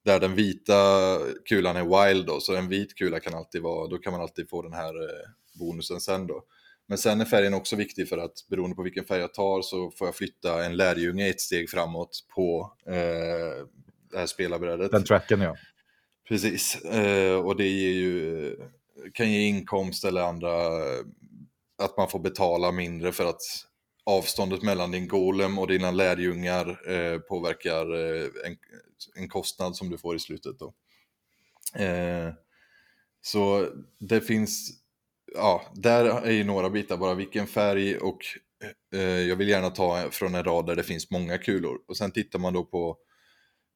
Där den vita kulan är wild då, så en vit kula kan alltid vara, då kan man alltid få den här eh, bonusen sen då. Men sen är färgen också viktig för att beroende på vilken färg jag tar så får jag flytta en lärjunge ett steg framåt på eh, det här spelarbrädet. Den tracken ja. Precis, eh, och det ger ju, kan ge inkomst eller andra, att man får betala mindre för att avståndet mellan din golem och dina lärjungar eh, påverkar eh, en, en kostnad som du får i slutet. Då. Eh, så det finns, ja, där är ju några bitar bara, vilken färg och eh, jag vill gärna ta från en rad där det finns många kulor. Och sen tittar man då på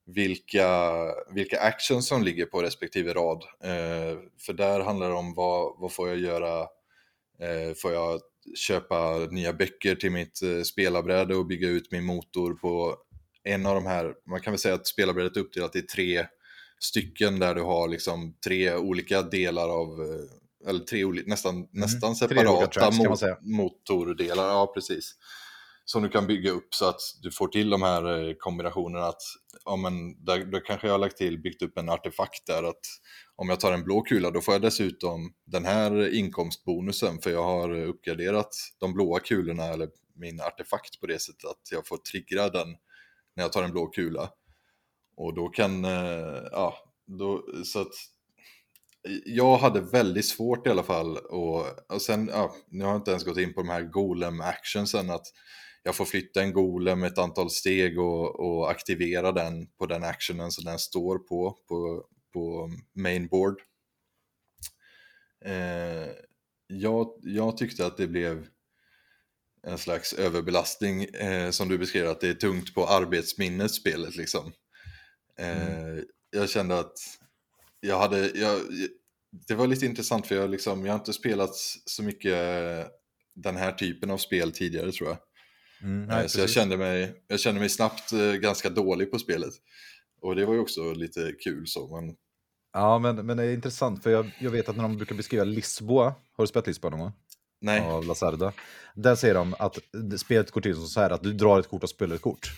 vilka, vilka actions som ligger på respektive rad. Eh, för där handlar det om vad, vad får jag göra, eh, får jag köpa nya böcker till mitt eh, spelarbräde och bygga ut min motor på en av de här, man kan väl säga att spelarbrädet är uppdelat i tre stycken där du har liksom tre olika delar av, eh, eller tre olika, nästan, nästan Mm. Olika separata tracks, mot, motordelar. Ja, precis som du kan bygga upp så att du får till de här eh, kombinationerna att ja, men där, då kanske jag har lagt till, byggt upp en artefakt där att om jag tar en blå kula då får jag dessutom den här inkomstbonusen för jag har uppgraderat de blåa kulorna eller min artefakt på det sättet att jag får trigga den när jag tar en blå kula. Och då kan, eh, ja, då, så att jag hade väldigt svårt i alla fall och, och sen, ja, nu har jag inte ens gått in på de här golem actionsen att jag får flytta en golem ett antal steg och, och aktivera den på den actionen som den står på, på, på mainboard. Eh, jag, jag tyckte att det blev en slags överbelastning eh, som du beskrev att det är tungt på arbetsminnet spelet liksom. Eh, Jag kände att jag hade, jag, det var lite intressant för jag, liksom, jag har inte spelat så mycket den här typen av spel tidigare tror jag. Mm, Eh, nej, så jag kände, mig, jag kände mig snabbt eh, ganska dålig på spelet. Och det var ju också lite kul så. Men, Ja, men, men det är intressant för jag, jag vet att när de brukar beskriva Lisboa, har du spelat Lisboa någon gång? nej, Av Lazarda. Där säger de att spelet går till så här att du drar ett kort och spelar ett kort.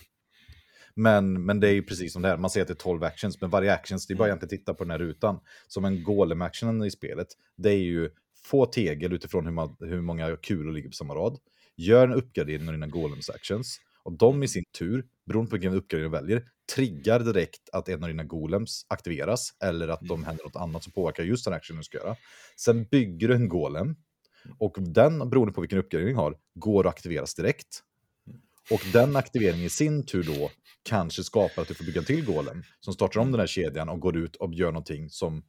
Men, men det är ju precis som det är, man ser att det är 12 actions, men varje actions, det är bara egentligen titta på den här rutan. Som en golem-actionen i spelet, det är ju få tegel utifrån hur, man, hur många kulor ligger på samma rad. Gör en uppgradering av dina golems-actions. Och de i sin tur, beroende på vilken uppgradering du väljer, triggar direkt att en av dina golems aktiveras eller att de händer något annat som påverkar just den action du ska göra. Sen bygger du en golem och den, beroende på vilken uppgradering du har, går att aktiveras direkt. Och den aktiveringen i sin tur då kanske skapar att du får bygga en till golem som startar om den här kedjan och går ut och gör någonting som...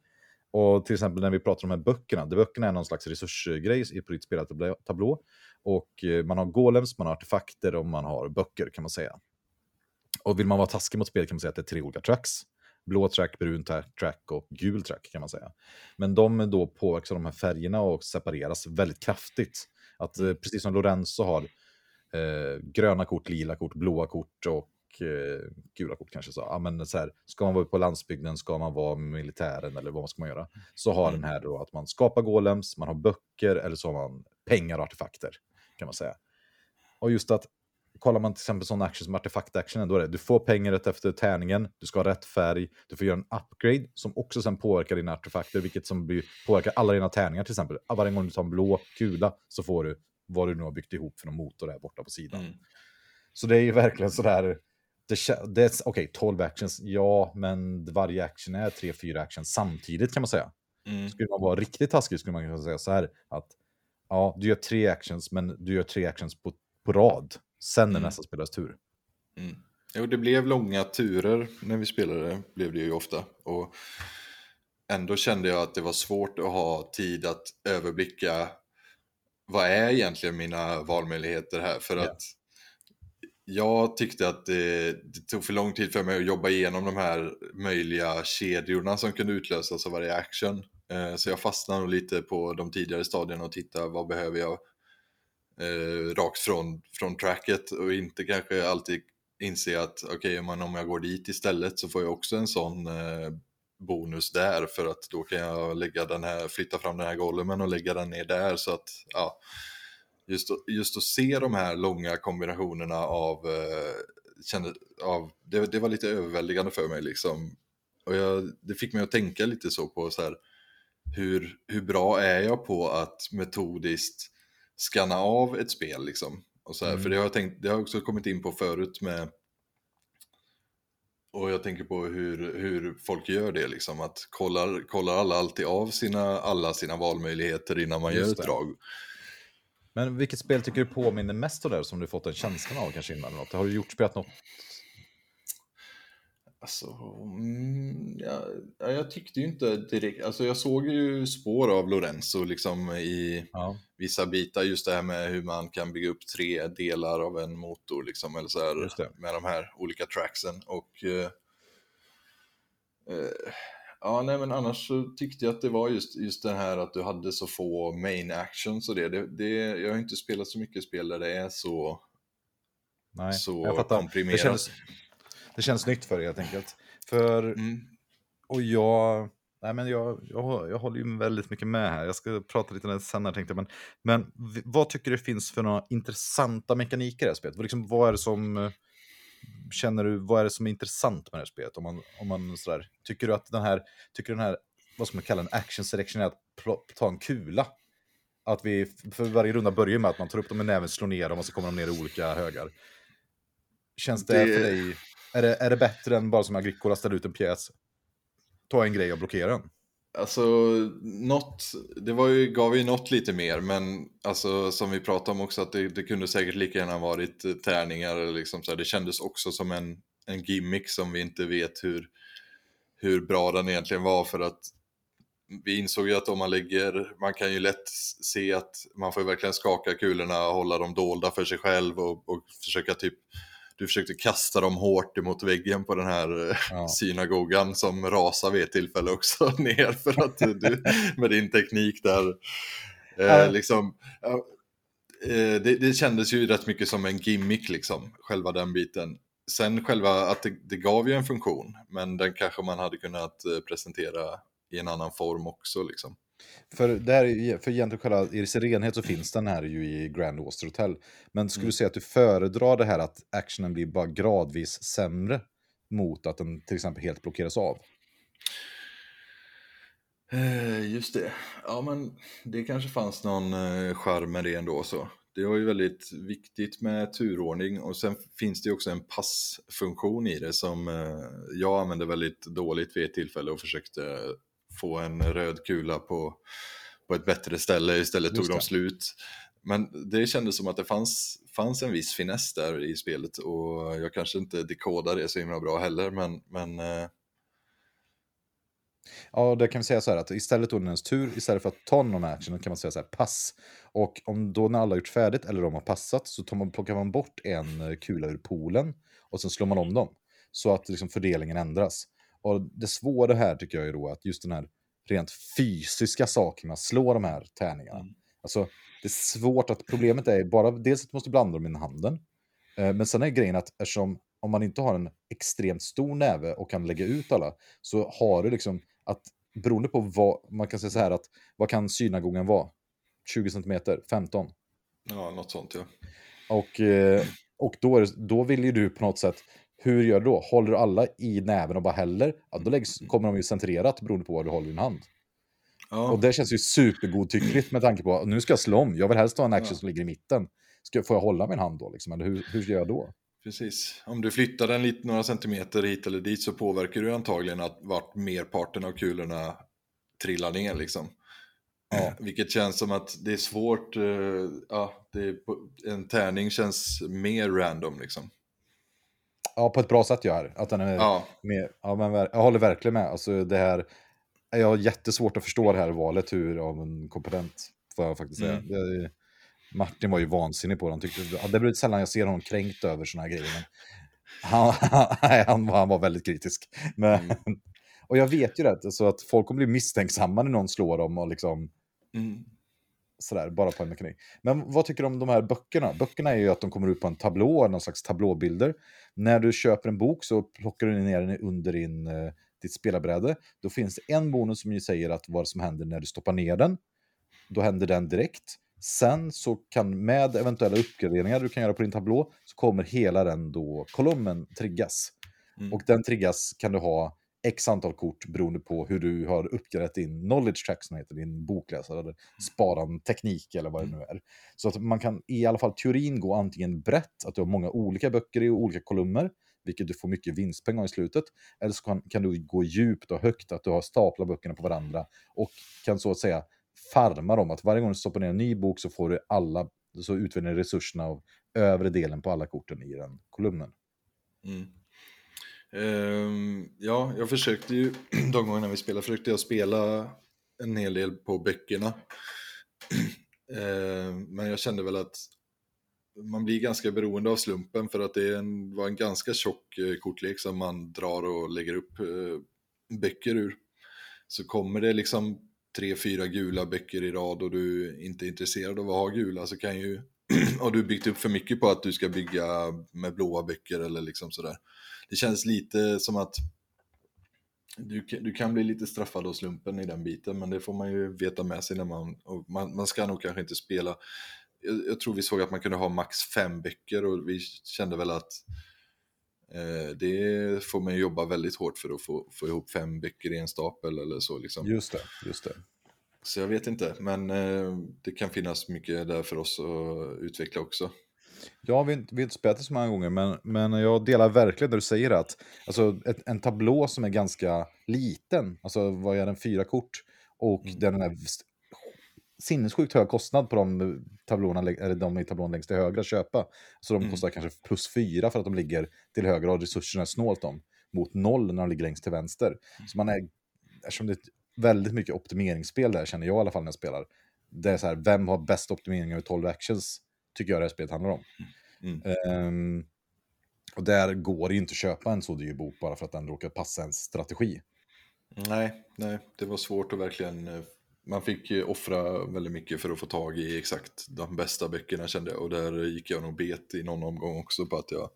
Och till exempel när vi pratar om de här böckerna, där böckerna är någon slags resursgrej i på ditt spelartablå. Och eh, man har golems, man har artefakter och man har böcker kan man säga. Och vill man vara taskig mot spelet kan man säga att det är tre olika tracks. Blå track, brun track och gul track kan man säga. Men de då påverkas av de här färgerna och separeras väldigt kraftigt. Att eh, precis som Lorenzo har eh, gröna kort, lila kort, blåa kort och eh, gula kort kanske. Så, ja, men så här, ska man vara på landsbygden, ska man vara med militären eller vad ska man göra? Så har den här då att man skapar golems, man har böcker eller så har man pengar och artefakter kan man säga. Och just att kollar man till exempel sådana actions som artefakt-actionen, då är det du får pengar rätt efter tärningen, du ska ha rätt färg, du får göra en upgrade som också sen påverkar dina artefakter, vilket som blir, påverkar alla dina tärningar till exempel. Varje gång du tar en blå kula så får du vad du nu har byggt ihop för någon motor där borta på sidan. Mm. Så det är ju verkligen sådär, det, det okej, 12 actions, ja, men varje action är 3-4 actions samtidigt kan man säga. Mm. Skulle man vara riktigt taskig skulle man kunna säga så här att ja, du gör tre actions, men du gör tre actions på, på rad. Sen är Mm. nästa spelares tur. Mm. Jo, det blev långa turer när vi spelade, blev det ju ofta. Och ändå kände jag att det var svårt att ha tid att överblicka vad är egentligen mina valmöjligheter här? För Ja. att jag tyckte att det, det tog för lång tid för mig att jobba igenom de här möjliga kedjorna som kunde utlösas av varje action. Eh, så jag fastnar nog lite på de tidigare stadierna och tittar vad behöver jag eh, rakt från, från tracket och inte kanske alltid inse att okej, okay, om jag går dit istället så får jag också en sån eh, bonus där för att då kan jag lägga den här, flytta fram den här golven och lägga den ner där så att ja, just, just att se de här långa kombinationerna av, eh, kände, av det, det var lite överväldigande för mig liksom. Och jag, det fick mig att tänka lite så på så här, hur, hur bra är jag på att metodiskt skanna av ett spel liksom. Och så här, mm. För det har, jag tänkt, det har jag också kommit in på förut med och jag tänker på hur, hur folk gör det, liksom, att kollar, kollar alla alltid av sina, alla sina valmöjligheter innan man Just gör ett drag. Men vilket spel tycker du påminner mest om det som du fått en känsla av kanske innan? Något? Har du gjort spelat något Alltså, mm, ja, jag tyckte ju inte direkt, alltså jag såg ju spår av Lorenzo liksom i ja. vissa bitar, just det här med hur man kan bygga upp tre delar av en motor liksom, eller så här, med de här olika tracksen och eh, eh, ja, nej men annars så tyckte jag att det var just, just det här att du hade så få main actions och det, det, det jag har inte spelat så mycket spel där det är så, nej, så komprimerat. Det känns nytt för er helt enkelt. För, mm. och jag, nej men jag, jag, jag håller ju väldigt mycket med här. Jag ska prata lite sen här tänkte jag. Men, men vad tycker du finns för några intressanta mekaniker i det här spelet? Liksom, vad är det som, känner du, vad är det som är intressant med det här spelet? Om man, om man sådär, tycker du att den här, tycker den här, vad ska man kalla en action selection är att ta en kula? Att vi, för varje runda börjar med att man tar upp dem med näven, slår ner dem och så kommer de ner i olika högar. Känns det, det... för dig är det, är det bättre än bara som Agricola ställer ut en pjäs? Ta en grej och blockera den. Alltså, något, det var ju, gav ju något lite mer, men alltså, som vi pratade om också, att det, det kunde säkert lika gärna varit eh, tärningar. Eller liksom så här, det kändes också som en, en gimmick som vi inte vet hur, hur bra den egentligen var. För att vi insåg ju att om man lägger, man kan ju lätt se att man får verkligen skaka kulorna och hålla dem dolda för sig själv och, och försöka typ du försökte kasta dem hårt emot väggen på den här eh, ja. synagogan som rasar vid ett tillfälle också ner för att du med din teknik där eh, liksom eh, det, det kändes ju rätt mycket som en gimmick liksom, själva den biten. Sen själva att det, det, gav ju en funktion, men den kanske man hade kunnat eh, presentera i en annan form också liksom. För, där, för egentligen själva, i sin renhet så finns den här ju i Grand Auster Hotel. Men skulle mm. du säga att du föredrar det här att actionen blir bara gradvis sämre mot att den till exempel helt blockeras av? Eh, just det. Ja, men det kanske fanns någon eh, charm med det ändå. så. Det var ju väldigt viktigt med turordning och sen finns det också en passfunktion i det som eh, jag använde väldigt dåligt vid ett tillfälle och försökte få en röd kula på, på ett bättre ställe, istället tog de slut. Men det kändes som att det fanns, fanns en viss finess där i spelet och jag kanske inte dekodar det så himla bra heller, men, men eh... Ja, det kan vi säga så här att istället under ens tur, istället för att ta någon action, kan man säga så här pass. Och om då när alla har gjort färdigt eller de har passat så tar man, plockar man bort en kula ur poolen och sen slår man om dem. Så att liksom fördelningen ändras. Och det svåra här tycker jag är då att just den här rent fysiska saken med att slå de här tärningarna. Mm. Alltså, det är svårt att problemet är bara dels att du måste blanda dem i handen. Eh, men sen är grejen att eftersom om man inte har en extremt stor näve och kan lägga ut alla så har du liksom att beroende på vad, man kan säga så här att vad kan synagogen vara? 20 cm, 15? Ja, något sånt ja. Och, eh, och då, det, då vill ju du på något sätt hur gör du då? Håller du alla i näven och bara häller? Ja, då läggs, kommer de ju centrerat beroende på vad du håller i din hand. Ja. Och det känns ju supergodtyckligt med tanke på att nu ska jag slå om. Jag vill helst ha en action ja. som ligger i mitten. Ska, får jag hålla min hand då? Liksom? Eller hur, hur gör jag då? Precis. Om du flyttar den lite, några centimeter hit eller dit så påverkar du antagligen att vart merparten av kulorna trillar ner. Liksom. Ja. Vilket känns som att det är svårt. Uh, ja, det är, en tärning känns mer random. Liksom. Ja, på ett bra sätt gör. Att den är ja. Med, ja, men jag håller verkligen med. Alltså, det här, jag har jättesvårt att förstå det här valet hur, av en kompetent, får jag faktiskt säga. Mm. Det, Martin var ju vansinnig på det. Han tyckte, det blir sällan jag ser honom kränkt över sådana här grejer. Men han, han, han, var väldigt kritisk. Men, mm. Och jag vet ju det, så att folk kommer bli misstänksamma när någon slår dem och liksom... Mm. Sådär, bara på en mekanik. Men vad tycker du om de här böckerna? Böckerna är ju att de kommer ut på en tablå, någon slags tablåbilder. När du köper en bok så plockar du ner den under din, eh, ditt spelarbräde. Då finns det en bonus som ju säger att vad som händer när du stoppar ner den. Då händer den direkt. Sen så kan med eventuella uppgraderingar du kan göra på din tablå så kommer hela den då kolumnen triggas. Mm. Och den triggas kan du ha x antal kort beroende på hur du har uppgraderat din knowledge track som heter din bokläsare eller sparan teknik eller vad det nu är. Så att man kan i alla fall teorin gå antingen brett, att du har många olika böcker i olika kolumner, vilket du får mycket vinstpengar i slutet. Eller så kan, kan du gå djupt och högt, att du har staplat böckerna på varandra och kan så att säga farma dem. Att varje gång du stoppar ner en ny bok så får du alla, så utvinner resurserna av övre delen på alla korten i den kolumnen. Mm. Um, ja, jag försökte ju de gångerna vi spelade, försökte jag spela en hel del på böckerna. Ehm, men jag kände väl att man blir ganska beroende av slumpen för att det en, var en ganska tjock eh, kortlek som man drar och lägger upp uh, böcker ur. Så kommer det liksom tre, fyra gula böcker i rad och du inte är intresserad av att ha gula så kan ju, har du byggt upp för mycket på att du ska bygga med blåa böcker eller liksom sådär. Det känns lite som att du, du kan bli lite straffad av slumpen i den biten, men det får man ju veta med sig när man, man, man ska nog kanske inte spela. Jag, jag tror vi såg att man kunde ha max fem böcker och vi kände väl att eh, det får man jobba väldigt hårt för att få, få ihop fem böcker i en stapel eller så liksom. Just det, just det. Så jag vet inte, men eh, det kan finnas mycket där för oss att utveckla också. Ja, vi har inte, vi inte spelat det så många gånger, men, men jag delar verkligen det du säger att alltså, ett, en tablå som är ganska liten, alltså vad är den, fyra kort, och Mm. den är sinnessjukt hög kostnad på de tablåerna, eller de i tablån längst till höger att köpa. Så de Mm. kostar kanske plus fyra för att de ligger till höger och resurserna är snålt om, mot noll när de ligger längst till vänster. Mm. Så man är, eftersom det är väldigt mycket optimeringsspel där, känner jag i alla fall när jag spelar, det är så här, vem har bäst optimering över 12 actions, tycker jag det här spelet handlar om. Mm. Ehm, och där går det inte att köpa en så dyr bok bara för att den råkar passa ens strategi. Nej, nej, det var svårt att verkligen... eh, Man fick offra väldigt mycket för att få tag i exakt de bästa böckerna kände jag. Och där gick jag nog bet i någon omgång också på att jag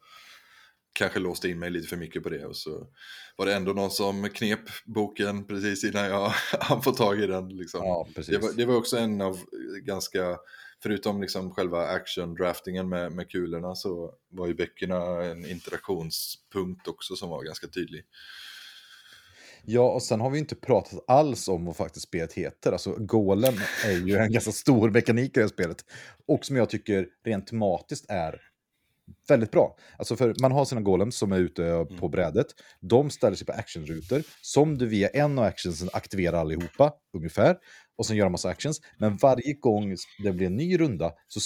kanske låste in mig lite för mycket på det. Och så var det ändå någon som knep boken precis innan jag hann få tag i den. Liksom. Ja, precis. Det var, det var också en av ganska, förutom liksom själva action-draftingen med, med kulorna så var ju böckerna en interaktionspunkt också som var ganska tydlig. Ja, och sen har vi inte pratat alls om vad faktiskt spelet heter. Alltså, Golem är ju en ganska stor mekanik i det här spelet. Och som jag tycker rent tematiskt är väldigt bra. Alltså för man har sina golems som är ute på brädet. De ställer sig på actionrutor som du via en av actionsen aktiverar allihopa, ungefär. Och sen gör de massa actions. Men varje gång det blir en ny runda så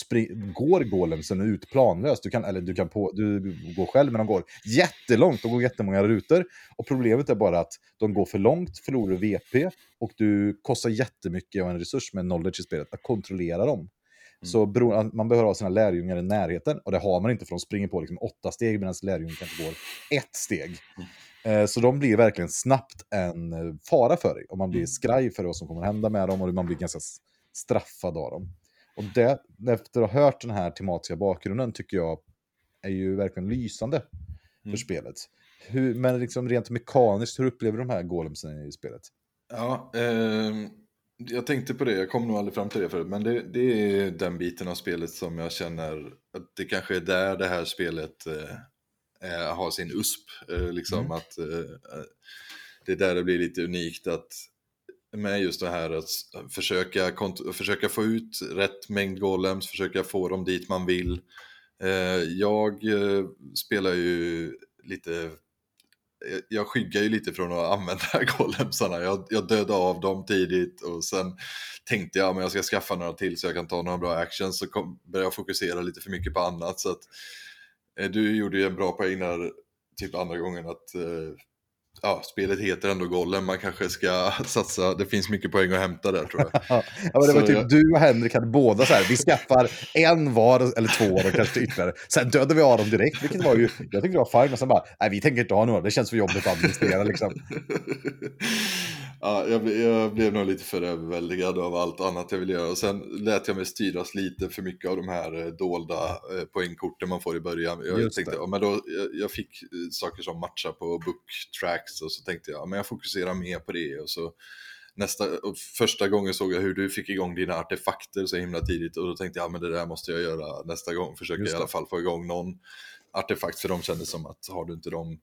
går golemsen ut planlöst. Du kan, eller du kan på, du går själv, men de går jättelångt. De går jättemånga rutor. Och problemet är bara att de går för långt, förlorar VP och du kostar jättemycket av en resurs med knowledge i spelet att kontrollera dem. Så beror, man behöver ha sina lärjungar i närheten och det har man inte för de springer på liksom åtta steg medan lärjungen kanske går ett steg. Eh, Så de blir verkligen snabbt en eh, fara för dig och man blir skraj för vad som kommer hända med dem och man blir ganska straffad av dem. Och det, efter att ha hört den här tematiska bakgrunden tycker jag är ju verkligen lysande för Mm. spelet. Hur, men liksom rent mekaniskt, hur upplever du de här golemsen i spelet? Ja, ehm, jag tänkte på det, jag kom nog aldrig fram till det förut, men det, det är den biten av spelet som jag känner att det kanske är där det här spelet eh, eh, har sin USP. Eh, liksom Mm. att eh, eh, det är där det blir lite unikt att med just det här att försöka, försöka få ut rätt mängd golems, försöka få dem dit man vill. Eh, jag eh, spelar ju lite jag- skyggar ju lite från att använda golemsarna. Jag, jag dödade av dem tidigt och sen tänkte jag att jag ska skaffa några till så jag kan ta några bra actions. Så kom, började jag fokusera lite för mycket på annat. Så att, du gjorde ju en bra poäng där, typ andra gången, att eh, ja, spelet heter ändå Golem. Man kanske ska satsa, det finns mycket poäng att hämta där tror jag. Ja, men det var Så typ jag- du och Henrik hade båda så här, vi skaffar en var eller två och kanske ytterligare. Sen dödade vi av dem direkt, vilket var ju, jag tyckte det var fine. Och sen bara, nej vi tänker inte ha några, det känns för jobbigt att administrera liksom. Ja, jag, jag blev nog lite för överväldigad av allt annat jag ville göra. Och sen lät jag mig styras lite för mycket av de här eh, dolda eh, poängkorten man får i början. Jag Just tänkte, ja, men då, jag, fick eh, saker som matcha på book tracks och så tänkte jag, ja, men jag fokuserar mer på det. Och så nästa, första gången såg jag hur du fick igång dina artefakter så himla tidigt och då tänkte jag, ja, men det där måste jag göra nästa gång. Försöka i alla fall få igång någon artefakt för de kändes som att har du inte dem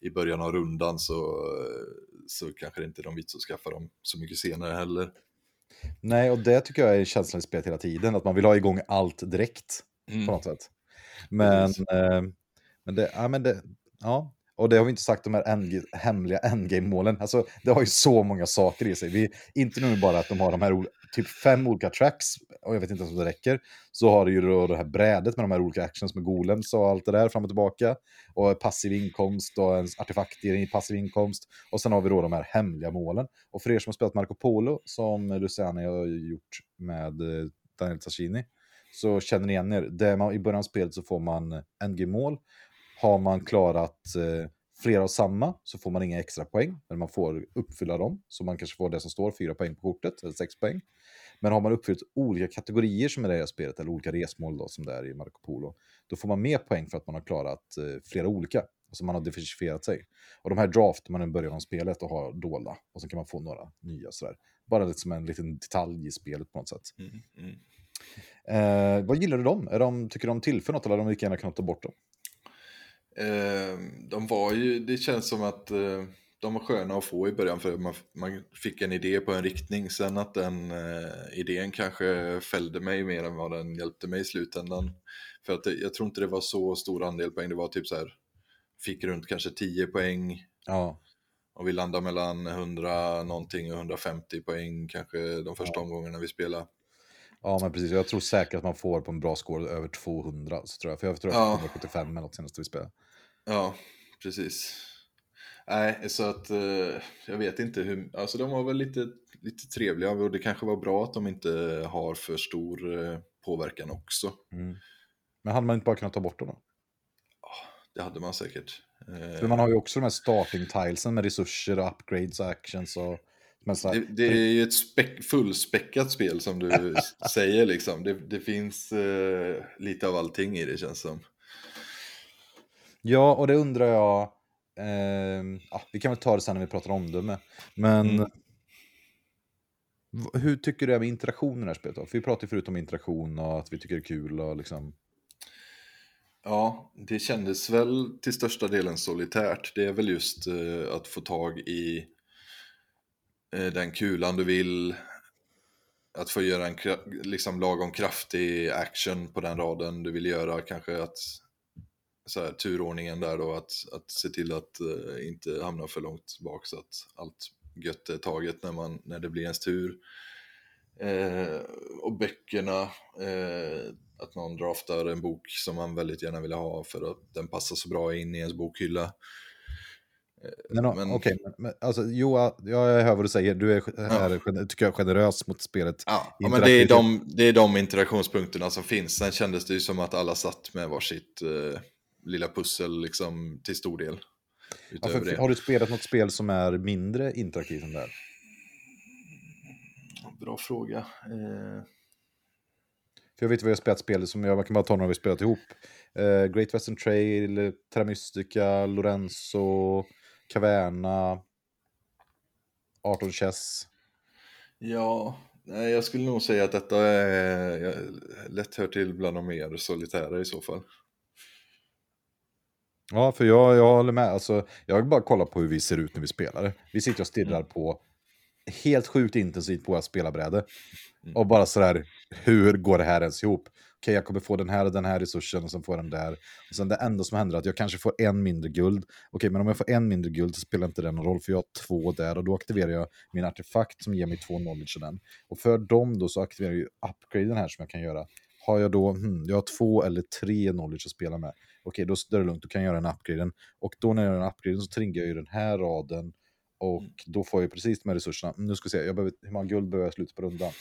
i början av rundan så, så kanske det inte är de vits att skaffa dem så mycket senare heller. Nej, och det tycker jag är känslan i spelet hela tiden, att man vill ha igång allt direkt Mm. på något sätt. Men, eh, men, det, ja, men det, ja. Och det har vi inte sagt, de här endg hemliga endgame-målen. Alltså, det har ju så många saker i sig. Vi, inte nu bara att de har de här typ fem olika tracks, och jag vet inte ens om det räcker. Så har du ju då det här brädet med de här olika actions med golems och allt det där fram och tillbaka. Och passiv inkomst och en artefakt i passiv inkomst. Och sen har vi då de här hemliga målen. Och för er som har spelat Marco Polo, som Luciani har gjort med eh, Daniel Tassini, så känner ni igen er. Det man, I början av spelet så får man NG-mål. Har man klarat eh, flera av samma så får man inga extra poäng, men man får uppfylla dem. Så man kanske får det som står, fyra poäng på kortet, eller sex poäng. Men har man uppfyllt olika kategorier som är det i här spelet, eller olika resmål då, som det är i Marco Polo, då får man mer poäng för att man har klarat eh, flera olika. Alltså man har diversifierat sig. Och de här draftar man i början av spelet och har dolda. Och sen kan man få några nya sådär. Bara lite som en liten detalj i spelet på något sätt. Mm, mm. Eh, vad gillar du dem? Är de, tycker de tillför något eller har de lika gärna kunnat ta bort dem? Eh, de var ju, det känns som att eh, de var sköna att få i början för man, man fick en idé på en riktning. Sen att den eh, idén kanske fällde mig mer än vad den hjälpte mig i slutändan. För att det, jag tror inte det var så stor andel poäng, det var typ så här, fick runt kanske 10 poäng Ja, och vi landade mellan 100 någonting och 150 poäng kanske de första omgångarna vi spelade. ja men precis. Jag tror säkert att man får på en bra score över 200. Så tror jag. För jag tror att Ja. jag fick 175 eller något senaste vi spelade. Ja, precis. Nej, så att eh, jag vet inte hur, alltså de var väl lite, lite trevliga och det kanske var bra att de inte har för stor eh, påverkan också. Mm. Men hade man inte bara kunnat ta bort dem då? Det hade man säkert. Eh, För man har ju också de här starting tilesen med resurser och upgrades och actions och... Det, det är ju ett späck, fullspäckat spel som du säger liksom. Det, det finns eh, lite av allting i det känns som. Ja, och det undrar jag... ehm, ja, vi kan väl ta det sen när vi pratar omdöme. Men Mm. hur tycker du är med interaktion i det här spelet? Då? För vi pratade förut om interaktion och att vi tycker det är kul och liksom... Ja, det kändes väl till största delen solitärt. Det är väl just eh, att få tag i eh, den kulan du vill. Att få göra en liksom lagom kraftig action på den raden du vill göra. Kanske att så här, turordningen där då, att, att se till att eh, inte hamna för långt bak så att allt gött är taget när, man, när det blir ens tur. Eh, och böckerna, eh, att någon draftar en bok som man väldigt gärna vill ha för att den passar så bra in i ens bokhylla. Men, men- okej, men, alltså, jo, jag hör vad du säger. Du är, är gen- tycker jag, generös mot spelet. Ja, ja men det är, de, det är de interaktionspunkterna som finns. Sen kändes det ju som att alla satt med varsitt eh, lilla pussel liksom till stor del. Ja, för, det. har du spelat något spel som är mindre interaktivt än det här? Bra fråga. Eh, För jag vet vad jag har spelat spel som jag, jag kan bara ta några vi spelat ihop. Eh, Great Western Trail, Terra Mystica, Lorenzo, Caverna, 18 Chess. ja, nej, jag skulle nog säga att detta är lätt hör till bland de mer solitära i så fall. Ja, för jag, jag håller med. Alltså, jag bara kolla på hur vi ser ut när vi spelar. Vi sitter och stirrar på helt sjukt intensivt på våra spelarbräde. Mm. Och bara sådär, hur går det här ens ihop? Okej, jag kommer få den här och den här resursen och sen får jag den där. Och sen det enda som händer är att jag kanske får en mindre guld. Okej, men om jag får en mindre guld så spelar inte det någon roll för jag har två där och då aktiverar jag min artefakt som ger mig två knowledge av den. Och för dem då så aktiverar jag ju upgraden här som jag kan göra. Har jag då, hmm, jag har två eller tre knowledge att spela med. Okej, då då är det lugnt, då kan göra den upgraden. Och då när jag gör den upgraden så triggar jag ju den här raden. Och då får jag precis de här resurserna. Mm, Nu ska vi se, jag behöver, hur många guld behöver jag i slutet på rundan?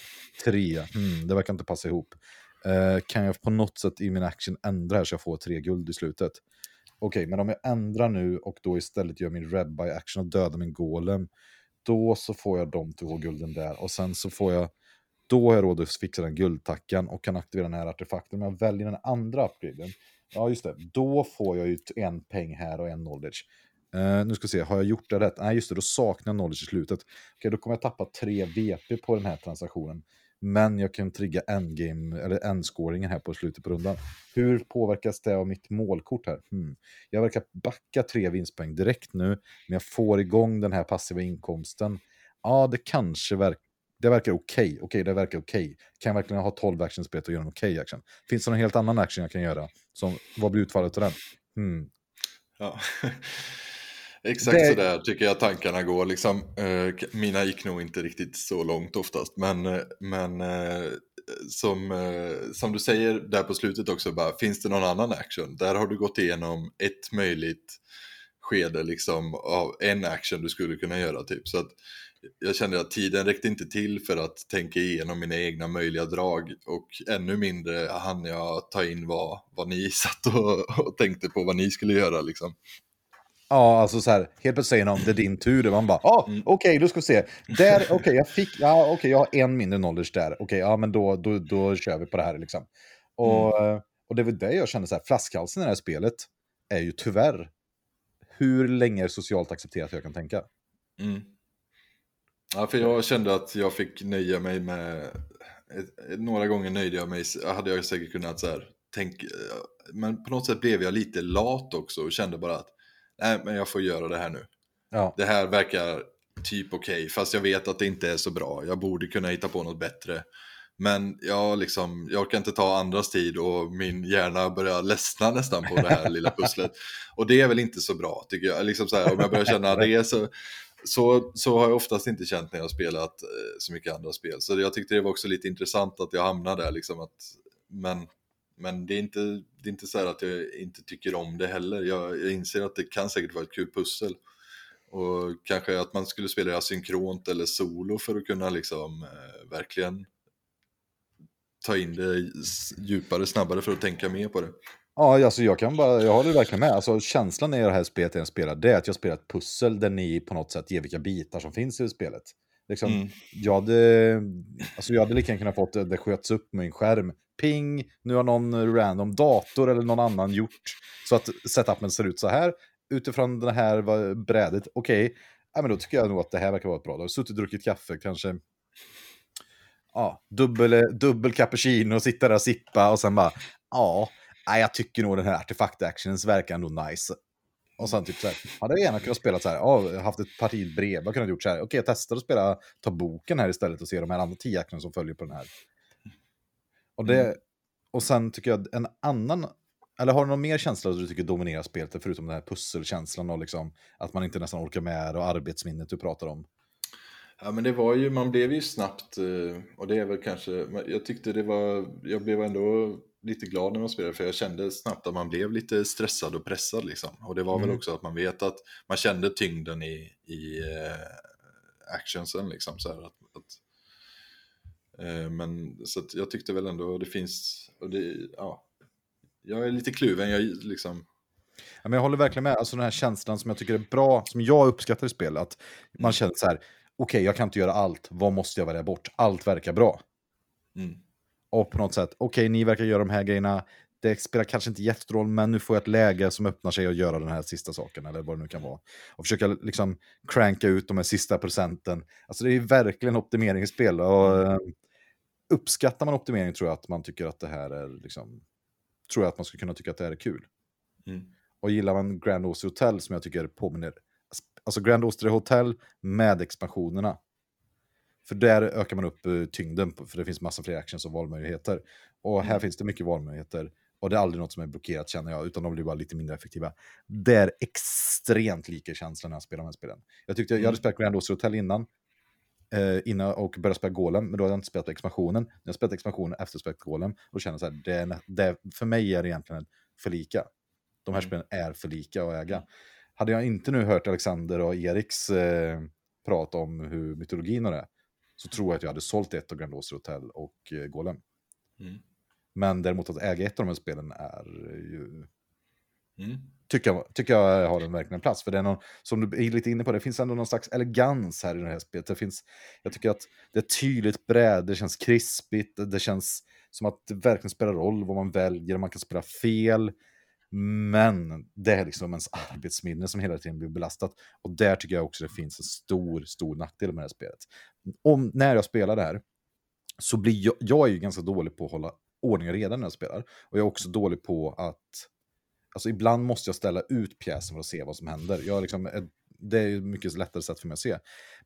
Tre. Hmm, det verkar inte passa ihop. Eh, kan jag på något sätt i min action ändra här så jag får tre guld i slutet? Okej, men om jag ändrar nu och då istället gör min red by action och dödar min golem. då så får jag de två gulden där. Och sen så får jag, då har jag råd att fixa den guldtackan och kan aktivera den här artefakten. Om jag väljer den andra upgraden, ja just det, då får jag ju en peng här och en knowledge. Uh, nu ska vi se, har jag gjort det rätt? Nej, just det, då saknar jag knowledge i slutet. Okej, okay, då kommer jag tappa tre VP på den här transaktionen. Men jag kan trigga endgame, eller endscoringen här på slutet på rundan. Hur påverkas det av mitt målkort här? Hmm. Jag verkar backa tre vinstpoäng direkt nu, men jag får igång den här passiva inkomsten. Ja, det kanske verkar det verkar okej. Okay. Okej, okay, det verkar okej. Okay. Kan jag verkligen ha 12 actionspel och göra en okej action? Finns det någon helt annan action jag kan göra? Som, vad blir utfallet av den? Hmm. Ja. Exakt det... så där tycker jag tankarna går. Liksom, eh, mina gick nog inte riktigt så långt oftast. Men, eh, men eh, som, eh, som du säger där på slutet också, bara, finns det någon annan action? Där har du gått igenom ett möjligt skede liksom, av en action du skulle kunna göra. Typ. Så att jag kände att tiden räckte inte till för att tänka igenom mina egna möjliga drag och ännu mindre hann jag ta in vad, vad ni satt och, och tänkte på vad ni skulle göra. Liksom. Ja, alltså så här, helt plötsligt säger någon det är din tur. Man bara, ah, mm. okej, okay, då ska vi se. Där, okej, okay, jag fick, ja, okej, okay, jag har en mindre knowledge där. Okej, ja, men då, då, då kör vi på det här liksom. Och, mm. och det var det jag kände, så här, flaskhalsen i det här spelet är ju tyvärr hur länge socialt accepterat jag kan tänka. Mm. Ja, för jag kände att jag fick nöja mig med, några gånger nöjde jag mig, hade jag säkert kunnat så här, tänka, men på något sätt blev jag lite lat också och kände bara att nej men jag får göra det här nu. Ja. Det här verkar typ okej, okay, fast jag vet att det inte är så bra. Jag borde kunna hitta på något bättre. Men jag, liksom, jag kan inte ta andras tid och min hjärna börjar ledsna nästan på det här lilla pusslet. Och det är väl inte så bra tycker jag. Liksom så här, om jag börjar känna det så, så, så har jag oftast inte känt när jag har spelat eh, så mycket andra spel. Så jag tyckte det var också lite intressant att jag hamnade där. Liksom att, men men det är, inte, det är inte så att jag inte tycker om det heller. Jag, jag inser att det kan säkert vara ett kul pussel. Och kanske att man skulle spela asynkront eller solo för att kunna liksom eh, verkligen ta in det djupare, snabbare för att tänka mer på det. Ja, alltså jag kan bara, jag håller verkligen med. Alltså känslan i det här spelet jag spelar, det är att jag spelar ett pussel där ni på något sätt ger vilka bitar som finns i spelet. Liksom, mm. jag, hade, alltså jag hade lika gärna kunnat fått det, det sköts upp med en skärm. Ping, nu har någon random dator eller någon annan gjort så att setupen ser ut så här. Utifrån det här brädet, okej, okay. ja, men då tycker jag nog att det här verkar vara ett bra. Du har suttit och druckit kaffe, kanske ja, dubbel, dubbel cappuccino, sitta där och sippa och sen bara, ja, jag tycker nog den här artefakt-actions verkar ändå nice. Och sen typ så här, hade jag gärna kunnat spela så här, ja, haft ett parti brev, jag kunnat gjort så här, okej jag testar att spela, ta boken här istället och se de här andra tio aktierna som följer på den här. Och, det, mm. och sen tycker jag en annan, eller har du någon mer känsla du tycker dominerar spelet, förutom den här pusselkänslan och liksom att man inte nästan orkar med och arbetsminnet du pratar om? Ja men det var ju, man blev ju snabbt, eh, och det är väl kanske, jag tyckte det var, jag blev ändå lite glad när man spelade för jag kände snabbt att man blev lite stressad och pressad liksom. Och det var mm. väl också att man vet att man kände tyngden i, i uh, actionsen liksom. Så att, att uh, men så att jag tyckte väl ändå det finns, och det, ja, jag är lite kluven, jag liksom Ja, men jag håller verkligen med. Alltså den här känslan som jag tycker är bra, som jag uppskattar i spel, att man mm. känner så här, okej, okay, jag kan inte göra allt, vad måste jag välja bort? Allt verkar bra. Mm och på något sätt, okej, okay, ni verkar göra de här grejerna, det spelar kanske inte jättestor roll, men nu får jag ett läge som öppnar sig att göra den här sista saken, eller vad det nu kan vara. Och försöka liksom cranka ut de här sista procenten. Alltså det är verkligen optimeringsspel. Och, uh, uppskattar man optimering tror jag att man tycker att det här är liksom, tror jag att man skulle kunna tycka att det här är kul. Mm. Och gillar man Grand Austria Hotel som jag tycker påminner, alltså Grand Austria Hotel med expansionerna, för där ökar man upp uh, tyngden, för det finns massa fler actions och valmöjligheter. Och här mm. finns det mycket valmöjligheter. Och det är aldrig något som är blockerat känner jag, utan de blir bara lite mindre effektiva. Det är extremt lika känslan när jag spelar de här spelen. Jag tyckte, jag hade mm. spelat Grand Oster Hotel innan, eh, innan och började spela Golem, men då hade jag inte spelat expansionen. När jag spelat expansionen efter spelat Golem, och känner så här, det, det, för mig är det egentligen för lika. De här mm. spelen är för lika att äga. Hade jag inte nu hört Alexander och Eriks eh, prat om hur mytologin och det så tror jag att jag hade sålt ett av Grand Austria Hotel och eh, Golem. Mm. Men däremot att äga ett av de här spelen är ju mm. tycker jag, tycker jag har den verkligen plats. För det är någon, som du är lite inne på, det finns ändå någon slags elegans här i det här spelet. Det finns, jag tycker att det är tydligt bräde, det känns krispigt, det känns som att det verkligen spelar roll vad man väljer, man kan spela fel. Men det är liksom ens arbetsminne som hela tiden blir belastat. Och där tycker jag också det finns en stor, stor nackdel med det här spelet. Om, när jag spelar det här så blir jag, jag är ju ganska dålig på att hålla ordning och reda när jag spelar. Och jag är också dålig på att, alltså ibland måste jag ställa ut pjäsen för att se vad som händer. Jag liksom, det är mycket lättare sätt för mig att se.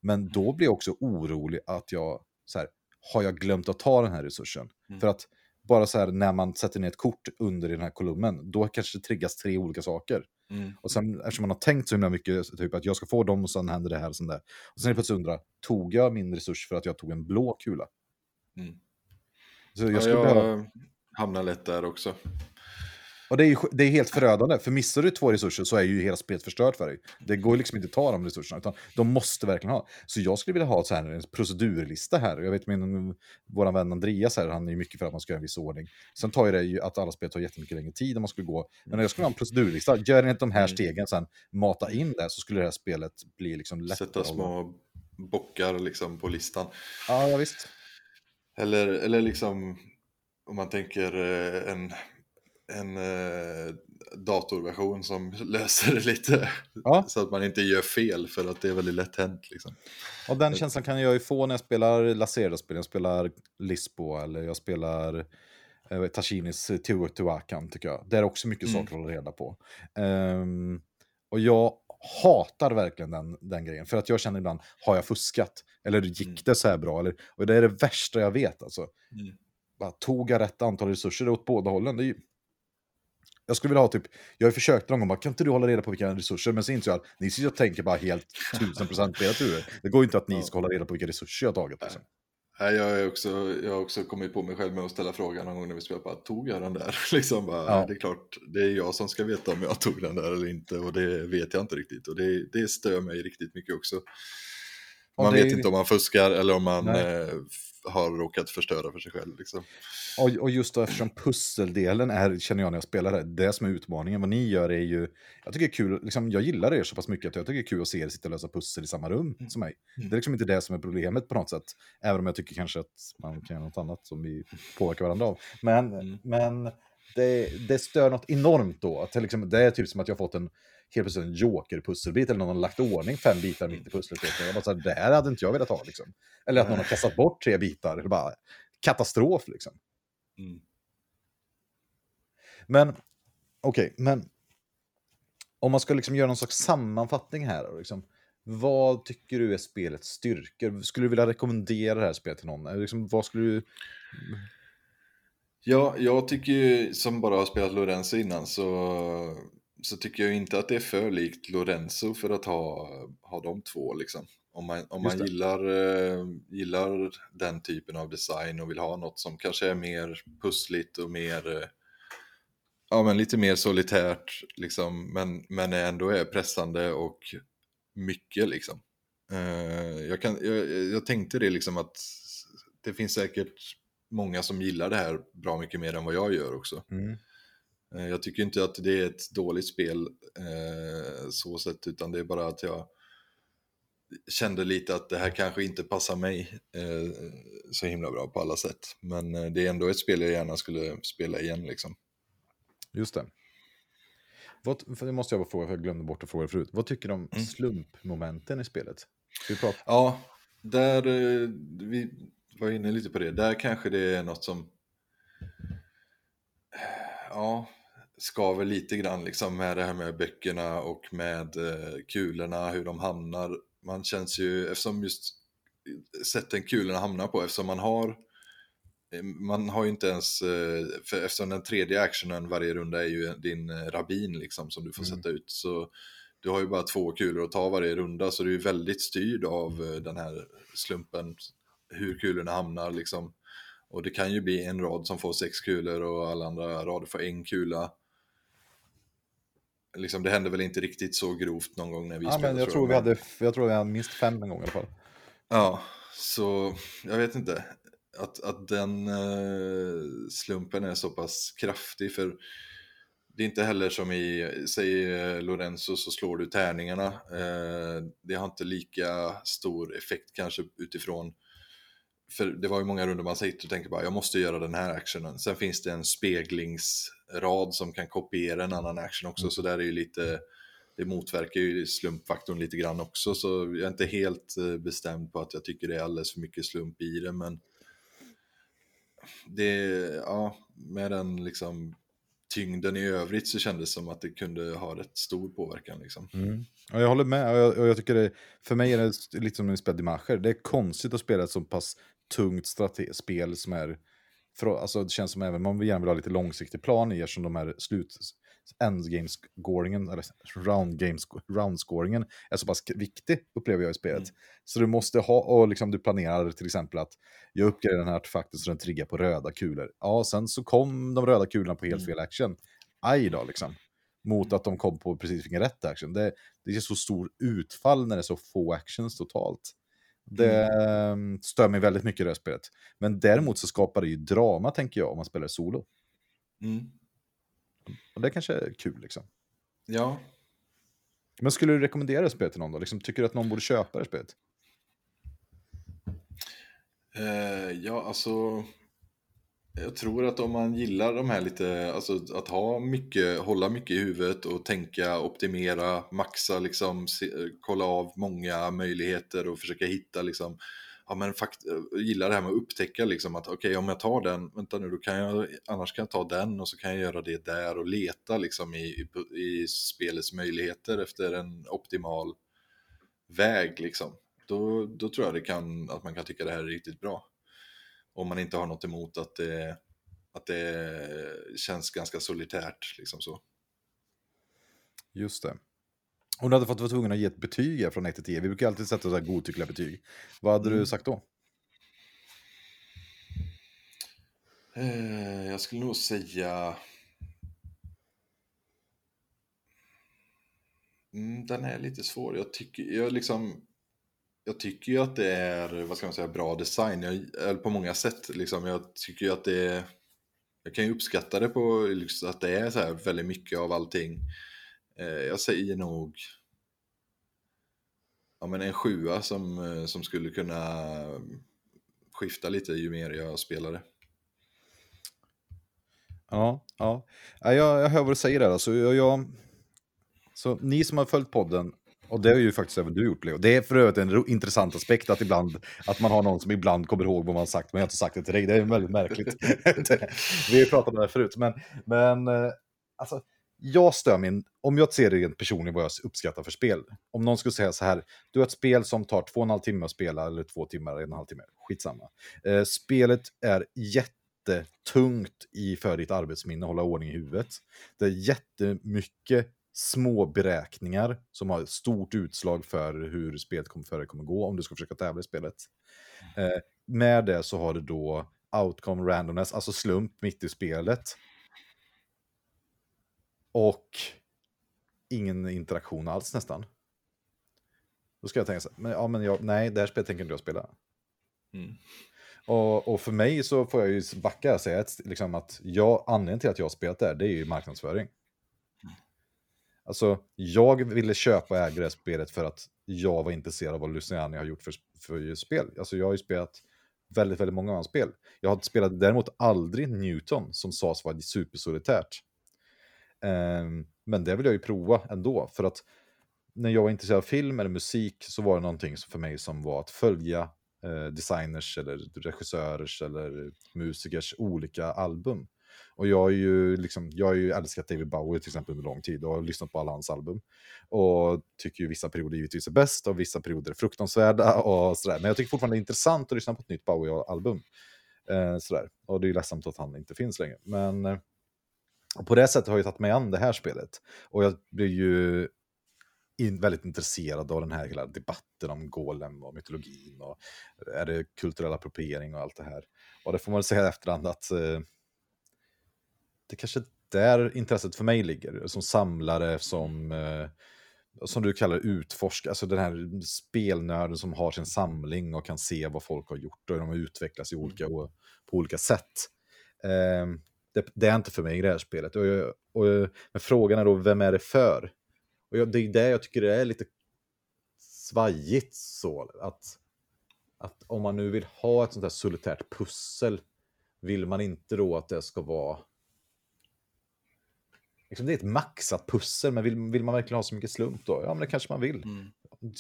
Men då blir jag också orolig att jag, så här, har jag glömt att ta den här resursen? Mm. För att bara så här när man sätter ner ett kort under i den här kolumnen, då kanske det triggas tre olika saker. Mm. Och sen eftersom man har tänkt så himla mycket, typ att jag ska få dem och sen händer det här och sen där. Och sen är det plötsligt undra, tog jag min resurs för att jag tog en blå kula? Mm. Så jag, ja, jag behöva... hamnar lätt där också. Och det är, ju, det är helt förödande, för missar du två resurser så är ju hela spelet förstört för dig. Det går liksom inte att ta de resurserna, utan de måste verkligen ha. Så jag skulle vilja ha så här, en procedurlista här. Jag vet min, vår vän Andreas här, han är ju mycket för att man ska göra en viss ordning. Sen tar ju det ju att alla spel tar jättemycket längre tid om man skulle gå. Men jag skulle ha en procedurlista, gör inte de här mm. stegen sen, mata in det, så skulle det här spelet bli liksom lättare. Sätta små bockar liksom på listan. Ja, ja visst. Eller, eller liksom, om man tänker eh, en en eh, datorversion som löser det lite. Ja. Så att man inte gör fel för att det är väldigt lätt hänt. Liksom. Och den känslan kan jag ju få när jag spelar Lacerda-spel. Jag spelar Lisbo eller jag spelar eh, Tashinis Teotihuacan tycker jag. Det är också mycket mm. saker att reda på. Um, och jag hatar verkligen den, den grejen. För att jag känner ibland, har jag fuskat? Eller gick mm. det så här bra? Eller, och det är det värsta jag vet alltså. Mm. Bara, tog jag rätt antal resurser åt båda hållen? Det är ju jag skulle vilja ha typ, jag har försökt någon gång, bara, kan inte du hålla reda på vilka resurser? Men så inser jag att ni sitter och tänker bara helt tusen procent på era turer. Det går inte att ni ska hålla reda på vilka resurser jag har tagit. Liksom. Nej, jag, är också, jag har också kommit på mig själv med att ställa frågan någon gång när vi spelar, bara, tog jag den där? liksom bara, ja. Det är klart, det är jag som ska veta om jag tog den där eller inte och det vet jag inte riktigt. Och det, det stör mig riktigt mycket också. Man vet inte om man fuskar eller om man eh, har råkat förstöra för sig själv. Liksom. Och, och just då eftersom pusseldelen är, känner jag när jag spelar det, det som är utmaningen. Vad ni gör är ju, jag tycker det är kul, liksom, jag gillar er så pass mycket att jag tycker det är kul att se er sitta och lösa pussel i samma rum mm. som mig. Mm. Det är liksom inte det som är problemet på något sätt. Även om jag tycker kanske att man kan göra något annat som vi påverkar varandra av. Men, mm. men det, det stör något enormt då. Att det, liksom, det är typ som att jag har fått en helt plötsligt en joker-pusselbit eller någon har lagt ordning fem bitar mitt i pusslet. Jag bara så här, det här hade inte jag velat ha liksom. Eller att någon har kastat bort tre bitar. Eller bara, katastrof liksom. Mm. Men, okej, okay, men om man ska liksom göra någon slags sammanfattning här. Liksom, vad tycker du är spelets styrkor? Skulle du vilja rekommendera det här spelet till någon? Liksom, vad skulle du... Ja, jag tycker ju, som bara har spelat Lorenzo innan, så, så tycker jag inte att det är för likt Lorenzo för att ha, ha de två liksom. Om man, om man gillar, eh, gillar den typen av design och vill ha något som kanske är mer pussligt och mer, eh, ja men lite mer solitärt liksom, men, men ändå är pressande och mycket liksom. Eh, jag, kan, jag, jag tänkte det liksom att det finns säkert många som gillar det här bra mycket mer än vad jag gör också. Mm. Eh, jag tycker inte att det är ett dåligt spel eh, så sett, utan det är bara att jag kände lite att det här kanske inte passar mig eh, så himla bra på alla sätt. Men eh, det är ändå ett spel jag gärna skulle spela igen liksom. Just det. Vad, det måste jag bara fråga, för jag glömde bort att fråga förut. Vad tycker du om mm. slumpmomenten i spelet? Ja, där eh, vi var inne lite på det. Där kanske det är något som ja, skaver lite grann liksom med det här med böckerna och med eh, kulorna, hur de hamnar man känns ju, eftersom just sätten kulorna hamnar på, eftersom man har man har ju inte ens, eh, för eftersom den tredje actionen varje runda är ju din eh, rabbin liksom som du får mm. sätta ut. Så du har ju bara två kulor att ta varje runda så du är väldigt styrd av eh, den här slumpen, hur kulorna hamnar liksom. Och det kan ju bli en rad som får sex kulor och alla andra rader får en kula liksom, det hände väl inte riktigt så grovt någon gång när vi ja, spelade. Men jag, tror jag. vi hade, jag tror vi hade minst fem en gång i alla fall. Ja, så jag vet inte. Att, att den eh, slumpen är så pass kraftig för det är inte heller som i, säger Lorenzo, så slår du tärningarna. Eh, det har inte lika stor effekt kanske utifrån för det var ju många runder man sitter och tänker bara jag måste göra den här actionen. Sen finns det en speglingsrad som kan kopiera en annan action också, mm. så där är ju lite, det motverkar ju slumpfaktorn lite grann också, så jag är inte helt eh, bestämd på att jag tycker det är alldeles för mycket slump i det, men det, ja, med den liksom tyngden i övrigt så kändes det som att det kunde ha rätt stor påverkan. Liksom. Mm. Ja, jag håller med, och jag, och jag, tycker det, för mig är det lite som spelar Dimacher, det är konstigt att spela ett så pass tungt spel som är... För, alltså det känns som även man gärna vill ha lite långsiktig plan i eftersom de här slut endgame-scoringen, eller round-scoringen, är så pass viktig, upplever jag i spelet. Mm. Så du måste ha, och liksom du planerar till exempel att jag uppgraderar den här artefakten så den triggar på röda kulor. Ja, sen så kom de röda kulorna på helt mm. fel action. Aj då, liksom. Mot att de kom på precis vilken rätt action. Det, det är så stor utfall när det är så få actions totalt. Det mm. stör mig väldigt mycket i det här spelet. Men däremot så skapar det ju drama, tänker jag, om man spelar solo. Mm. Och det kanske är kul liksom. Ja. Men skulle du rekommendera det spelet till någon då? Liksom, tycker du att någon borde köpa det spelet? Uh, ja, alltså jag tror att om man gillar de här lite, alltså att ha mycket, hålla mycket i huvudet och tänka, optimera, maxa, liksom, se, kolla av många möjligheter och försöka hitta liksom, ja men fakt gillar det här med att upptäcka liksom att okej okay, om jag tar den, vänta nu, då kan jag, annars kan jag ta den och så kan jag göra det där och leta liksom i, i, i spelets möjligheter efter en optimal väg liksom. Då, då tror jag det kan, att man kan tycka det här är riktigt bra om man inte har något emot att det, att det känns ganska solitärt. Liksom så. Just det. Om du hade fått vara tvungen att ge ett betyg från 1 till 10, vi brukar alltid sätta så här godtyckliga betyg. Vad hade mm. du sagt då? Eh, jag skulle nog säga... Mm, den är lite svår. Jag tycker, jag liksom jag tycker ju att det är, vad ska man säga, bra design. Jag, på många sätt liksom. Jag tycker ju att det är, jag kan ju uppskatta det på liksom, att det är så här väldigt mycket av allting. Eh, jag säger nog ja, men en sjua som, eh, som skulle kunna skifta lite ju mer jag spelade. Ja, ja. jag, jag hör vad du säger där. Alltså, jag, jag, så ni som har följt podden och det har ju faktiskt även du gjort, Leo. Det är för övrigt en intressant aspekt att, ibland, att man har någon som ibland kommer ihåg vad man sagt, men jag har inte sagt det till dig. Det är väldigt märkligt. Vi har ju pratat om det här förut, men, men eh, alltså, jag stör min, om jag ser det rent personligen vad jag uppskattar för spel. Om någon skulle säga så här, du har ett spel som tar två och en halv timme att spela, eller två timmar, en och en halv timme, skitsamma. Eh, spelet är jättetungt i för ditt arbetsminne, hålla ordning i huvudet. Det är jättemycket små beräkningar som har stort utslag för hur spelet kommer, för kommer gå om du ska försöka tävla i spelet. Eh, med det så har du då outcome randomness, alltså slump mitt i spelet. Och ingen interaktion alls nästan. Då ska jag tänka så här, men, ja, men jag, nej, det här spelet tänker inte jag spela. Mm. Och, och, för mig så får jag ju backa och säga att, liksom att jag, anledningen till att jag har spelat det här, det är ju marknadsföring. Alltså, jag ville köpa och äga det här spelet för att jag var intresserad av vad Luciani har gjort för, för spel. Alltså, jag har ju spelat väldigt, väldigt många av hans spel. Jag har spelat däremot aldrig Newton, som sades vara supersolitärt. Um, men det vill jag ju prova ändå, för att när jag var intresserad av film eller musik så var det någonting för mig som var att följa eh, designers eller regissörers eller musikers olika album. Och jag har ju, liksom, jag har ju älskat David Bowie till exempel under lång tid och har lyssnat på alla hans album. Och tycker ju vissa perioder givetvis är bäst och vissa perioder är fruktansvärda och sådär. Men jag tycker fortfarande det är intressant att lyssna på ett nytt Bowie-album. Eh, sådär. Och det är ju ledsamt att han inte finns längre. Men eh, på det sättet har jag tagit mig an det här spelet. Och jag blir ju in, väldigt intresserad av den här hela debatten om golem och mytologin och eh, är det kulturell appropriering och allt det här. Och det får man väl säga i efterhand att eh, det kanske där intresset för mig ligger, som samlare, som, eh, som du kallar utforskare, alltså den här spelnörden som har sin samling och kan se vad folk har gjort och hur de har utvecklats i olika, på olika sätt. Eh, det, det, är inte för mig i det här spelet. Och, och, men frågan är då, vem är det för? Och jag, det är det jag tycker är lite svajigt så. Att, att om man nu vill ha ett sånt här solitärt pussel, vill man inte då att det ska vara... Liksom det är ett maxat pussel, men vill, vill man verkligen ha så mycket slump då? Ja, men det kanske man vill. Mm.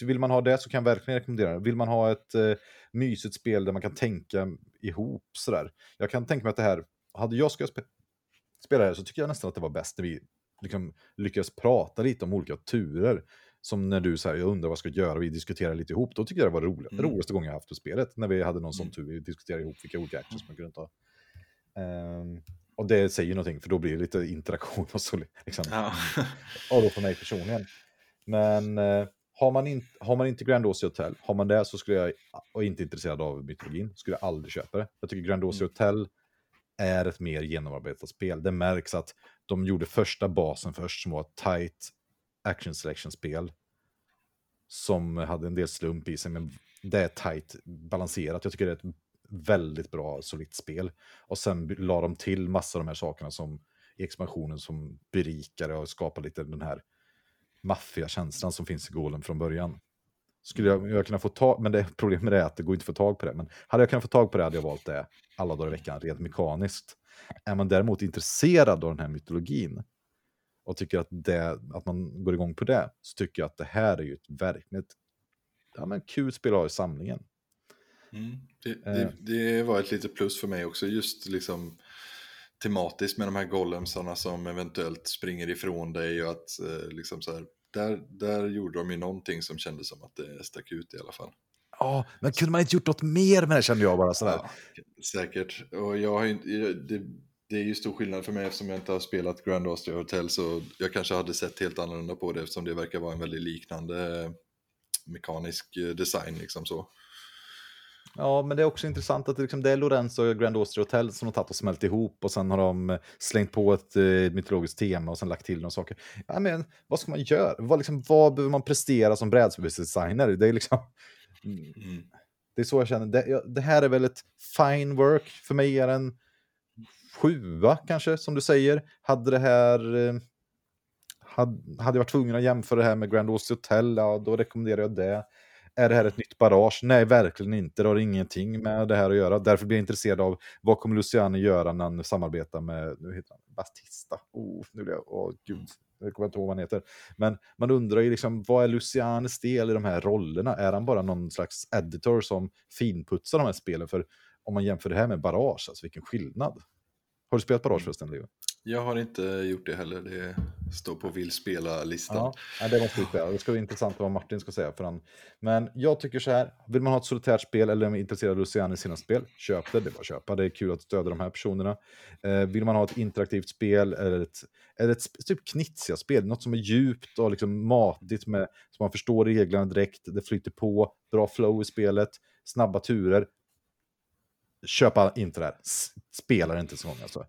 Vill man ha det så kan jag verkligen rekommendera det. Vill man ha ett eh, mysigt spel där man kan tänka ihop sådär. Jag kan tänka mig att det här, hade jag skulle spe spela det här så tycker jag nästan att det var bäst när vi liksom lyckades prata lite om olika turer. Som när du säger, jag undrar vad jag ska göra, vi diskuterar lite ihop. Då tycker jag det var roligt. Mm. roligaste gången jag haft för spelet. När vi hade någon sån mm. tur, vi diskuterade ihop vilka olika actions man kunde ta. Um, och det säger någonting, för då blir det lite interaktion och så. Liksom. Ja. och då för mig personligen. Men uh, har, man in, har man inte Grandiosi Hotel, har man det så skulle jag, och inte intresserad av mytologin, skulle jag aldrig köpa det. Jag tycker Grandiosi mm. Hotel är ett mer genomarbetat spel. Det märks att de gjorde första basen först som var ett tight action selection-spel. Som hade en del slump i sig, men det är tight balanserat. Jag tycker det är ett väldigt bra, solitt spel. Och sen la de till massa av de här sakerna som i expansionen som berikade och skapade lite den här maffiakänslan som finns i Golem från början. Skulle jag, jag kunna få tag, men det problemet är att det går inte att få tag på det. Men hade jag kunnat få tag på det hade jag valt det alla dagar i veckan, rent mekaniskt. Är man däremot intresserad av den här mytologin och tycker att, det, att man går igång på det, så tycker jag att det här är ju ett verkligt ja, men kul spel att ha i samlingen. Mm. Det, det, eh. det, var ett litet plus för mig också, just liksom tematiskt med de här golemsarna som eventuellt springer ifrån dig och att eh, liksom så här, där, där gjorde de ju någonting som kändes som att det stack ut i alla fall. Ja, men kunde man inte gjort något mer med det kände jag bara sådär. Ja, säkert, och jag har inte, det, det är ju stor skillnad för mig eftersom jag inte har spelat Grand Austria Hotel så jag kanske hade sett helt annorlunda på det eftersom det verkar vara en väldigt liknande eh, mekanisk design liksom så. Ja, men det är också intressant att det, liksom, det är Lorenzo och Grand Austria Hotel som har tagit och smält ihop och sen har de eh, slängt på ett eh, mytologiskt tema och sen lagt till några saker. Ja, men vad ska man göra? Vad, liksom, vad behöver man prestera som brädspelsdesigner? Det är liksom... Mm. Det är så jag känner. Det, det, här är väl ett fine work. För mig är en sjua kanske, som du säger. Hade det här... Eh, hade, hade jag varit tvungen att jämföra det här med Grand Austria Hotel, ja, då rekommenderar jag det. Är det här ett nytt barrage? Nej, verkligen inte. Det har ingenting med det här att göra. Därför blir jag intresserad av vad kommer Luciano göra när han samarbetar med, nu heter han Batista. Oh, nu blir jag, åh gud, jag kommer inte ihåg vad han heter. Men man undrar ju liksom, vad är Lucianes del i de här rollerna? Är han bara någon slags editor som finputsar de här spelen? För om man jämför det här med Barrage, alltså vilken skillnad. Har du spelat Barrage förresten, Leo? Jag har inte gjort det heller. Det står på vill spela-listan. Ja, det måste vi spela. Det ska bli intressant vad Martin ska säga. För han. Men jag tycker så här, vill man ha ett solitärt spel eller är intresserad av Luciano i sina spel, köp det. Det är bara att köpa. Det är kul att stödja de här personerna. Eh, vill man ha ett interaktivt spel eller ett, eller ett typ knitsiga spel, något som är djupt och liksom matigt med, så man förstår reglerna direkt, det flyter på, bra flow i spelet, snabba turer, köpa inte det här. Spela det inte så många alltså.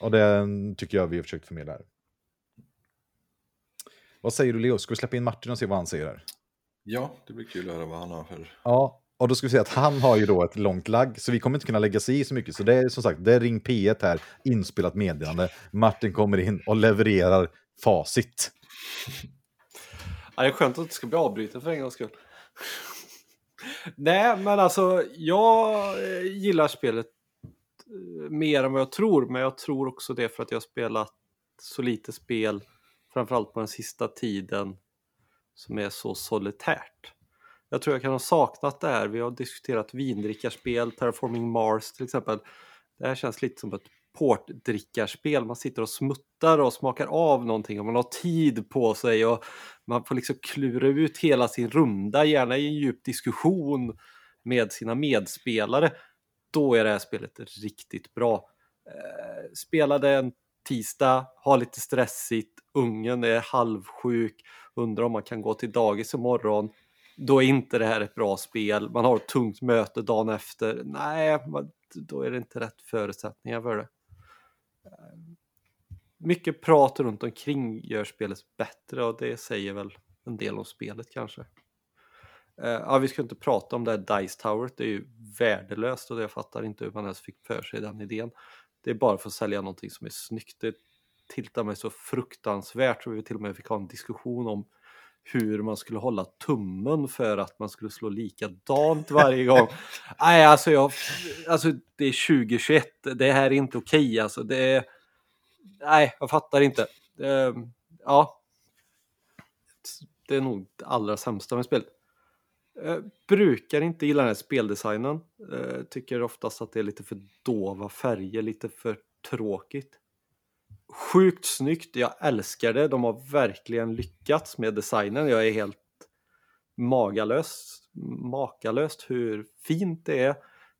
Och det tycker jag vi har försökt förmedla här. Vad säger du Leo? Ska vi släppa in Martin och se vad han säger här? Ja, det blir kul att höra vad han har för... Ja, och då ska vi säga att han har ju då ett långt lagg, så vi kommer inte kunna lägga sig i så mycket. Så det är som sagt, det är Ring P1 här, inspelat meddelande. Martin kommer in och levererar facit. Ja, det är skönt att det inte ska bli avbruten för en gångs skull. Nej, men alltså jag gillar spelet Eh, mer än vad jag tror, men jag tror också det för att jag har spelat så lite spel, framförallt på den sista tiden, som är så solitärt. Jag tror jag kan ha saknat det här. Vi har diskuterat vindrickarspel, Terraforming Mars till exempel. Det här känns lite som ett portdrickarspel. Man sitter och smuttar och smakar av någonting och man har tid på sig och man får liksom klura ut hela sin runda, gärna i en djup diskussion med sina medspelare. Då är det här spelet riktigt bra. Eh, spelade en tisdag, har lite stressigt, ungen är halvsjuk, undrar om man kan gå till dagis imorgon. Då är inte det här ett bra spel. Man har ett tungt möte dagen efter. Nej, då är det inte rätt förutsättningar för det eh, mycket prat runt omkring gör spelet bättre och det säger väl en del om spelet kanske. Uh, ja, vi ska inte prata om det här Dice Tower, det är ju värdelöst och jag fattar inte hur man ens fick för sig den idén. det är bara för att sälja någonting som är snyggt. Det tiltar mig så fruktansvärt så vi till och med fick ha en diskussion om hur man skulle hålla tummen för att man skulle slå likadant varje gång. Nej, alltså, jag, alltså det är 2021, det här är inte okej okay, alltså. Det är, nej, jag fattar inte. Det, ja, det är nog det allra sämsta med spelet. Jag brukar inte gilla den här speldesignen. Eh, tycker oftast att det är lite för dova färger, lite för tråkigt. Sjukt snyggt, jag älskar det. De har verkligen lyckats med designen. Jag är helt magalös, makalöst hur fint det är.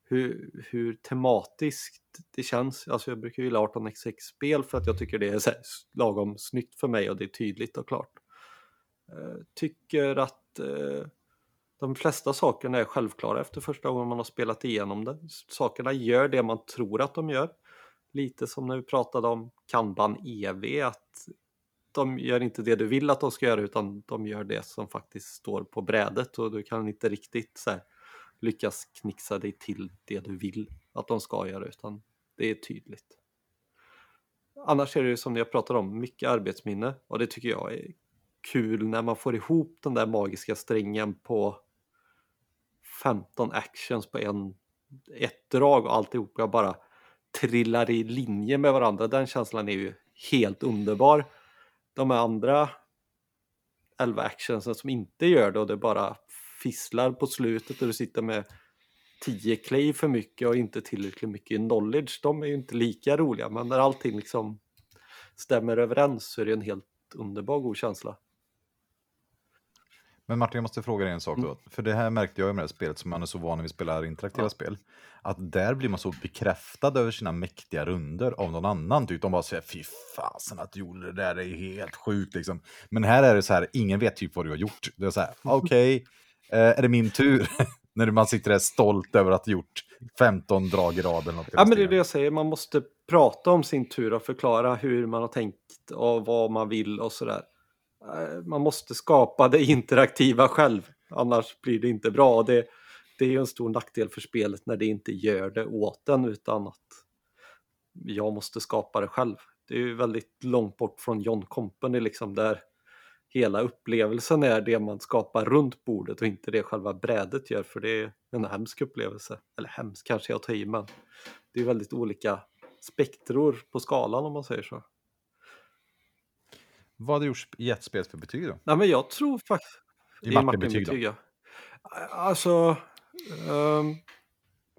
Hur, hur tematiskt det känns. Alltså jag brukar gilla 18xx-spel för att jag tycker det är så lagom snyggt för mig och det är tydligt och klart. Eh, tycker att eh, de flesta sakerna är självklara efter första gången man har spelat igenom det. Sakerna gör det man tror att de gör. Lite som när vi pratade om Kanban EV, att de gör inte det du vill att de ska göra utan de gör det som faktiskt står på brädet och du kan inte riktigt så här, lyckas knixa dig till det du vill att de ska göra utan det är tydligt. Annars är det ju som jag pratade om, mycket arbetsminne och det tycker jag är kul när man får ihop den där magiska strängen på 15 actions på en, ett drag och alltihopa bara trillar i linje med varandra. Den känslan är ju helt underbar. De andra 11 actionsen som inte gör det och det bara fisslar på slutet och du sitter med 10 clay för mycket och inte tillräckligt mycket knowledge. De är ju inte lika roliga men när allting liksom stämmer överens så är det en helt underbar god känsla. Men Martin, jag måste fråga dig en sak då. Mm. För det här märkte jag med det här spelet som man är så van när vi spelar interaktiva ja. spel. Att där blir man så bekräftad över sina mäktiga runder av någon annan. Typ de bara säger fy fasen att du gjorde det där, det är helt sjukt liksom. Men här är det så här, ingen vet typ vad du har gjort. Det är så här, okej, okay, eh, är det min tur? när man sitter där stolt över att ha gjort 15 drag i rad eller något. Ja, men det är det jag säger, man måste prata om sin tur och förklara hur man har tänkt och vad man vill och sådär. Eh, man måste skapa det interaktiva själv, annars blir det inte bra. Det, det är ju en stor nackdel för spelet när det inte gör det åt en utan att jag måste skapa det själv. Det är ju väldigt långt bort från John Company liksom där hela upplevelsen är det man skapar runt bordet och inte det själva brädet gör för det är en hemsk upplevelse. Eller hemsk kanske jag tar i men det är väldigt olika spektror på skalan om man säger så. Vad har du gett spelet för betyg då? Nej, men jag tror faktiskt... I Martin-betyg Martin ja. Alltså... Um,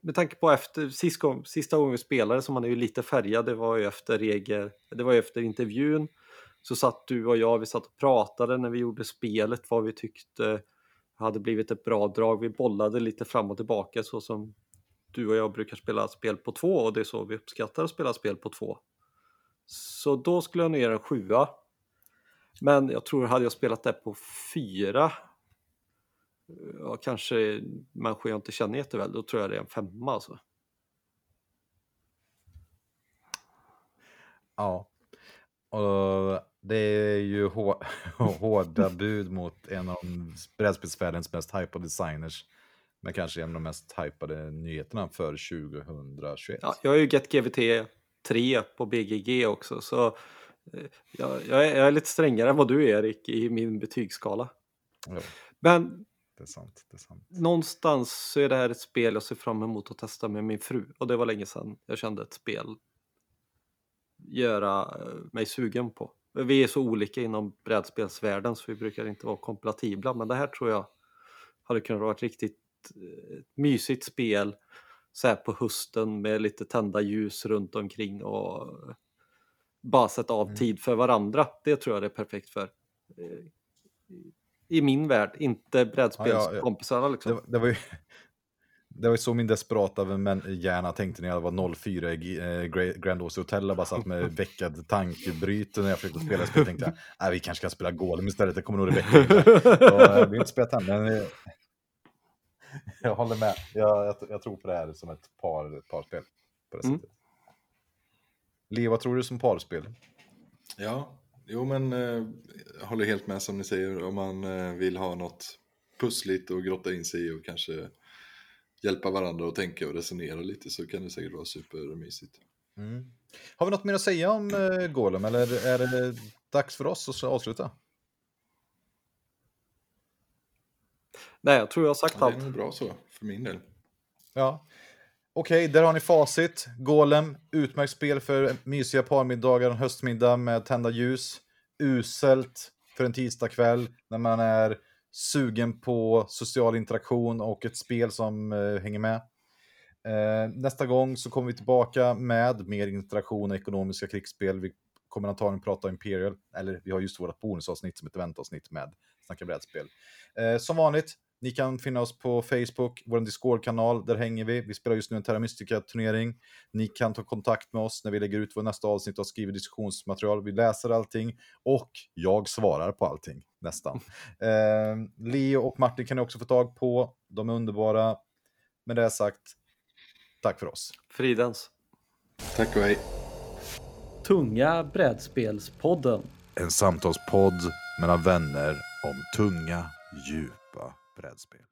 med tanke på efter sist sista gången vi spelade så man är ju lite färgad. Det var ju efter regel, det var efter intervjun. Så satt du och jag, vi satt och pratade när vi gjorde spelet vad vi tyckte hade blivit ett bra drag. Vi bollade lite fram och tillbaka så som du och jag brukar spela spel på två och det är så vi uppskattar att spela spel på två. Så då skulle jag ner en sjua men jag tror, hade jag spelat det på fyra, ja, kanske människor jag inte känner jätteväl, då tror jag det är en femma alltså. Ja, och det är ju hårda bud mot en av brädspelsvärldens mest hypade designers. Men kanske en av de mest hypade nyheterna för 2021. Ja, jag har ju Get GVT 3 på BGG också, så jag, jag, är, jag, är, lite strängare än vad du är Erik i min betygsskala. Ja, Men det är sant, det är sant. någonstans så är det här ett spel jag ser fram emot att testa med min fru. Och det var länge sedan jag kände ett spel göra eh, mig sugen på. Vi är så olika inom brädspelsvärlden så vi brukar inte vara kompatibla. Men det här tror jag hade kunnat vara ett riktigt eh, mysigt spel så här på hösten med lite tända ljus runt omkring och bara sätta av mm. tid för varandra. Det tror jag det är perfekt för. Eh, I min värld, inte brädspelskompisarna. Ja, ja, liksom. det, det, var ju, det var ju så min desperata men hjärna tänkte när jag var 04 i eh, Grand Åse Hotel och bara satt med veckad tankebryt när jag försökte spela spel. tänkte jag, vi kanske ska spela Golem istället, det kommer nog det väcka. Eh, vi har inte spelat än, men jag håller med. Jag, jag, jag, tror på det här som ett par, ett par spel. På det mm. sättet. Leo, vad tror du som parspel? Ja, jo men eh, jag håller helt med som ni säger. Om man eh, vill ha något pussligt och grotta in sig i och kanske hjälpa varandra och tänka och resonera lite så kan det säkert vara supermysigt. Mm. Har vi något mer att säga om uh, Golem eller är det dags för oss att avsluta? Nej, jag tror jag har sagt ja, allt. Det är nog bra så, för min del. Ja. Okej, okay, där har ni facit. Golem, utmärkt spel för mysiga parmiddagar, och höstmiddag med tända ljus. Uselt för en tisdagkväll när man är sugen på social interaktion och ett spel som eh, hänger med. Eh, nästa gång så kommer vi tillbaka med mer interaktion och ekonomiska krigsspel. Vi kommer antagligen prata Imperial, eller vi har just vårt bonusavsnitt som ett eventavsnitt med Snacka brädspel. Eh, som vanligt, ni kan finna oss på Facebook, vår Discord-kanal, där hänger vi. Vi spelar just nu en Terra Mystica-turnering. Ni kan ta kontakt med oss när vi lägger ut vår nästa avsnitt och skriver diskussionsmaterial. Vi läser allting och jag svarar på allting, nästan. eh, Leo och Martin kan ni också få tag på. De är underbara. Med det sagt, tack för oss. Fridens. Tack och hej. Tunga brädspelspodden. En samtalspodd mellan vänner om tunga, djupa brädspel.